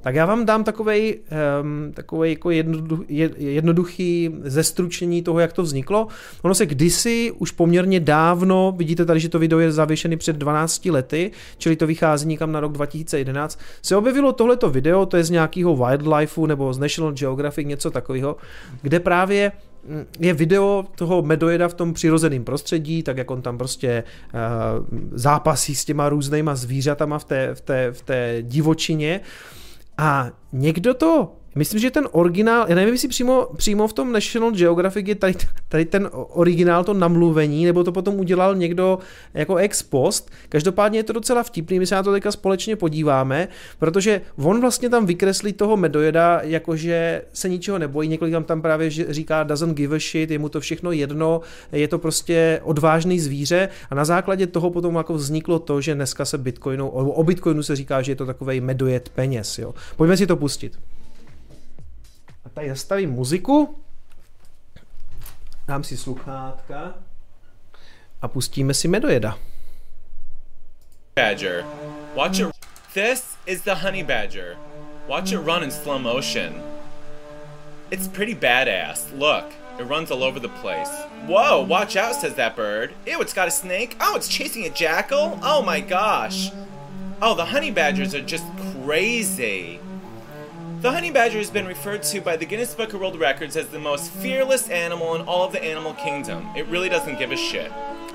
Tak já vám dám takový um, takovej jako jednoduch, jednoduchý zestručení toho, jak to vzniklo. Ono se kdysi, už poměrně dávno, vidíte tady, že to video je zavěšený před 12 lety, čili to vychází někam na rok 2011, se objevilo tohleto video, to je z nějakého wildlifeu nebo z National Geographic, něco takového, kde právě je video toho medojeda v tom přirozeném prostředí, tak jak on tam prostě uh, zápasí s těma různýma zvířatama v té, v té, v té divočině. A někdo to Myslím, že ten originál, já nevím, jestli přímo, přímo v tom National Geographic je tady, tady ten originál, to namluvení, nebo to potom udělal někdo jako ex post. Každopádně je to docela vtipný, my se na to teďka společně podíváme, protože on vlastně tam vykreslí toho medojeda, jakože se ničeho nebojí, několik tam tam právě říká doesn't give a shit, je mu to všechno jedno, je to prostě odvážný zvíře a na základě toho potom jako vzniklo to, že dneska se Bitcoinu, o Bitcoinu se říká, že je to takový medojed peněz. Jo. Pojďme si to pustit tady zastavím muziku, dám si sluchátka a pustíme si medojeda. Badger. Watch it. This is the honey badger. Watch it run in slow motion. It's pretty badass. Look, it runs all over the place. Whoa, watch out, says that bird. Ew, it's got a snake. Oh, it's chasing a jackal. Oh my gosh. Oh, the honey badgers are just crazy. The honey badger has been referred to by the Guinness Book of World Records as the most fearless animal in all of the animal kingdom. It really doesn't give a shit.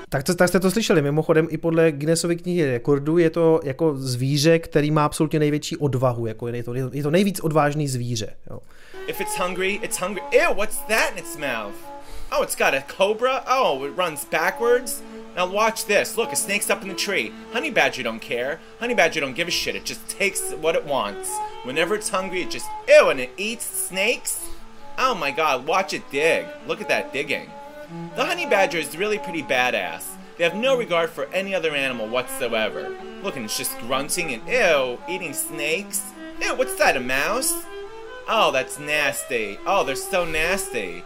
Tak, to, tak jste to slyšeli, mimochodem i podle Guinnessovy knihy rekordů je to jako zvíře, který má absolutně největší odvahu, jako je to, je to nejvíc odvážný zvíře. Jo. If it's hungry, it's hungry. Ew, what's that in its mouth? Oh, it's got a cobra? Oh, it runs backwards? Now watch this. Look, a snake's up in the tree. Honey badger don't care. Honey badger don't give a shit. It just takes what it wants. Whenever it's hungry, it just ew and it eats snakes. Oh my god, watch it dig. Look at that digging. The honey badger is really pretty badass. They have no regard for any other animal whatsoever. Look, and it's just grunting and ew, eating snakes. Ew, what's that, a mouse? Oh, that's nasty. Oh, they're so nasty.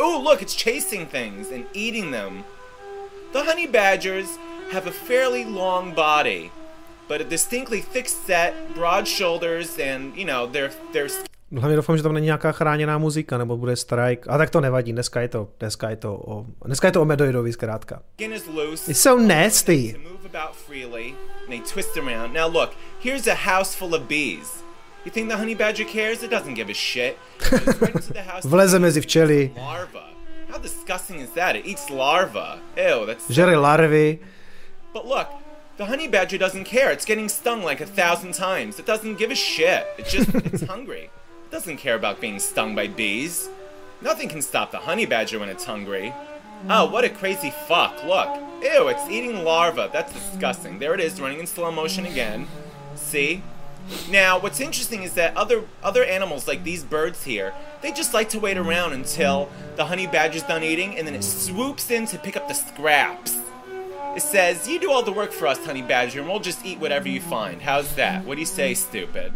Ooh, look, it's chasing things and eating them. The honey badgers have a fairly long body, but a distinctly thick set, broad shoulders, and you know, they're they're Hlavně doufám, že tam není nějaká chráněná muzika, nebo bude strike. A tak to nevadí, dneska je to, dneska je to o, dneska je to o Medoidovi zkrátka. It's so nasty. Now look, here's a house full of bees. You think the honey badger cares? It doesn't give a shit. Vleze mezi včely. Larva. How disgusting is that? It eats larva. Ew, that's. Žere larvy. But look, the honey badger doesn't care. It's getting stung like a thousand times. It doesn't give a shit. It just it's hungry. It doesn't care about being stung by bees. Nothing can stop the honey badger when it's hungry. Oh, what a crazy fuck. Look. Ew, it's eating larva. That's disgusting. There it is, running in slow motion again. See? Now, what's interesting is that other other animals like these birds here, they just like to wait around until the honey badger's done eating and then it swoops in to pick up the scraps. It says, "You do all the work for us, honey badger, and we'll just eat whatever you find." How's that? What do you say, stupid?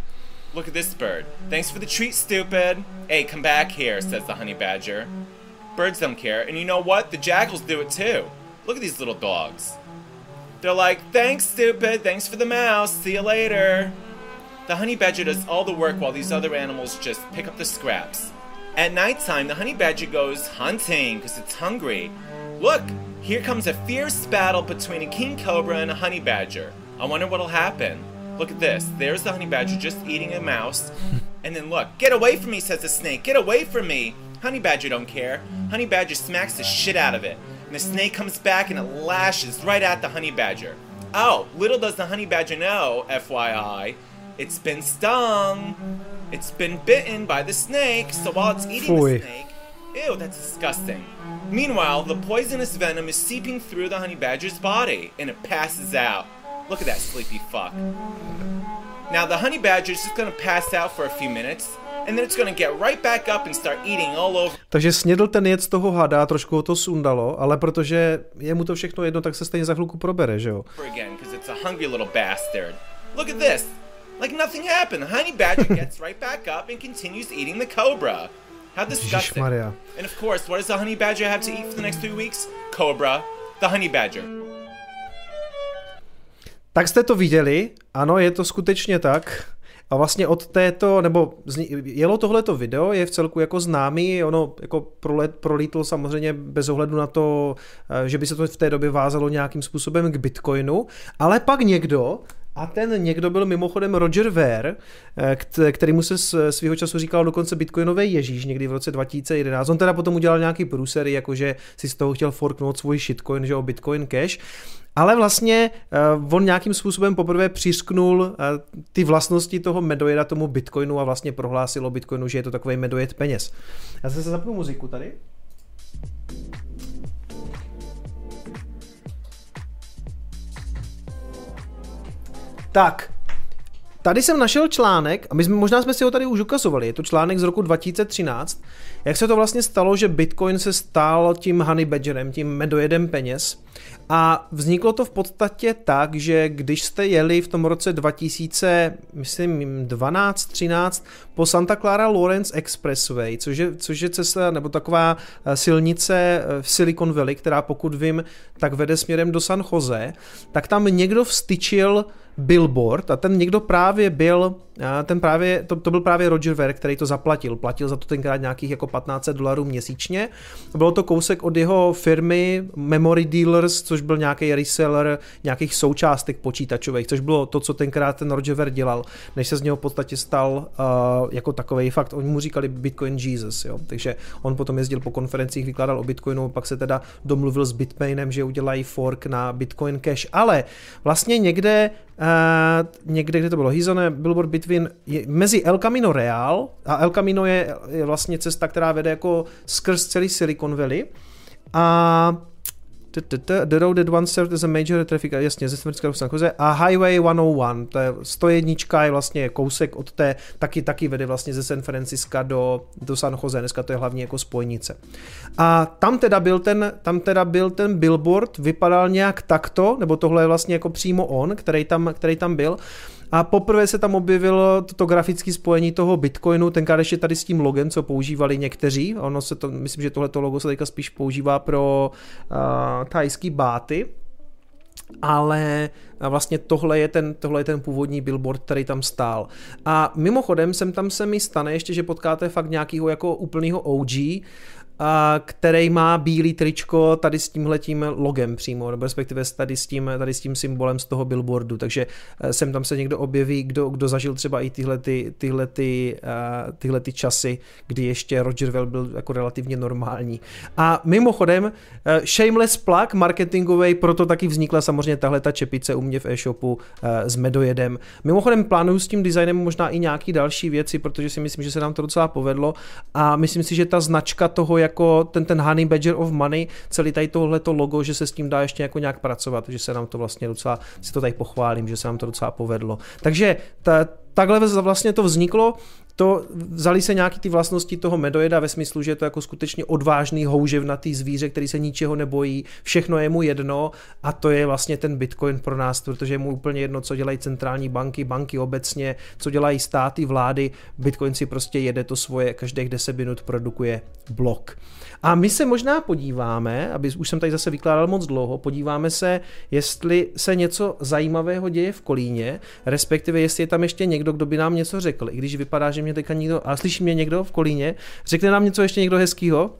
Look at this bird. Thanks for the treat, stupid. Hey, come back here, says the honey badger. Birds don't care, and you know what? The jackals do it too. Look at these little dogs. They're like, "Thanks, stupid. Thanks for the mouse. See you later." The honey badger does all the work while these other animals just pick up the scraps. At nighttime, the honey badger goes hunting because it's hungry. Look, Here comes a fierce battle between a king cobra and a honey badger. I wonder what'll happen. Look at this. There's the honey badger just eating a mouse. And then look, get away from me, says the snake. Get away from me. Honey badger don't care. Honey badger smacks the shit out of it. And the snake comes back and it lashes right at the honey badger. Oh, little does the honey badger know, FYI, it's been stung. It's been bitten by the snake, so while it's eating the snake, ew, that's disgusting. Meanwhile, the poisonous venom is seeping through the honey badger's body, and it passes out. Look at that sleepy fuck. Now the honey badger is just gonna pass out for a few minutes, and then it's gonna get right back up and start eating all over Takže snědl ten jed z toho hada, trošku ho to sundalo, ale protože je mu to všechno jedno, tak se stejně za chvilku probere, že jo? again because it's a hungry little bastard. Look at this. Like nothing happened. The honey badger gets right back up and continues eating the cobra. How disgusting. And of course, what does the honey badger have to eat for the next three weeks? Cobra. The honey badger. Tak jste to viděli, ano, je to skutečně tak. A vlastně od této, nebo jelo tohleto video, je v celku jako známý, ono jako prolet, prolítlo samozřejmě bez ohledu na to, eh, že by se to v té době vázalo nějakým způsobem k Bitcoinu, ale pak někdo, a ten někdo byl mimochodem Roger Ver, eh, kt- který mu se s- svýho času říkal dokonce bitcoinový Ježíš někdy v roce 2011. On teda potom udělal nějaký průsery, jakože si z toho chtěl forknout svůj shitcoin, že jo, Bitcoin Cash. Ale vlastně uh, on nějakým způsobem poprvé přisknul uh, ty vlastnosti toho medojeda tomu Bitcoinu a vlastně prohlásil o Bitcoinu, že je to takový medojed peněz. Já se zapnu muziku tady. Tak, tady jsem našel článek, a my jsme, možná jsme si ho tady už ukazovali, je to článek z roku 2013, jak se to vlastně stalo, že Bitcoin se stal tím honey badgerem, tím medojedem peněz. A vzniklo to v podstatě tak, že když jste jeli v tom roce 2000, myslím 12, 13 po Santa Clara Lawrence Expressway, což je, což je cesta nebo taková eh, silnice eh, v Silicon Valley, která pokud vím, tak vede směrem do San Jose, tak tam někdo vstyčil billboard a ten někdo právě byl, a ten právě, to, to byl právě Roger Ver, který to zaplatil. Platil za to tenkrát nějakých jako 1500 dolarů měsíčně. Bylo to kousek od jeho firmy Memory Dealers, což byl nějaký reseller nějakých součástek počítačových, což bylo to, co tenkrát ten Roger Ver dělal, než se z něho v podstatě stal jako takový fakt. Oni mu říkali Bitcoin Jesus, jo. Takže on potom jezdil po konferencích, vykládal o Bitcoinu, pak se teda domluvil s Bitmainem, že udělají fork na Bitcoin Cash, ale vlastně někde Uh, někde, kde to bylo, He's on a Billboard Between, je, mezi El Camino Real a El Camino je, je vlastně cesta, která vede jako skrz celý Silicon Valley a The road that once served as a major traffic, jasně, ze do San Jose, a Highway 101, to je 101 je vlastně kousek od té, taky, taky vede vlastně ze San Francisca do, do San Jose, dneska to je hlavně jako spojnice. A tam teda byl ten, tam teda byl ten billboard, vypadal nějak takto, nebo tohle je vlastně jako přímo on, který tam, který tam byl, a poprvé se tam objevilo toto grafické spojení toho Bitcoinu, tenkrát ještě tady s tím logem, co používali někteří. Ono se to, myslím, že tohleto logo se teďka spíš používá pro uh, thajský báty, ale vlastně tohle je, ten, tohle je ten původní billboard, který tam stál. A mimochodem sem tam se mi stane ještě, že potkáte fakt nějakého jako úplného OG, a který má bílý tričko tady s tímhletím logem přímo, nebo respektive tady s tím, tady s tím symbolem z toho billboardu, takže eh, sem tam se někdo objeví, kdo, kdo zažil třeba i tyhle, ty, tyhle, ty, uh, tyhle ty časy, kdy ještě Roger Well byl jako relativně normální. A mimochodem, uh, shameless plug marketingový, proto taky vznikla samozřejmě tahle ta čepice u mě v e-shopu s medojedem. Mimochodem plánuju s tím designem možná i nějaký další věci, protože si myslím, že se nám to docela povedlo a myslím si, že ta značka toho, jako ten, ten Honey Badger of Money, celý tady tohleto logo, že se s tím dá ještě jako nějak pracovat, že se nám to vlastně docela, si to tady pochválím, že se nám to docela povedlo. Takže ta, takhle vlastně to vzniklo, to vzali se nějaký ty vlastnosti toho medojeda ve smyslu, že je to jako skutečně odvážný houževnatý zvíře, který se ničeho nebojí, všechno je mu jedno a to je vlastně ten Bitcoin pro nás, protože je mu úplně jedno, co dělají centrální banky, banky obecně, co dělají státy, vlády, Bitcoin si prostě jede to svoje, každých 10 minut produkuje blok. A my se možná podíváme, aby už jsem tady zase vykládal moc dlouho, podíváme se, jestli se něco zajímavého děje v Kolíně, respektive jestli je tam ještě někdo, kdo by nám něco řekl, i když vypadá, že mě teďka nikdo, a slyší mě někdo v Kolíně, řekne nám něco ještě někdo hezkýho?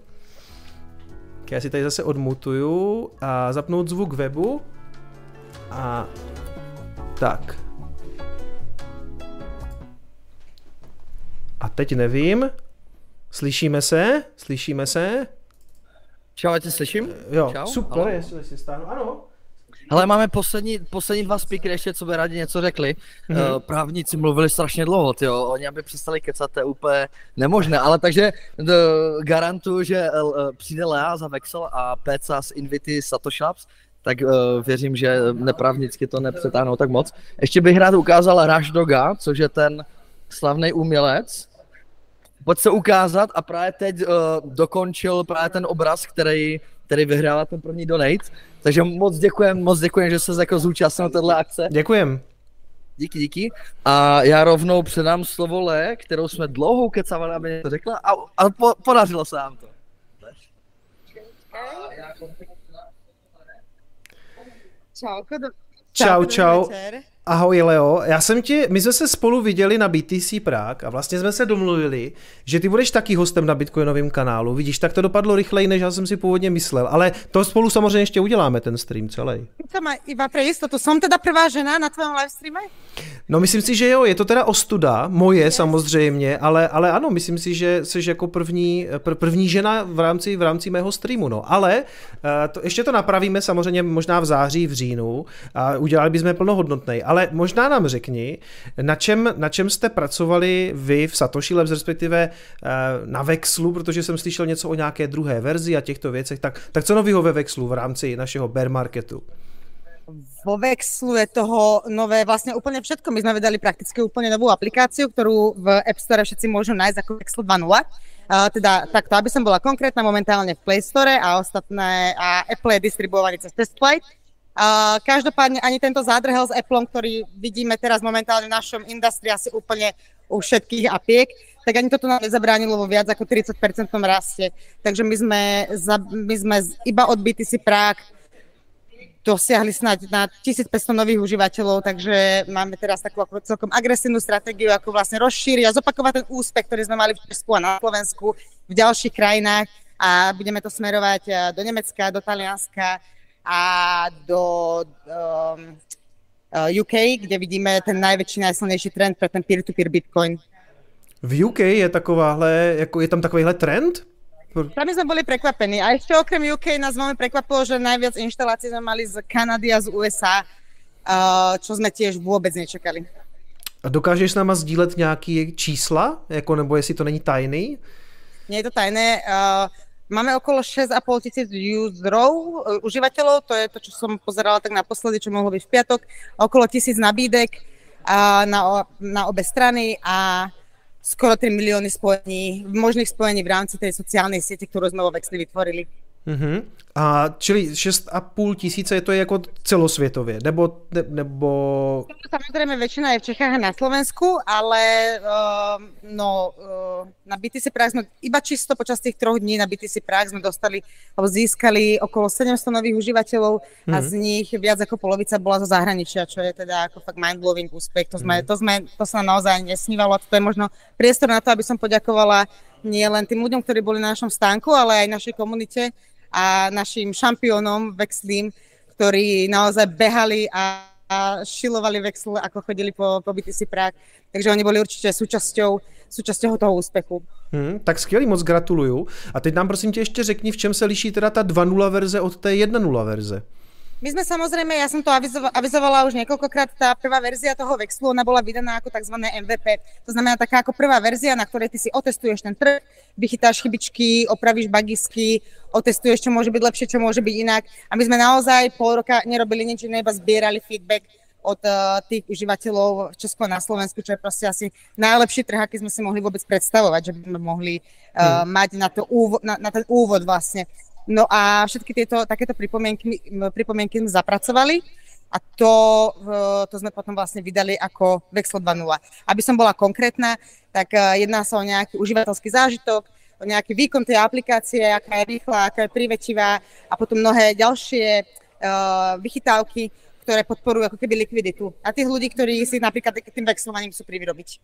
Já si tady zase odmutuju a zapnout zvuk webu. A tak. A teď nevím. Slyšíme se? Slyšíme se? Čau, já tě slyším? Jo, Čau, super, jestli si stáhnu. Ano. Hele, máme poslední, poslední dva speakery ještě, co by rádi něco řekli. Mhm. Mm-hmm. Uh, právníci mluvili strašně dlouho, tyjo. Oni aby přestali kecat, to je úplně nemožné. Ale takže d- garantuju, že uh, přijde Lea za Vexel a Peca z Invity Satoshi Labs, tak uh, věřím, že neprávnicky to nepřetáhnou tak moc. Ještě bych rád ukázal Rush Doga, což je ten slavný umělec. Pojď se ukázat a právě teď uh, dokončil právě ten obraz, který, který vyhrál ten první donate. Takže moc děkujem, moc děkujem, že se jako zúčastnil téhle akce. Děkujem. Díky, díky. A já rovnou předám slovo Le, kterou jsme dlouho kecávali, aby něco řekla a, a po, podařilo se nám to. Čauko, do... Čau, dobrý čau. Ahoj Leo, já jsem ti, my jsme se spolu viděli na BTC Prague a vlastně jsme se domluvili, že ty budeš taky hostem na Bitcoinovém kanálu. Vidíš, tak to dopadlo rychleji, než já jsem si původně myslel, ale to spolu samozřejmě ještě uděláme, ten stream celý. Má iba pre istotu. Som teda prvá žena na tvojom livestreame? No myslím si, že jo, je to teda ostuda, moje samozřejmě, ale, ale ano, myslím si, že jsi jako první, pr- první žena v rámci, v rámci mého streamu, no. Ale uh, to, ještě to napravíme samozřejmě možná v září, v říjnu a udělali bychom plnohodnotný. Ale možná nám řekni, na čem, na čem jste pracovali vy v Satoshi Labs, respektive uh, na Vexlu, protože jsem slyšel něco o nějaké druhé verzi a těchto věcech, tak, tak co nového ve Vexlu v rámci našeho bear marketu? Vo Vexlu je toho nové vlastne úplne všetko. My sme vydali prakticky úplne novú aplikáciu, ktorú v App Store všetci môžu nájsť ako Vexel 2.0. Uh, teda takto, aby som bola konkrétna, momentálne v Play Store a ostatné a Apple je distribuovaný cez TestFlight. Uh, každopádne ani tento zádrhel s Appleom, ktorý vidíme teraz momentálne v našom industrii asi úplne u všetkých apiek, tak ani toto nám nezabránilo vo viac ako 30% raste. Takže my sme, za, my sme iba od BTC Prague dosiahli snáď na 1500 nových užívateľov, takže máme teraz takú ako celkom agresívnu stratégiu, ako vlastne rozšíriť a zopakovať ten úspech, ktorý sme mali v Česku a na Slovensku, v ďalších krajinách a budeme to smerovať eh, do Nemecka, do Talianska a do um, UK, kde vidíme ten najväčší, najsilnejší trend pre ten peer-to-peer Bitcoin. V UK je takováhle, jako je tam takovýhle trend? Tam sme boli prekvapení. A ešte okrem UK nás veľmi prekvapilo, že najviac inštalácií sme mali z Kanady a z USA, eh, čo sme tiež vôbec nečakali. A dokážeš s náma sdílet nějaký čísla, jako nebo jestli to není tajný? Nie je to tajné. Máme okolo 6,5 tisíc userov, uh, užívateľov, to je to, čo som pozerala tak naposledy, čo mohlo byť v piatok. Okolo tisíc nabídek uh, na, na obe strany a skoro 3 milióny spojení, možných spojení v rámci tej sociálnej siete, ktorú sme vo Vexli vytvorili. Mhm. A čili 6,5 tisíce je to jako celosvětově, nebo, ne, nebo Samozrejme, väčšina je v Čechách a na Slovensku, ale uh, no, uh, na BTC Prague sme iba čisto počas tých troch dní na BTC Prague sme dostali, alebo získali okolo 700 nových užívateľov a Mhm. z nich viac ako polovica bola zo zahraničia, čo je teda ako fakt mindblowing úspech. To, sme, Mhm. to, sme, to sa nám naozaj nesnívalo a to je možno priestor na to, aby som poďakovala nie len tým ľuďom, ktorí boli na našom stánku, ale aj našej komunite a našim šampiónom Vexlím, ktorí naozaj behali a, a šilovali Vexl, ako chodili po, po BTC Prague. Takže oni boli určite súčasťou, súčasťou toho úspechu. Hmm, tak skvělý, moc gratuluju. A teď nám prosím tě ještě řekni, v čem se liší teda ta 2.0 verze od té 1.0 verze. My sme samozrejme, ja som to avizo- avizovala už niekoľkokrát, tá prvá verzia toho Vexlu, ona bola vydaná ako tzv. MVP. To znamená taká ako prvá verzia, na ktorej ty si otestuješ ten trh, vychytáš chybičky, opravíš bagisky, otestuješ, čo môže byť lepšie, čo môže byť inak. A my sme naozaj pol roka nerobili nič iné, iba zbierali feedback od uh, tých užívateľov v Česku a na Slovensku, čo je proste asi najlepší trh, aký sme si mohli vôbec predstavovať, že by sme mohli uh, Hmm. mať na, to úvo- na, na ten úvod vlastne. No a všetky tieto takéto pripomienky, pripomienky sme zapracovali a to, to sme potom vlastne vydali ako Vexel 2.0. Aby som bola konkrétna, tak eh, jedná sa o nejaký užívateľský zážitok, o nejaký výkon tej aplikácie, aká je rýchla, aká je privetivá a potom mnohé ďalšie uh, vychytávky, ktoré podporujú ako keby likviditu. A tých ľudí, ktorí si napríklad tým vexlovaním chcú privyrobiť.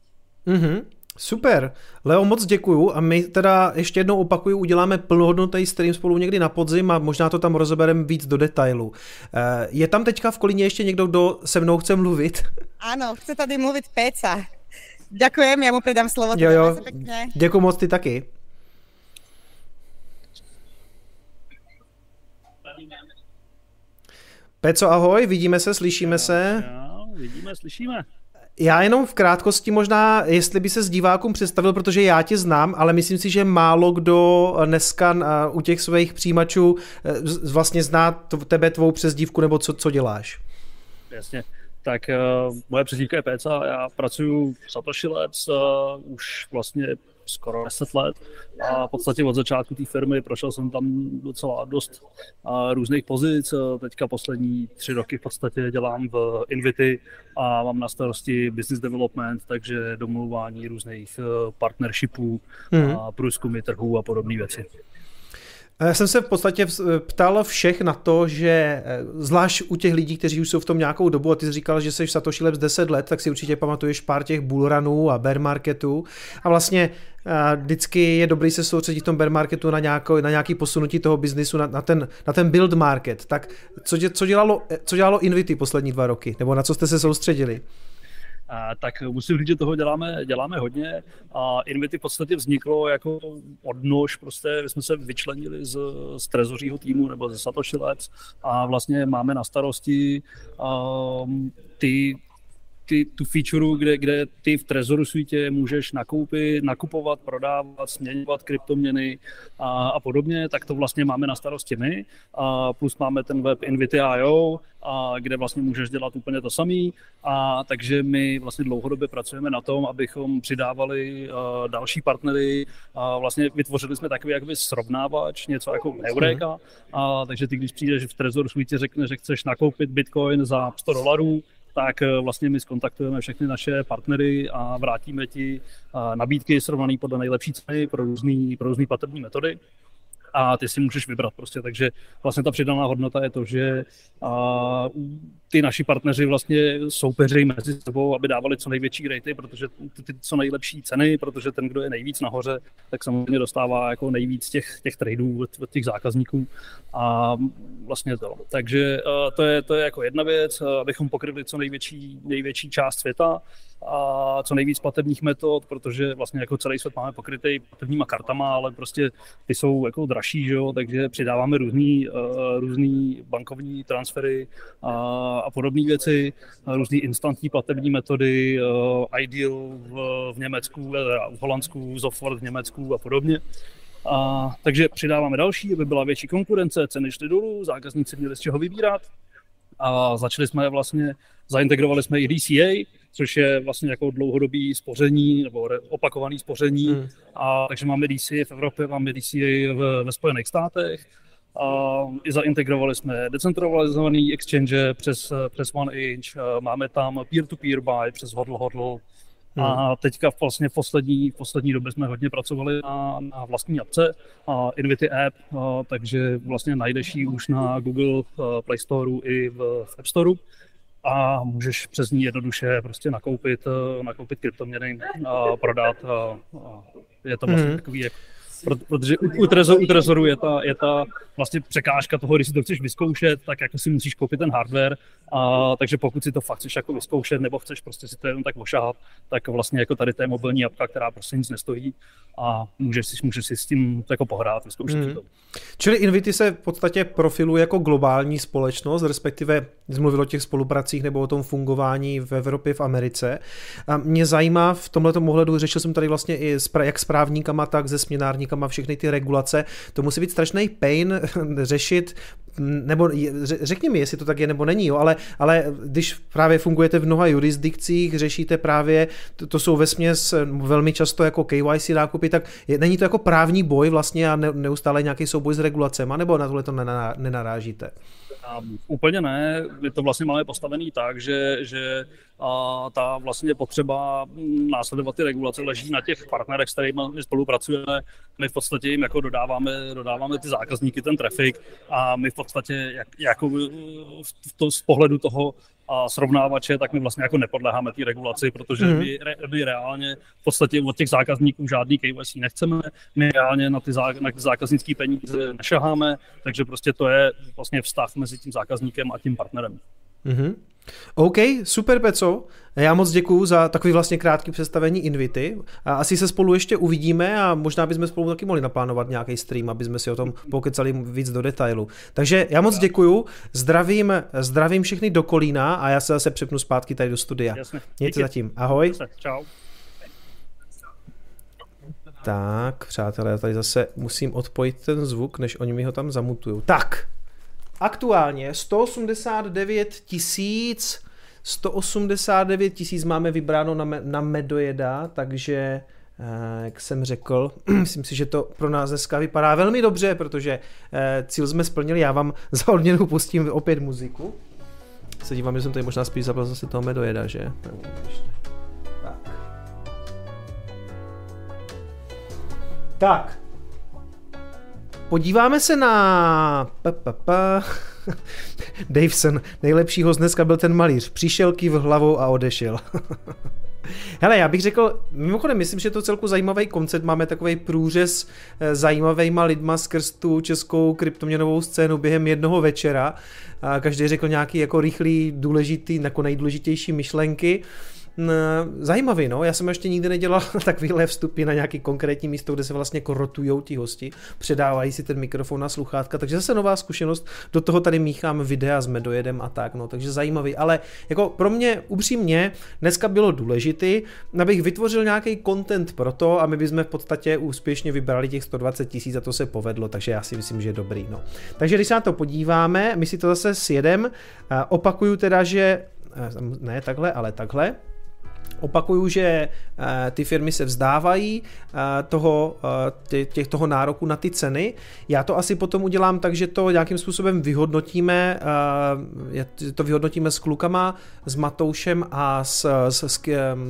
Mhm. Super. Leo, moc děkuju a my teda ještě jednou opakuju, uděláme plnohodnotný stream spolu někdy na podzim a možná to tam rozebereme víc do detailu. Eh, je tam teďka v Kolíně ještě někdo, kdo se mnou chce mluvit? Áno, chce tady mluvit Péca. Ďakujem, ja mu predám slovo. Jo, jo. Děkuji moc, ty taky. Peco, ahoj, vidíme se, slyšíme se. No, vidíme, slyšíme. Já jenom v krátkosti možná, jestli by se s divákům představil, protože já tě znám, ale myslím si, že málo kdo dneska eh, u těch svých přijímačů eh, vlastně zná tebe, tvou přezdívku nebo co, co děláš. Jasně. Tak uh, moje přezdívka je Péca, já pracuji v Satoshi Labs uh, už vlastně skoro 10 let a v podstatě od začátku té firmy prošel jsem tam docela dost různých pozic. Teďka poslední tři roky v podstatě dělám v Invity a mám na starosti business development, takže domluvání různých uh, partnershipů, Mhm. a průzkumy trhů a podobné věci. Já jsem se v podstatě vz- ptal všech na to, že eh, zvlášť u těch lidí, kteří už jsou v tom nějakou dobu a ty jsi říkal, že jsi v Satoshi Labs 10 let, tak si určitě pamatuješ pár těch bullrunů a bear marketů a vlastně eh, vždycky je dobrý se soustředit v tom bear marketu na, nějakou, na nějaký posunutí toho biznisu, na, na, ten, na ten build market. Tak co, dě, co, dělalo, eh, co dělalo Invity poslední dva roky? Nebo na co jste se soustředili? Tak musím říct, že toho děláme, děláme hodně. A Invity v podstatě vzniklo jako odnož, prostě my jsme se vyčlenili z, z trezořího týmu nebo ze Satoshi Labs a vlastně máme na starosti um, ty ty, tu featureu, kde, kde ty v Trezoru Suite můžeš nakoupit, nakupovat, prodávat, směňovat kryptoměny a, a podobně, tak to vlastně máme na starosti my. A plus máme ten web Invity.io, a kde vlastně můžeš dělat úplně to samý. A takže my vlastně dlouhodobě pracujeme na tom, abychom přidávali uh, další partnery. A vlastně vytvořili jsme takový jakoby srovnávač, něco jako Eureka. A, takže ty, když přijdeš v Trezor Suite, řekne, že chceš nakoupit Bitcoin za 100 dolarů, tak eh, vlastně my skontaktujeme všechny naše partnery a vrátíme ti eh, nabídky srovnané podle nejlepší ceny pro různé pro různý platební metody a ty si můžeš vybrat prostě, takže vlastně ta přidaná hodnota je to, že a, ty naši partneři vlastně soupeří mezi sebou, aby dávali co největší ratey, protože ty, ty co nejlepší ceny, protože ten, kdo je nejvíc nahoře, tak samozřejmě dostává jako nejvíc těch, těch tradeů od, od těch zákazníků. A vlastně to. Takže a, to je, to je jako jedna věc, abychom pokryli co největší, největší část světa a co nejvíc platebních metod, protože vlastně jako celý svět máme pokrytý platebníma kartama, ale prostě ty jsou jako dražší, že jo, takže přidáváme různý, uh, různý bankovní transfery a, a podobné věci, a různý instantní platební metody, uh, Ideal v, v Německu, eh, v Holandsku, Zofort v Německu a podobně. A, takže přidáváme další, aby byla větší konkurence, ceny šly dolů, zákazníci měli z čeho vybírat a začali jsme vlastně, zaintegrovali jsme i DCA, což je vlastně jako dlouhodobý spoření nebo opakovaný spoření. Hmm. A, takže máme DCA v Evropě, máme DCA v, ve Spojených státech. A i zaintegrovali jsme decentralizovaný exchange přes, přes OneInch, máme tam peer-to-peer buy přes Hodl Hodl. A teďka vlastně v poslední, v poslední době jsme hodně pracovali na, na vlastní apce, a Invity App, a, takže vlastně najdeš ji už na Google a, Play Store i v, v App Store a můžeš přes ní jednoduše prostě nakoupit, eh, nakoupit kryptoměny a prodat. A, a je to vlastně Mhm. takový, jak, pro- protože u, u, Trezoru, u Trezoru je ta, je ta vlastně překážka toho, když si to chceš vyzkoušet, tak jako si musíš koupit ten hardware, a, takže pokud si to fakt chceš jako vyzkoušet, nebo chceš prostě si to jenom tak ošahat, tak vlastně jako tady to je mobilní apka, která prostě nic nestojí a můžeš si, můžeš si s tím jako pohrát, vyzkoušet si to. Čili Invity se v podstatě profiluje jako globální společnost, respektive mluvil o těch spolupracích nebo o tom fungování v Evropě, v Americe. A mě zajímá v tomhle ohledu, řešil jsem tady vlastně i jak s právníkama, tak se směnárníkama všechny ty regulace. To musí být strašný pain řešit, nebo řekni mi, jestli to tak je nebo není, jo, ale, ale když právě fungujete v mnoha jurisdikcích, řešíte právě, to, to jsou vesměs velmi často jako KYC nákupy, tak je, není to jako právní boj vlastně a ne, neustále nějaký souboj s regulacemi, nebo na tohle to nenarážíte? Úplně ne, my to vlastně máme postavený tak, že, že a ta vlastně potřeba následovat ty regulace leží na těch partnerech, s kterými my spolupracujeme. My v podstatě jim jako dodáváme, dodáváme ty zákazníky, ten trafik a my v podstatě jak, jako v to, z pohledu toho a srovnávače, tak my vlastně jako nepodléháme té regulaci, protože Mhm. my, re, my reálně v podstatě od těch zákazníků žádný KYC nechceme, my reálně na ty, zá, na ty zákaznické peníze nešaháme, takže prostě to je vlastně vztah mezi tím zákazníkem a tím partnerem. Mhm. OK, super Peco. Já moc děkuju za takový vlastně krátký představení Invity. A asi se spolu ještě uvidíme a možná bychom spolu taky mohli naplánovat nějaký stream, aby jsme si o tom pokecali víc do detailu. Takže já moc děkuju, zdravím, zdravím všechny do Kolína a já se zase přepnu zpátky tady do studia. Jasně. Mějte zatím. Ahoj. Čau. Tak, přátelé, já tady zase musím odpojit ten zvuk, než oni mi ho tam zamutujou. Tak, aktuálně 189 tisíc 189 tisíc máme vybráno na, me, na Medojeda, takže eh, jak jsem řekl, myslím si, že to pro nás dneska vypadá velmi dobře, protože eh, cíl jsme splnili, já vám za odměnu pustím opět muziku. Se dívám, že jsem tady možná spíš zapal zase toho Medojeda, že? Tak. Tak. Podíváme se na... Pa, pa, pa. Davison, nejlepší host dneska byl ten malíř. Přišel, kýv hlavou a odešel. Hele, já bych řekl, mimochodem, myslím, že to celku zajímavý koncept. Máme takový průřez eh, zajímavýma lidma skrz tu českou kryptoměnovou scénu během jednoho večera. Každý řekl nějaký jako rychlý, důležitý, jako nejdůležitější myšlenky. Zajímavý, no. Já jsem ještě nikdy nedělal takovýhle vstupy na nějaký konkrétní místo, kde se vlastně jako rotujou ti hosti, předávají si ten mikrofon na sluchátka, takže zase nová zkušenost. Do toho tady míchám videa s medojedem a tak, no, takže zajímavý. Ale jako pro mě, upřímně, dneska bylo důležité, abych vytvořil nějaký content pro to a my bychom v podstatě úspěšně vybrali těch 120 tisíc a to se povedlo, takže já si myslím, že je dobrý, no. Takže když se na to podíváme, my si to zase sjedem, opakuju teda, že ne takhle, ale takhle. Opakuju, že eh, ty firmy se vzdávají eh, toho, eh, tě- těch, toho nároku na ty ceny. Já to asi potom udělám tak, že to nějakým způsobem vyhodnotíme, to vyhodnotíme s klukama, s Matoušem a s, s,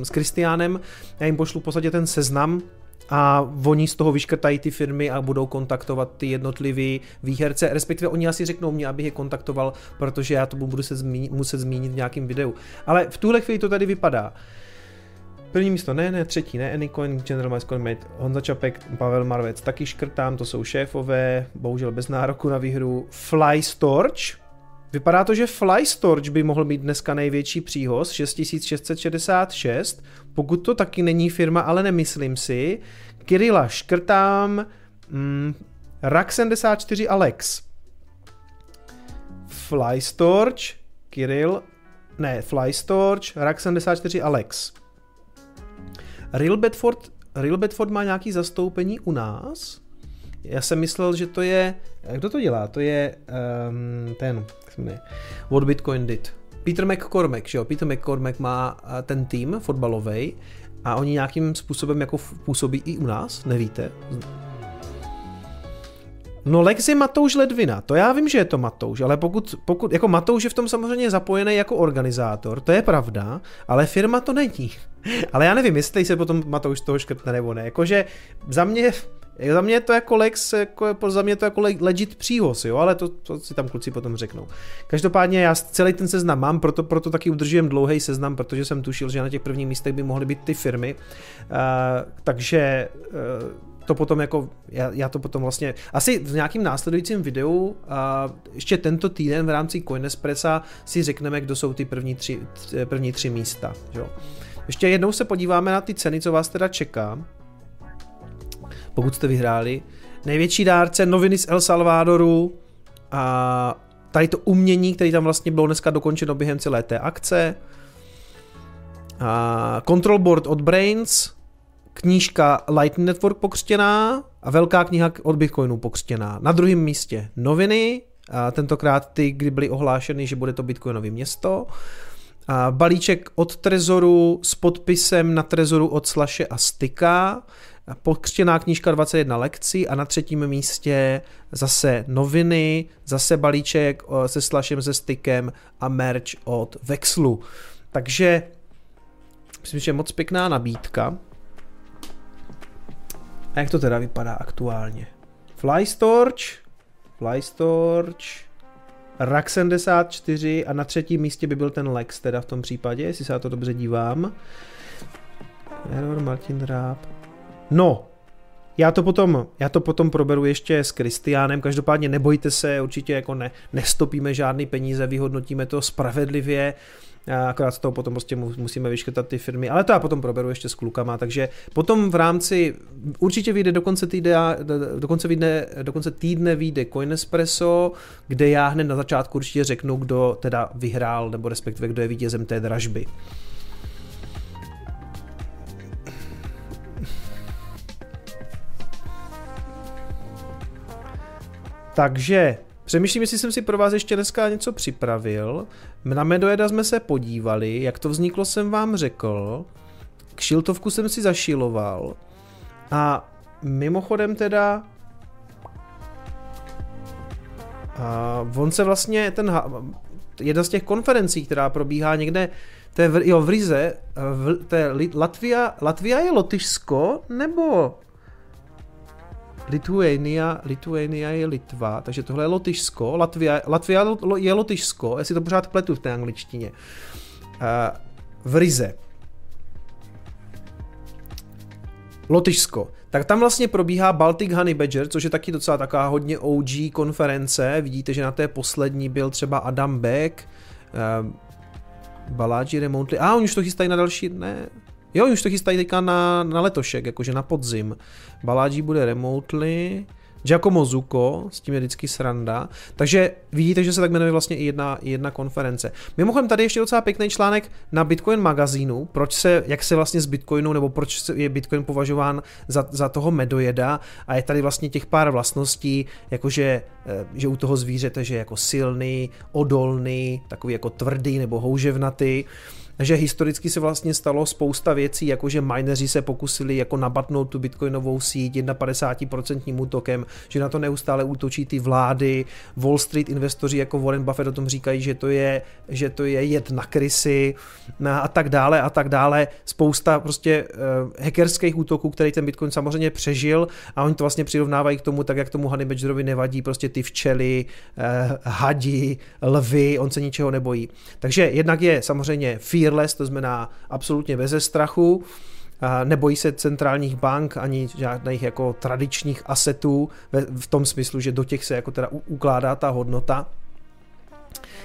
s, Kristiánem. Já jim pošlu v podstatě ten seznam a oni z toho vyškrtají ty firmy a budou kontaktovat ty jednotlivý výherce, respektive oni asi řeknou mě, abych je kontaktoval, protože já to budu se zmínit, muset zmínit v nějakém videu. Ale v tuhle chvíli to tady vypadá. První místo ne, ne, třetí ne, Anycoin, General Mice Coin Mate, Honza Čapek, Pavel Marvec, taky škrtám, to jsou šéfové, bohužel bez nároku na výhru. Fly Storch, vypadá to, že Fly Storch by mohl být dneska největší příhoz, 6666, pokud to taky není firma, ale nemyslím si. Kirila škrtám, mm, Rak 74 Alex, Fly Storch, Kirill, ne, Fly Storch, Rak 74 Alex. Real Bedford, Real Bedford má nějaký zastoupení u nás? Já jsem myslel, že to je, kdo to dělá? To je um, ten, jak se jmenuje, What Bitcoin did. Peter McCormack, že jo? Peter McCormack má eh, ten tým fotbalový a oni nějakým způsobem jako působí i u nás, nevíte? No Lex je Matouš Ledvina, to já vím, že je to Matouš, ale pokud, pokud jako Matouš je v tom samozřejmě zapojený jako organizátor, to je pravda, ale firma to není. Ale já nevím, jestli se potom Matouš toho škrtne nebo ne, jakože za mě, za mě je to jako Lex, jako, za mě to jako le- legit příhoz, jo, ale to, to si tam kluci potom řeknou. Každopádně já celý ten seznam mám, proto, proto taky udržujem dlouhý seznam, protože jsem tušil, že na těch prvních místech by mohly být ty firmy, uh, takže uh, to potom jako, já, já to potom vlastně, asi v nějakým následujícím videu a ještě tento týden v rámci Coinespressa si řekneme, kdo jsou ty první tři, t- první tři místa. Jo. Ještě jednou se podíváme na ty ceny, co vás teda čeká, pokud jste vyhráli. Největší dárce, noviny z El Salvadoru a tady to umění, který tam vlastně bylo dneska dokončeno během celé té akce. A control board od Brains, knížka Lightning Network pokřtěná a velká kniha od Bitcoinu pokřtěná. Na druhém místě noviny, a tentokrát ty, kdy byly ohlášeny, že bude to Bitcoinové město. Balíček od Trezoru s podpisem na Trezoru od Slaše a Styka. Pokřtěná knížka 21 lekcí a na třetím místě zase noviny, zase balíček se Slashem, se Stykem a merch od Vexlu. Takže myslím, že je moc pěkná nabídka. A jak to teda vypadá aktuálně? Flystorch, Flystorch, Rak 74 a na třetím místě by byl ten Lex teda v tom případě, jestli se na to dobře dívám. Error, Martin Ráb. No, já to potom, já to potom proberu ještě s Kristiánem, každopádně nebojte se, určitě jako ne, nestopíme žádný peníze, vyhodnotíme to spravedlivě, a akorát z toho potom prostě musíme vyškrtat ty firmy, ale to já potom proberu ještě s klukama, takže potom v rámci, určitě vyjde do konce týdne, do konce, vyjde, do konce týdne vyjde Coinespresso, kde já hned na začátku určitě řeknu, kdo teda vyhrál, nebo respektive kdo je vítězem té dražby. Takže přemýšlím, jestli jsem si pro vás ještě dneska něco připravil. Na Medoeda jsme se podívali, jak to vzniklo jsem vám řekl. Kšiltovku jsem si zašiloval. A mimochodem teda a on se vlastně, ten, jedna z těch konferencí, která probíhá někde, to je v, jo, v Rize, v, to je Latvia, Latvia je Lotyšsko, nebo Lithuania, Lithuania je Litva, takže tohle je Lotyšsko, Latvia, Latvia je Lotyšsko, jestli to pořád pletu v té angličtině. Uh, v Rize. Lotyšsko. Tak tam vlastně probíhá Baltic Honey Badger, což je taky docela taková hodně OG konference. Vidíte, že na té poslední byl třeba Adam Beck, uh, Balaji Remotely. A, oni už to chystají na další, ne, Jo, už to chystají teďka na, na letošek, jakože na podzim. Baláží bude remotely, Giacomo Zuko, s tím je vždycky sranda. Takže vidíte, že se tak jmenuje vlastně i jedna, jedna konference. Mimochodem tady ještě docela pěkný článek na Bitcoin magazínu, proč se, jak se vlastně z Bitcoinu, nebo proč je Bitcoin považován za, za toho medojeda a je tady vlastně těch pár vlastností, jakože eh, že u toho zvířete, že je jako silný, odolný, takový jako tvrdý nebo houževnatý že historicky se vlastně stalo spousta věcí, jako že mineři se pokusili jako nabatnout tu bitcoinovou síť 51% útokem, že na to neustále útočí ty vlády, Wall Street investoři jako Warren Buffett o tom říkají, že to je, že to je jed na krysy a tak dále a tak dále. Spousta prostě uh, hackerských útoků, který ten bitcoin samozřejmě přežil a oni to vlastně přirovnávají k tomu, tak jak tomu Honey Badgerovi nevadí prostě ty včely, uh, hadi, lvy, on se ničeho nebojí. Takže jednak je samozřejmě fear fearless, to znamená absolutně beze strachu, nebojí se centrálních bank ani žádných jako tradičních asetů v tom smyslu, že do těch se jako teda ukládá ta hodnota.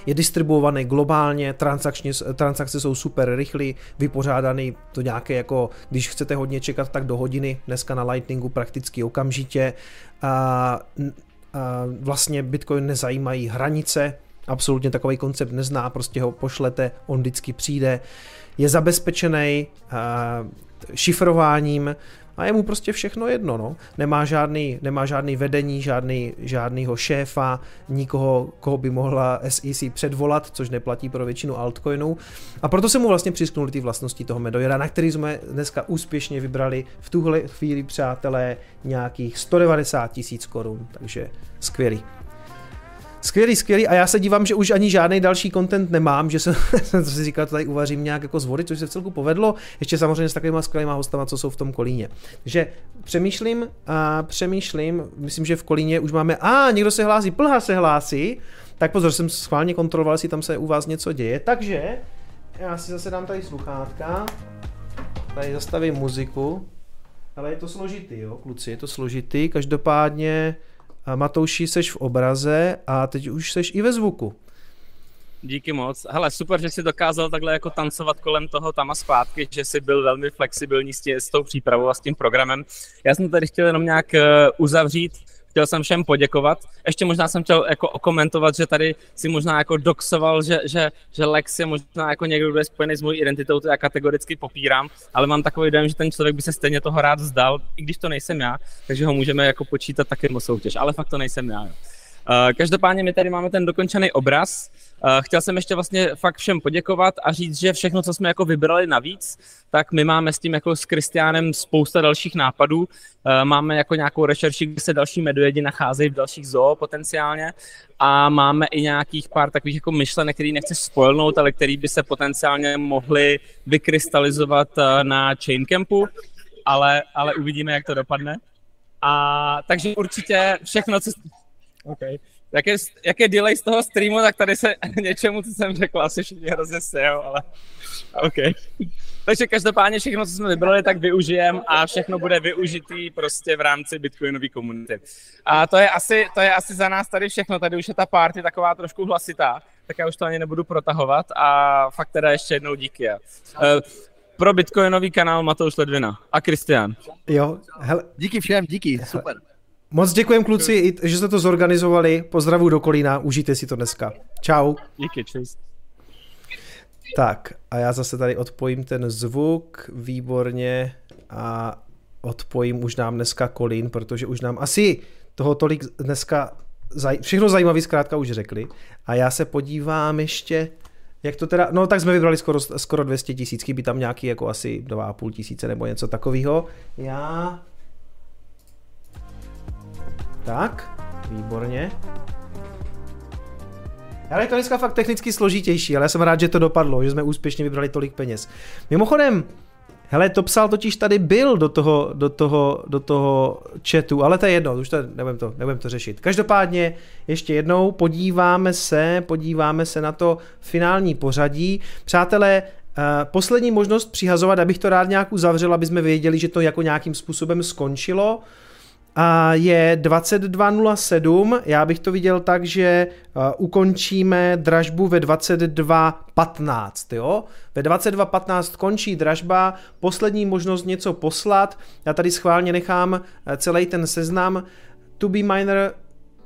Je distribuovaný globálně, transakčně, transakce jsou super rychlé, vypořádaný to nějaké jako, když chcete hodně čekat, tak do hodiny, dneska na Lightningu prakticky okamžitě. A, a vlastně Bitcoin nezajímají hranice, absolutně takový koncept nezná, prostě ho pošlete, on vždycky přijde, je zabezpečený uh, šifrováním a je mu prostě všechno jedno, no. Nemá žádný, nemá žádný vedení, žádný, žádnýho šéfa, nikoho, koho by mohla SEC předvolat, což neplatí pro většinu altcoinů. A proto se mu vlastně přisknuli ty vlastnosti toho Medojera, na který jsme dneska úspěšně vybrali v tuhle chvíli, přátelé, nějakých 190 tisíc korun, takže skvělý. Skvělý, skvělý. A já se dívám, že už ani žádný další content nemám, že jsem, jsem si říkal, to tady uvařím nějak jako z vody, což se v celku povedlo. Ještě samozřejmě s takovými skvělými hostama, co jsou v tom Kolíně. Takže přemýšlím, a přemýšlím, myslím, že v Kolíně už máme, a někdo se hlásí, plha se hlásí. Tak pozor, jsem schválně kontroloval, jestli tam se u vás něco děje. Takže já si zase dám tady sluchátka, tady zastavím muziku, ale je to složitý, jo, kluci, je to složitý, každopádně Matouši, seš v obraze a teď už seš i ve zvuku. Díky moc. Hele, super, že jsi dokázal takhle jako tancovat kolem toho tam a zpátky, že jsi byl velmi flexibilní s, tě, s tou přípravou a s tím programem. Já jsem tady chtěl jenom nějak eh, uzavřít chtěl jsem všem poděkovat. Ještě možná jsem chtěl jako okomentovat, že tady si možná jako doxoval, že, že, že Lex je možná jako někdo, kdo je spojený s mojí identitou, to já kategoricky popírám, ale mám takový dojem, že ten člověk by se stejně toho rád vzdal, i když to nejsem já, takže ho můžeme jako počítat taky mimo soutěž, ale fakt to nejsem já. Jo. Uh, každopádně my tady máme ten dokončený obraz, Eh, chtěl jsem ještě vlastně fakt všem poděkovat a říct, že všechno, co jsme jako vybrali navíc, tak my máme s tím jako s Kristiánem spousta dalších nápadů. Eh, máme jako nějakou rešerši, kde se další medujedi nacházejí v dalších zoo potenciálně a máme i nějakých pár takových jako myšlenek, který nechci spojnout, ale který by se potenciálně mohly vykrystalizovat eh, na Chaincampu, ale, ale uvidíme, jak to dopadne. A takže určitě všechno, co... Okay. jak je, jak je delay z toho streamu, tak tady se něčemu, co jsem řekl, asi všichni hrozně sejou, ale OK. Takže každopádně všechno, co jsme vybrali, tak využijem a všechno bude využitý prostě v rámci Bitcoinové komunity. A to je, asi, to je asi za nás tady všechno, tady už je ta party taková trošku hlasitá, tak já už to ani nebudu protahovat a fakt teda ještě jednou díky. Uh, pro Bitcoinový kanál Matouš Ledvina a Kristian. Jo, hele. Díky všem, díky, super. Moc děkujem kluci, že jste to zorganizovali. Pozdravu do Kolína, užijte si to dneska. Čau. Díky, čus. Tak a já zase tady odpojím ten zvuk, výborně a odpojím už nám dneska Kolín, protože už nám asi toho tolik dneska zaj- všechno zajímavé zkrátka už řekli. A já se podívám ještě, jak to teda, no tak jsme vybrali skoro, skoro 200 tisíc, chybí tam nějaký jako asi 2,5 tisíce nebo něco takového. Já... Tak, výborně. Ale je to dneska fakt technicky složitější, ale já jsem rád, že to dopadlo, že jsme úspěšně vybrali tolik peněz. Mimochodem, hele, to psal totiž tady byl do toho, do toho, do toho chatu, ale to je jedno, už to nebudem to, nebudem to řešit. Každopádně ještě jednou podíváme se, podíváme se na to finální pořadí. Přátelé, Uh, poslední možnost přihazovat, abych to rád nějak uzavřel, aby jsme věděli, že to jako nějakým způsobem skončilo a je 22.07. Já bych to viděl tak, že uh, ukončíme dražbu ve 22.15. Jo? Ve 22.15 končí dražba, poslední možnost něco poslat. Já tady schválně nechám uh, celý ten seznam. To be miner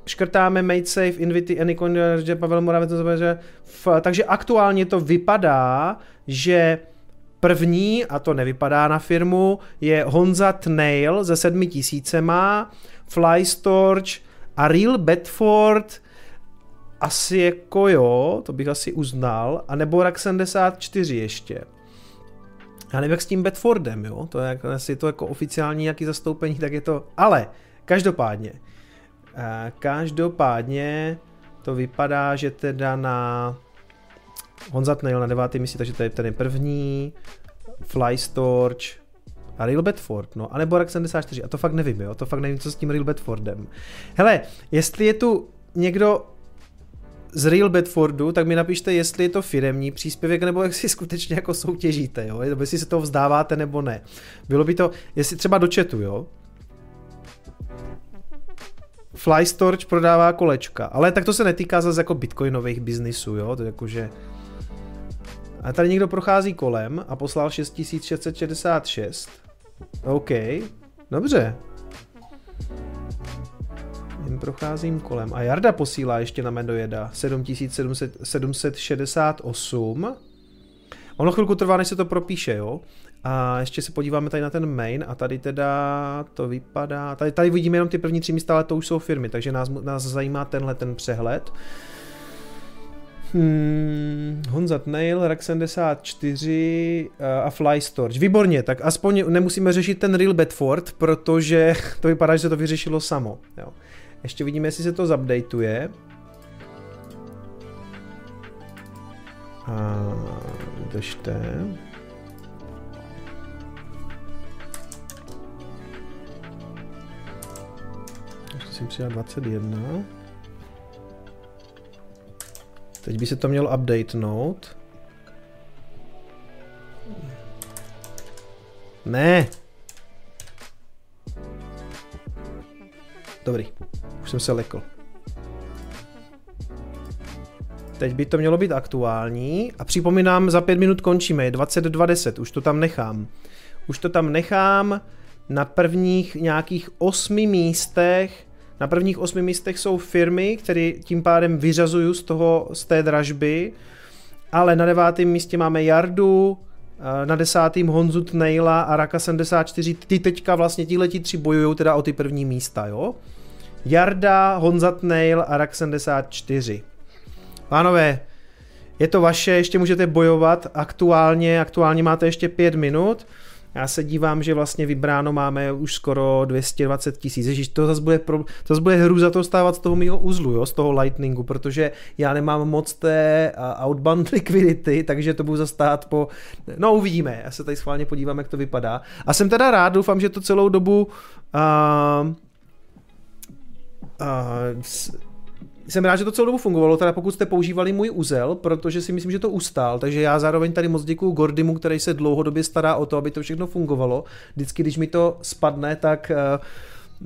škrtáme Made Safe, Invity, Anycoin, že Pavel Moravec, že takže aktuálně to vypadá, že První, a to nevypadá na firmu, je Honza Tnail ze sedmi tisícema, Flystorch a Real Bedford. Asi jako jo, to bych asi uznal, a nebo RAK 74 ještě. Já nevím, jak s tím Bedfordem, jo, to je, jako, jestli je to jako oficiální nějaký zastoupení, tak je to, ale každopádně, eh, každopádně to vypadá, že teda na Honza Tnail na devátý místě, takže to je ten první, Flystorch a Real Bedford, no, anebo RX 74, a to fakt nevím, jo, to fakt nevím, co s tím Real Bedfordem. Hele, jestli je tu někdo z Real Bedfordu, tak mi napište, jestli je to firemní příspěvek, nebo jak si skutečně jako soutěžíte, jo, jestli se toho vzdáváte, nebo ne. Bylo by to, jestli třeba do chatu, jo, Flystorch prodává kolečka, ale tak to se netýká zase jako bitcoinových biznisů, jo, to je jakože a tady někdo prochází kolem a poslal 6666. OK, dobře. Jen procházím kolem. A Jarda posílá ještě na Medojeda 7768. Ono chvilku trvá, než se to propíše, jo? A ještě se podíváme tady na ten main a tady teda to vypadá, tady, tady vidíme jenom ty první tři místa, ale to už jsou firmy, takže nás, nás zajímá tenhle ten přehled. Hmm, Honza Nail, Rack 74 a Fly Storage. Výborně, tak aspoň nemusíme řešit ten Real Bedford, protože to vypadá, že se to vyřešilo samo. Jo. Ještě vidíme, jestli se to zupdateuje. A držte. Jsem přidal 21. Teď by se to mělo updatenout. Ne. Dobrý, už jsem se lekl. Teď by to mělo být aktuální a připomínám, za pět minut končíme, je 22.10, už to tam nechám. Už to tam nechám na prvních nějakých osmi místech na prvních osmi místech jsou firmy, které tím pádem vyřazuju z, toho, z té dražby, ale na devátém místě máme Jardu, eh, na desátým Honzu Tnaila a Raka 74, ty teďka vlastně tíhleti tři bojují teda o ty první místa, jo? Jarda, Honza Tnail a Rak 74. Pánové, je to vaše, ještě můžete bojovat aktuálně, aktuálně máte ještě pět minut. Já se dívám, že vlastně vybráno máme už skoro 220 tisíc. Ježíš, to zase bude, pro, to zase bude hru za to stávat z toho mého uzlu, jo, z toho Lightningu, protože já nemám moc té outbound liquidity, takže to budu zastát po... No uvidíme, já se tady schválně podívám, jak to vypadá. A jsem teda rád, doufám, že to celou dobu uh, uh, jsem rád, že to celou dobu fungovalo, teda pokud jste používali můj úzel, protože si myslím, že to ustál, takže já zároveň tady moc děkuju Gordimu, který se dlouhodobě stará o to, aby to všechno fungovalo. Vždycky, když mi to spadne, tak uh,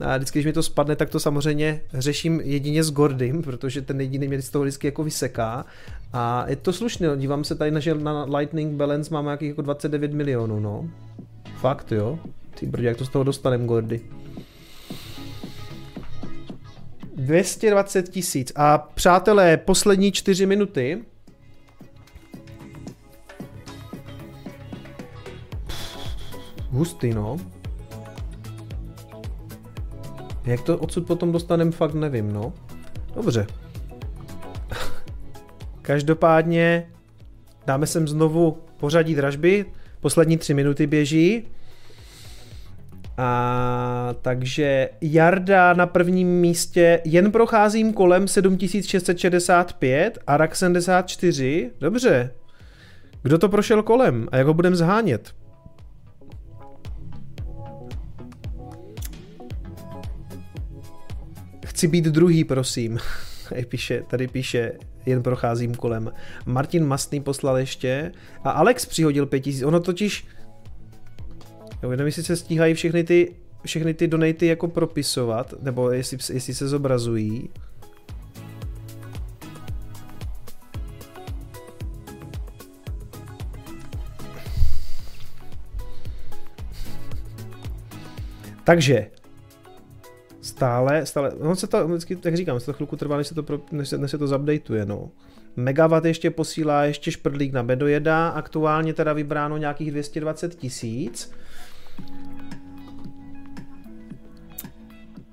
a vždycky, když mi to spadne, tak to samozřejmě řeším jedině s Gordym, protože ten jediný mě z toho vždycky jako vyseká. A je to slušné, no. dívám se tady, že na Lightning Balance máme nějakých jako 29 milionů, no. Fakt, jo. Ty brdě, jak to z toho dostanem, Gordy. 220 tisíc. A přátelé, poslední čtyři minuty. Hustý, no. Jak to odsud potom dostanem, fakt nevím, no. Dobře. Každopádně dáme sem znovu pořadí dražby. Poslední tři minuty běží. A takže Jarda na prvním místě, jen procházím kolem 7665 a RAK 74. Dobře. Kdo to prošel kolem a jak ho budeme zhánět? Chci být druhý, prosím. Tady píše, tady píše, jen procházím kolem. Martin Mastný poslal ještě a Alex přihodil 5000. Ono totiž, Jo, jenom jestli se stíhají všechny ty, všechny ty donaty jako propisovat, nebo jestli, jestli se zobrazují. Takže, stále, stále, no se to, vždycky, jak říkám, se to chvilku trvá, než se to, než se, než se to zupdateuje, no. Megawatt ještě posílá ještě šprdlík na Bedojeda, aktuálně teda vybráno nějakých 220 tisíc.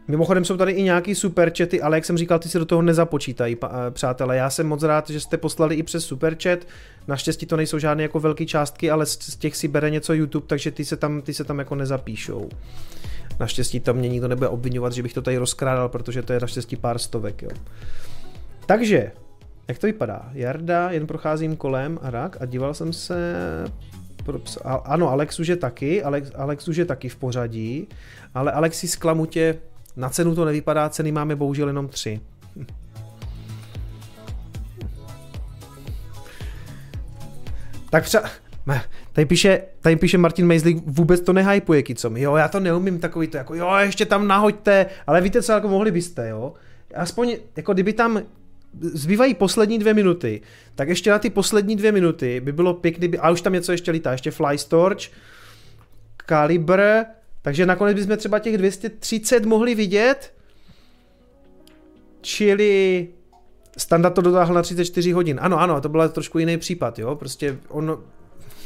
Mimochodem jsou tady i nějaký superchaty, ale jak jsem říkal, ty se do toho nezapočítají, eh, přátelé. Já jsem moc rád, že jste poslali i přes superchat. Naštěstí to nejsou žádné jako velké částky, ale z těch si bere něco YouTube, takže ty se tam, ty se tam jako nezapíšou. Naštěstí tam mě nikdo nebude obvinovat, že bych to tady rozkrádal, protože to je naštěstí pár stovek, jo. Takže, jak to vypadá? Jarda, jen procházím kolem a rak a díval jsem se... Ano, Alex už je taky, Alex, Alex už je taky v pořadí, ale Alexi sklamutě na cenu to nevypadá, ceny máme bohužel jenom tři. Tak třeba, tady píše, tady píše Martin Mejzlík, vůbec to nehypuje, kicom. Jo, já to neumím takový to, jako jo, ještě tam nahoďte, ale víte co, jako mohli byste, jo. Aspoň, jako kdyby tam zbývají poslední dvě minuty, tak ještě na ty poslední dvě minuty by bylo pěkný, a už tam něco ještě lítá, ještě Fly Kalibr, takže nakonec bychom třeba těch 230 mohli vidět, čili standard to dotáhl na 34 hodin. Ano, ano, to byl trošku jiný případ, jo, prostě on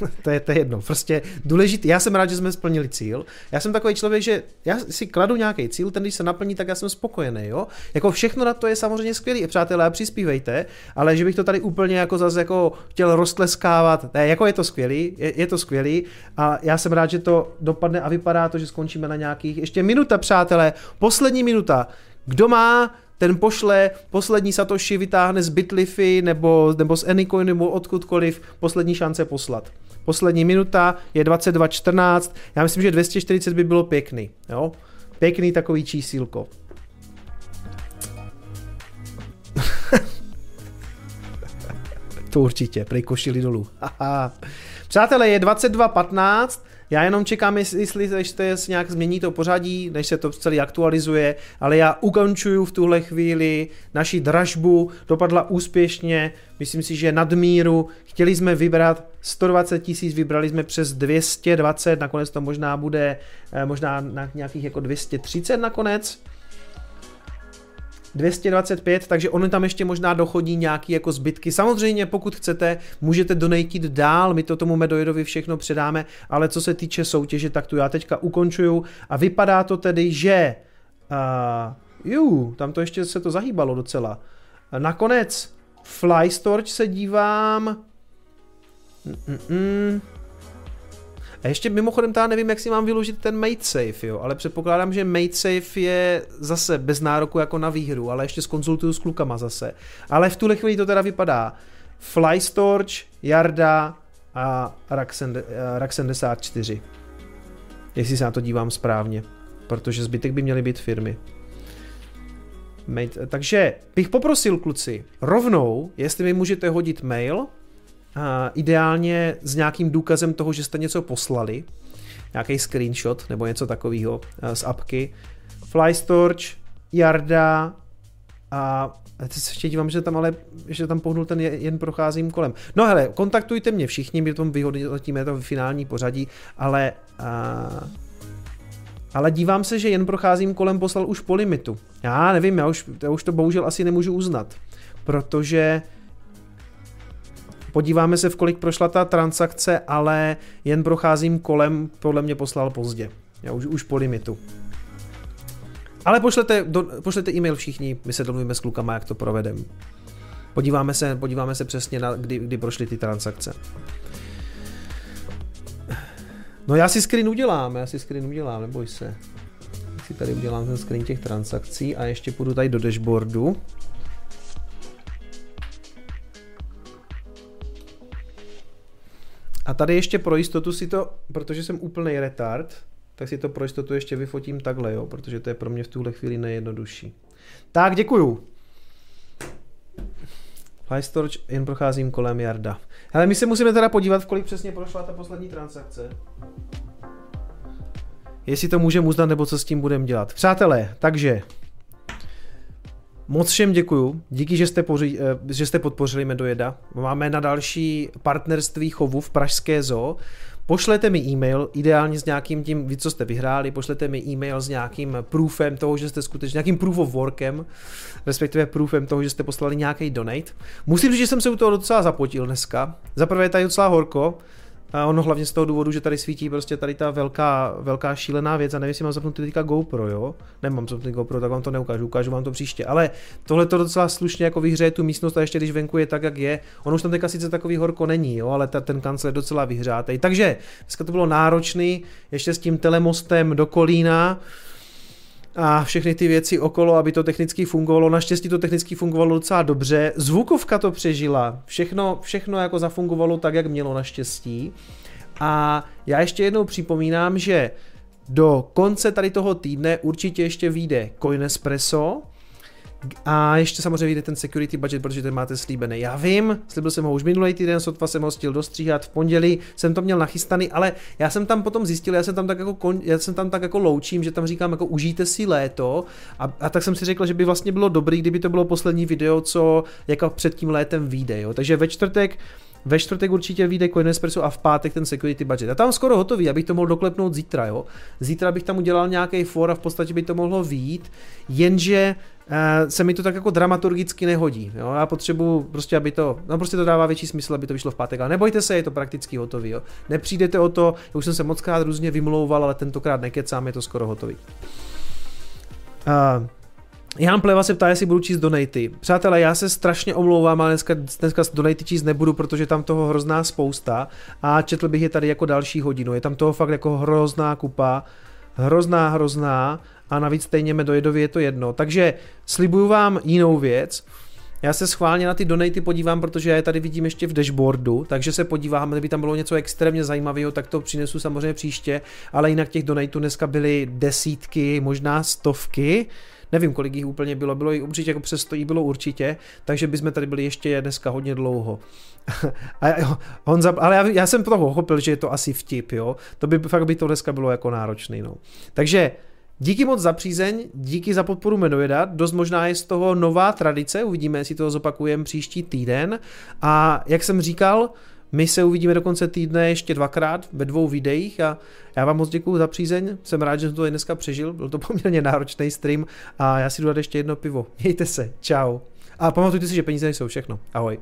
to je, to je jedno. Prostě důležité. Já jsem rád, že jsme splnili cíl. Já jsem takový člověk, že já si kladu nějaký cíl, ten když se naplní, tak já jsem spokojený, jo. Jako všechno na to je samozřejmě skvělý. Přátelé, přispívejte, ale že bych to tady úplně jako zase jako chtěl roztleskávat, ne, jako je to skvělý, je, je to skvělý a já jsem rád, že to dopadne a vypadá to, že skončíme na nějakých, ještě minuta, přátelé, poslední minuta. Kdo má ten pošle poslední Satoshi, vytáhne z Bitlify nebo, nebo z Anycoin nebo odkudkoliv, poslední šance poslat. Poslední minuta je 22.14, já myslím, že 240 by bylo pěkný, jo? Pěkný takový čísílko. to určitě, prej košili dolů. Přátelé, je 22.15, já jenom čekám, jestli, se nějak změní to pořadí, než se to celý aktualizuje, ale já ukončuju v tuhle chvíli naši dražbu, dopadla úspěšně, myslím si, že nadmíru. Chtěli jsme vybrat 120 tisíc, vybrali jsme přes 220, nakonec to možná bude eh, možná na nějakých jako 230 nakonec. 225, takže ono tam ještě možná dochodí nějaký jako zbytky. Samozřejmě, pokud chcete, můžete donatit dál, my to tomu Medojedovi všechno předáme, ale co se týče soutěže, tak tu já teďka ukončuju a vypadá to tedy, že uh, jú, tam to ještě se to zahýbalo docela. Nakonec Flystorch se dívám. Mm-mm. A ještě mimochodem já nevím, jak si mám vyložit ten mate safe, jo, ale předpokládám, že mate safe je zase bez nároku jako na výhru, ale ještě skonzultuju s klukama zase. Ale v tuhle chvíli to teda vypadá. Flystorch, Jarda a Rak 74. Jestli se na to dívám správně. Protože zbytek by měly být firmy. Mate. Takže bych poprosil kluci, rovnou, jestli mi můžete hodit mail, ideálně s nějakým důkazem toho, že jste něco poslali, nějaký screenshot nebo něco takového z apky. Flystorch, Jarda a teď se ještě dívám, že tam ale, že tam pohnul ten jen procházím kolem. No hele, kontaktujte mě všichni, my tom vyhodnotíme to finální pořadí, ale a, ale dívám se, že jen procházím kolem poslal už po limitu. Já nevím, já už, já už to bohužel asi nemůžu uznat, protože podíváme se, v kolik prošla ta transakce, ale jen procházím kolem, podle mě poslal pozdě. Já už, už po limitu. Ale pošlete, do, pošlete e-mail všichni, my se domluvíme s klukama, jak to provedem. Podíváme se, podíváme se přesně, na, kdy, kdy prošly ty transakce. No já si screen udělám, já si screen udělám, neboj se. Si tady udělám ten screen těch transakcí a ještě půjdu tady do dashboardu. A tady ještě pro jistotu si to, protože jsem úplný retard, tak si to pro jistotu ještě vyfotím takhle, jo, protože to je pro mě v tuhle chvíli nejjednodušší. Tak, děkuju. Flystorch, jen procházím kolem Jarda. Ale my se musíme teda podívat, v kolik přesně prošla ta poslední transakce. Jestli to můžeme uznat, nebo co s tím budeme dělat. Přátelé, takže Moc všem děkuju. Díky, že jste, poři, eh, že jste podpořili Medojeda. Máme na další partnerství chovu v Pražské zoo. Pošlete mi e-mail, ideálně s nějakým tím, vy co jste vyhráli, pošlete mi e-mail s nějakým proofem toho, že jste skutečně, nějakým proof of workem, respektive proofem toho, že jste poslali nějaký donate. Musím říct, že jsem se u toho docela zapotil dneska. Za prvé je tady docela horko, a ono hlavně z toho důvodu, že tady svítí prostě tady ta velká, velká šílená věc a nevím, jestli mám zapnout teďka GoPro, jo? Nemám zapnout GoPro, tak vám to neukážu, ukážu vám to příště. Ale tohle to docela slušně jako vyhřeje tu místnost a ještě když venku je tak, jak je. On už tam teďka sice takový horko není, jo, ale ta, ten kancel je docela vyhřátej. Takže dneska to bylo náročný, ještě s tím telemostem do Kolína a všechny ty věci okolo, aby to technicky fungovalo. Naštěstí to technicky fungovalo docela dobře. Zvukovka to přežila. Všechno, všechno jako zafungovalo tak, jak mělo naštěstí. A já ještě jednou připomínám, že do konce tady toho týdne určitě ještě vyjde Coinespresso, a ještě samozřejmě vyjde ten security budget, protože ten máte slíbený. Já vím, slíbil jsem ho už minulý týden, sotva jsem ho stihl dostříhat v pondělí, jsem to měl nachystaný, ale já jsem tam potom zjistil, já jsem tam tak jako, kon, já jsem tam tak jako loučím, že tam říkám jako užijte si léto a, a, tak jsem si řekl, že by vlastně bylo dobrý, kdyby to bylo poslední video, co jako před tím létem vyjde, jo. Takže ve čtvrtek ve čtvrtek určitě vyjde Coinespresso a v pátek ten security budget. A tam skoro hotový, abych to mohl doklepnout zítra, jo. Zítra bych tam udělal nějaký for a v podstatě by to mohlo výjít, jenže uh, se mi to tak jako dramaturgicky nehodí. Jo? Já potřebuji prostě, aby to, no prostě to dává větší smysl, aby to vyšlo v pátek, ale nebojte se, je to prakticky hotový. Jo? Nepřijdete o to, já už jsem se moc krát různě vymlouval, ale tentokrát nekecám, je to skoro hotový. Uh, Jan Pleva se ptá, jestli budu číst donaty. Přátelé, já se strašně omlouvám, ale dneska, dneska donaty číst nebudu, protože tam toho hrozná spousta a četl bych je tady jako další hodinu. Je tam toho fakt jako hrozná kupa, hrozná, hrozná a navíc stejně Medojedovi je to jedno. Takže slibuju vám jinou věc. Já se schválně na ty donaty podívám, protože já je tady vidím ještě v dashboardu, takže se podívám, kdyby tam bylo něco extrémně zajímavého, tak to přinesu samozřejmě příště, ale jinak těch donatů dneska byly desítky, možná stovky. Nevím, kolik jich úplně bylo, bylo jich určitě, jako přes to jí bylo určitě, takže bychom tady byli ještě dneska hodně dlouho. a Honza, ale já, já jsem toho pochopil, že je to asi vtip, jo. To by fakt by to dneska bylo jako náročný, no. Takže Díky moc za přízeň, díky za podporu Medojeda, dost možná je z toho nová tradice, uvidíme, jestli to zopakujeme příští týden. A jak jsem říkal, my se uvidíme do konce týdne ještě dvakrát ve dvou videích a já vám moc děkuji za přízeň, jsem rád, že jsem to i dneska přežil, byl to poměrně náročný stream a já si jdu dát ještě jedno pivo. Mějte se, čau. A pamatujte si, že peníze nejsou všechno. Ahoj.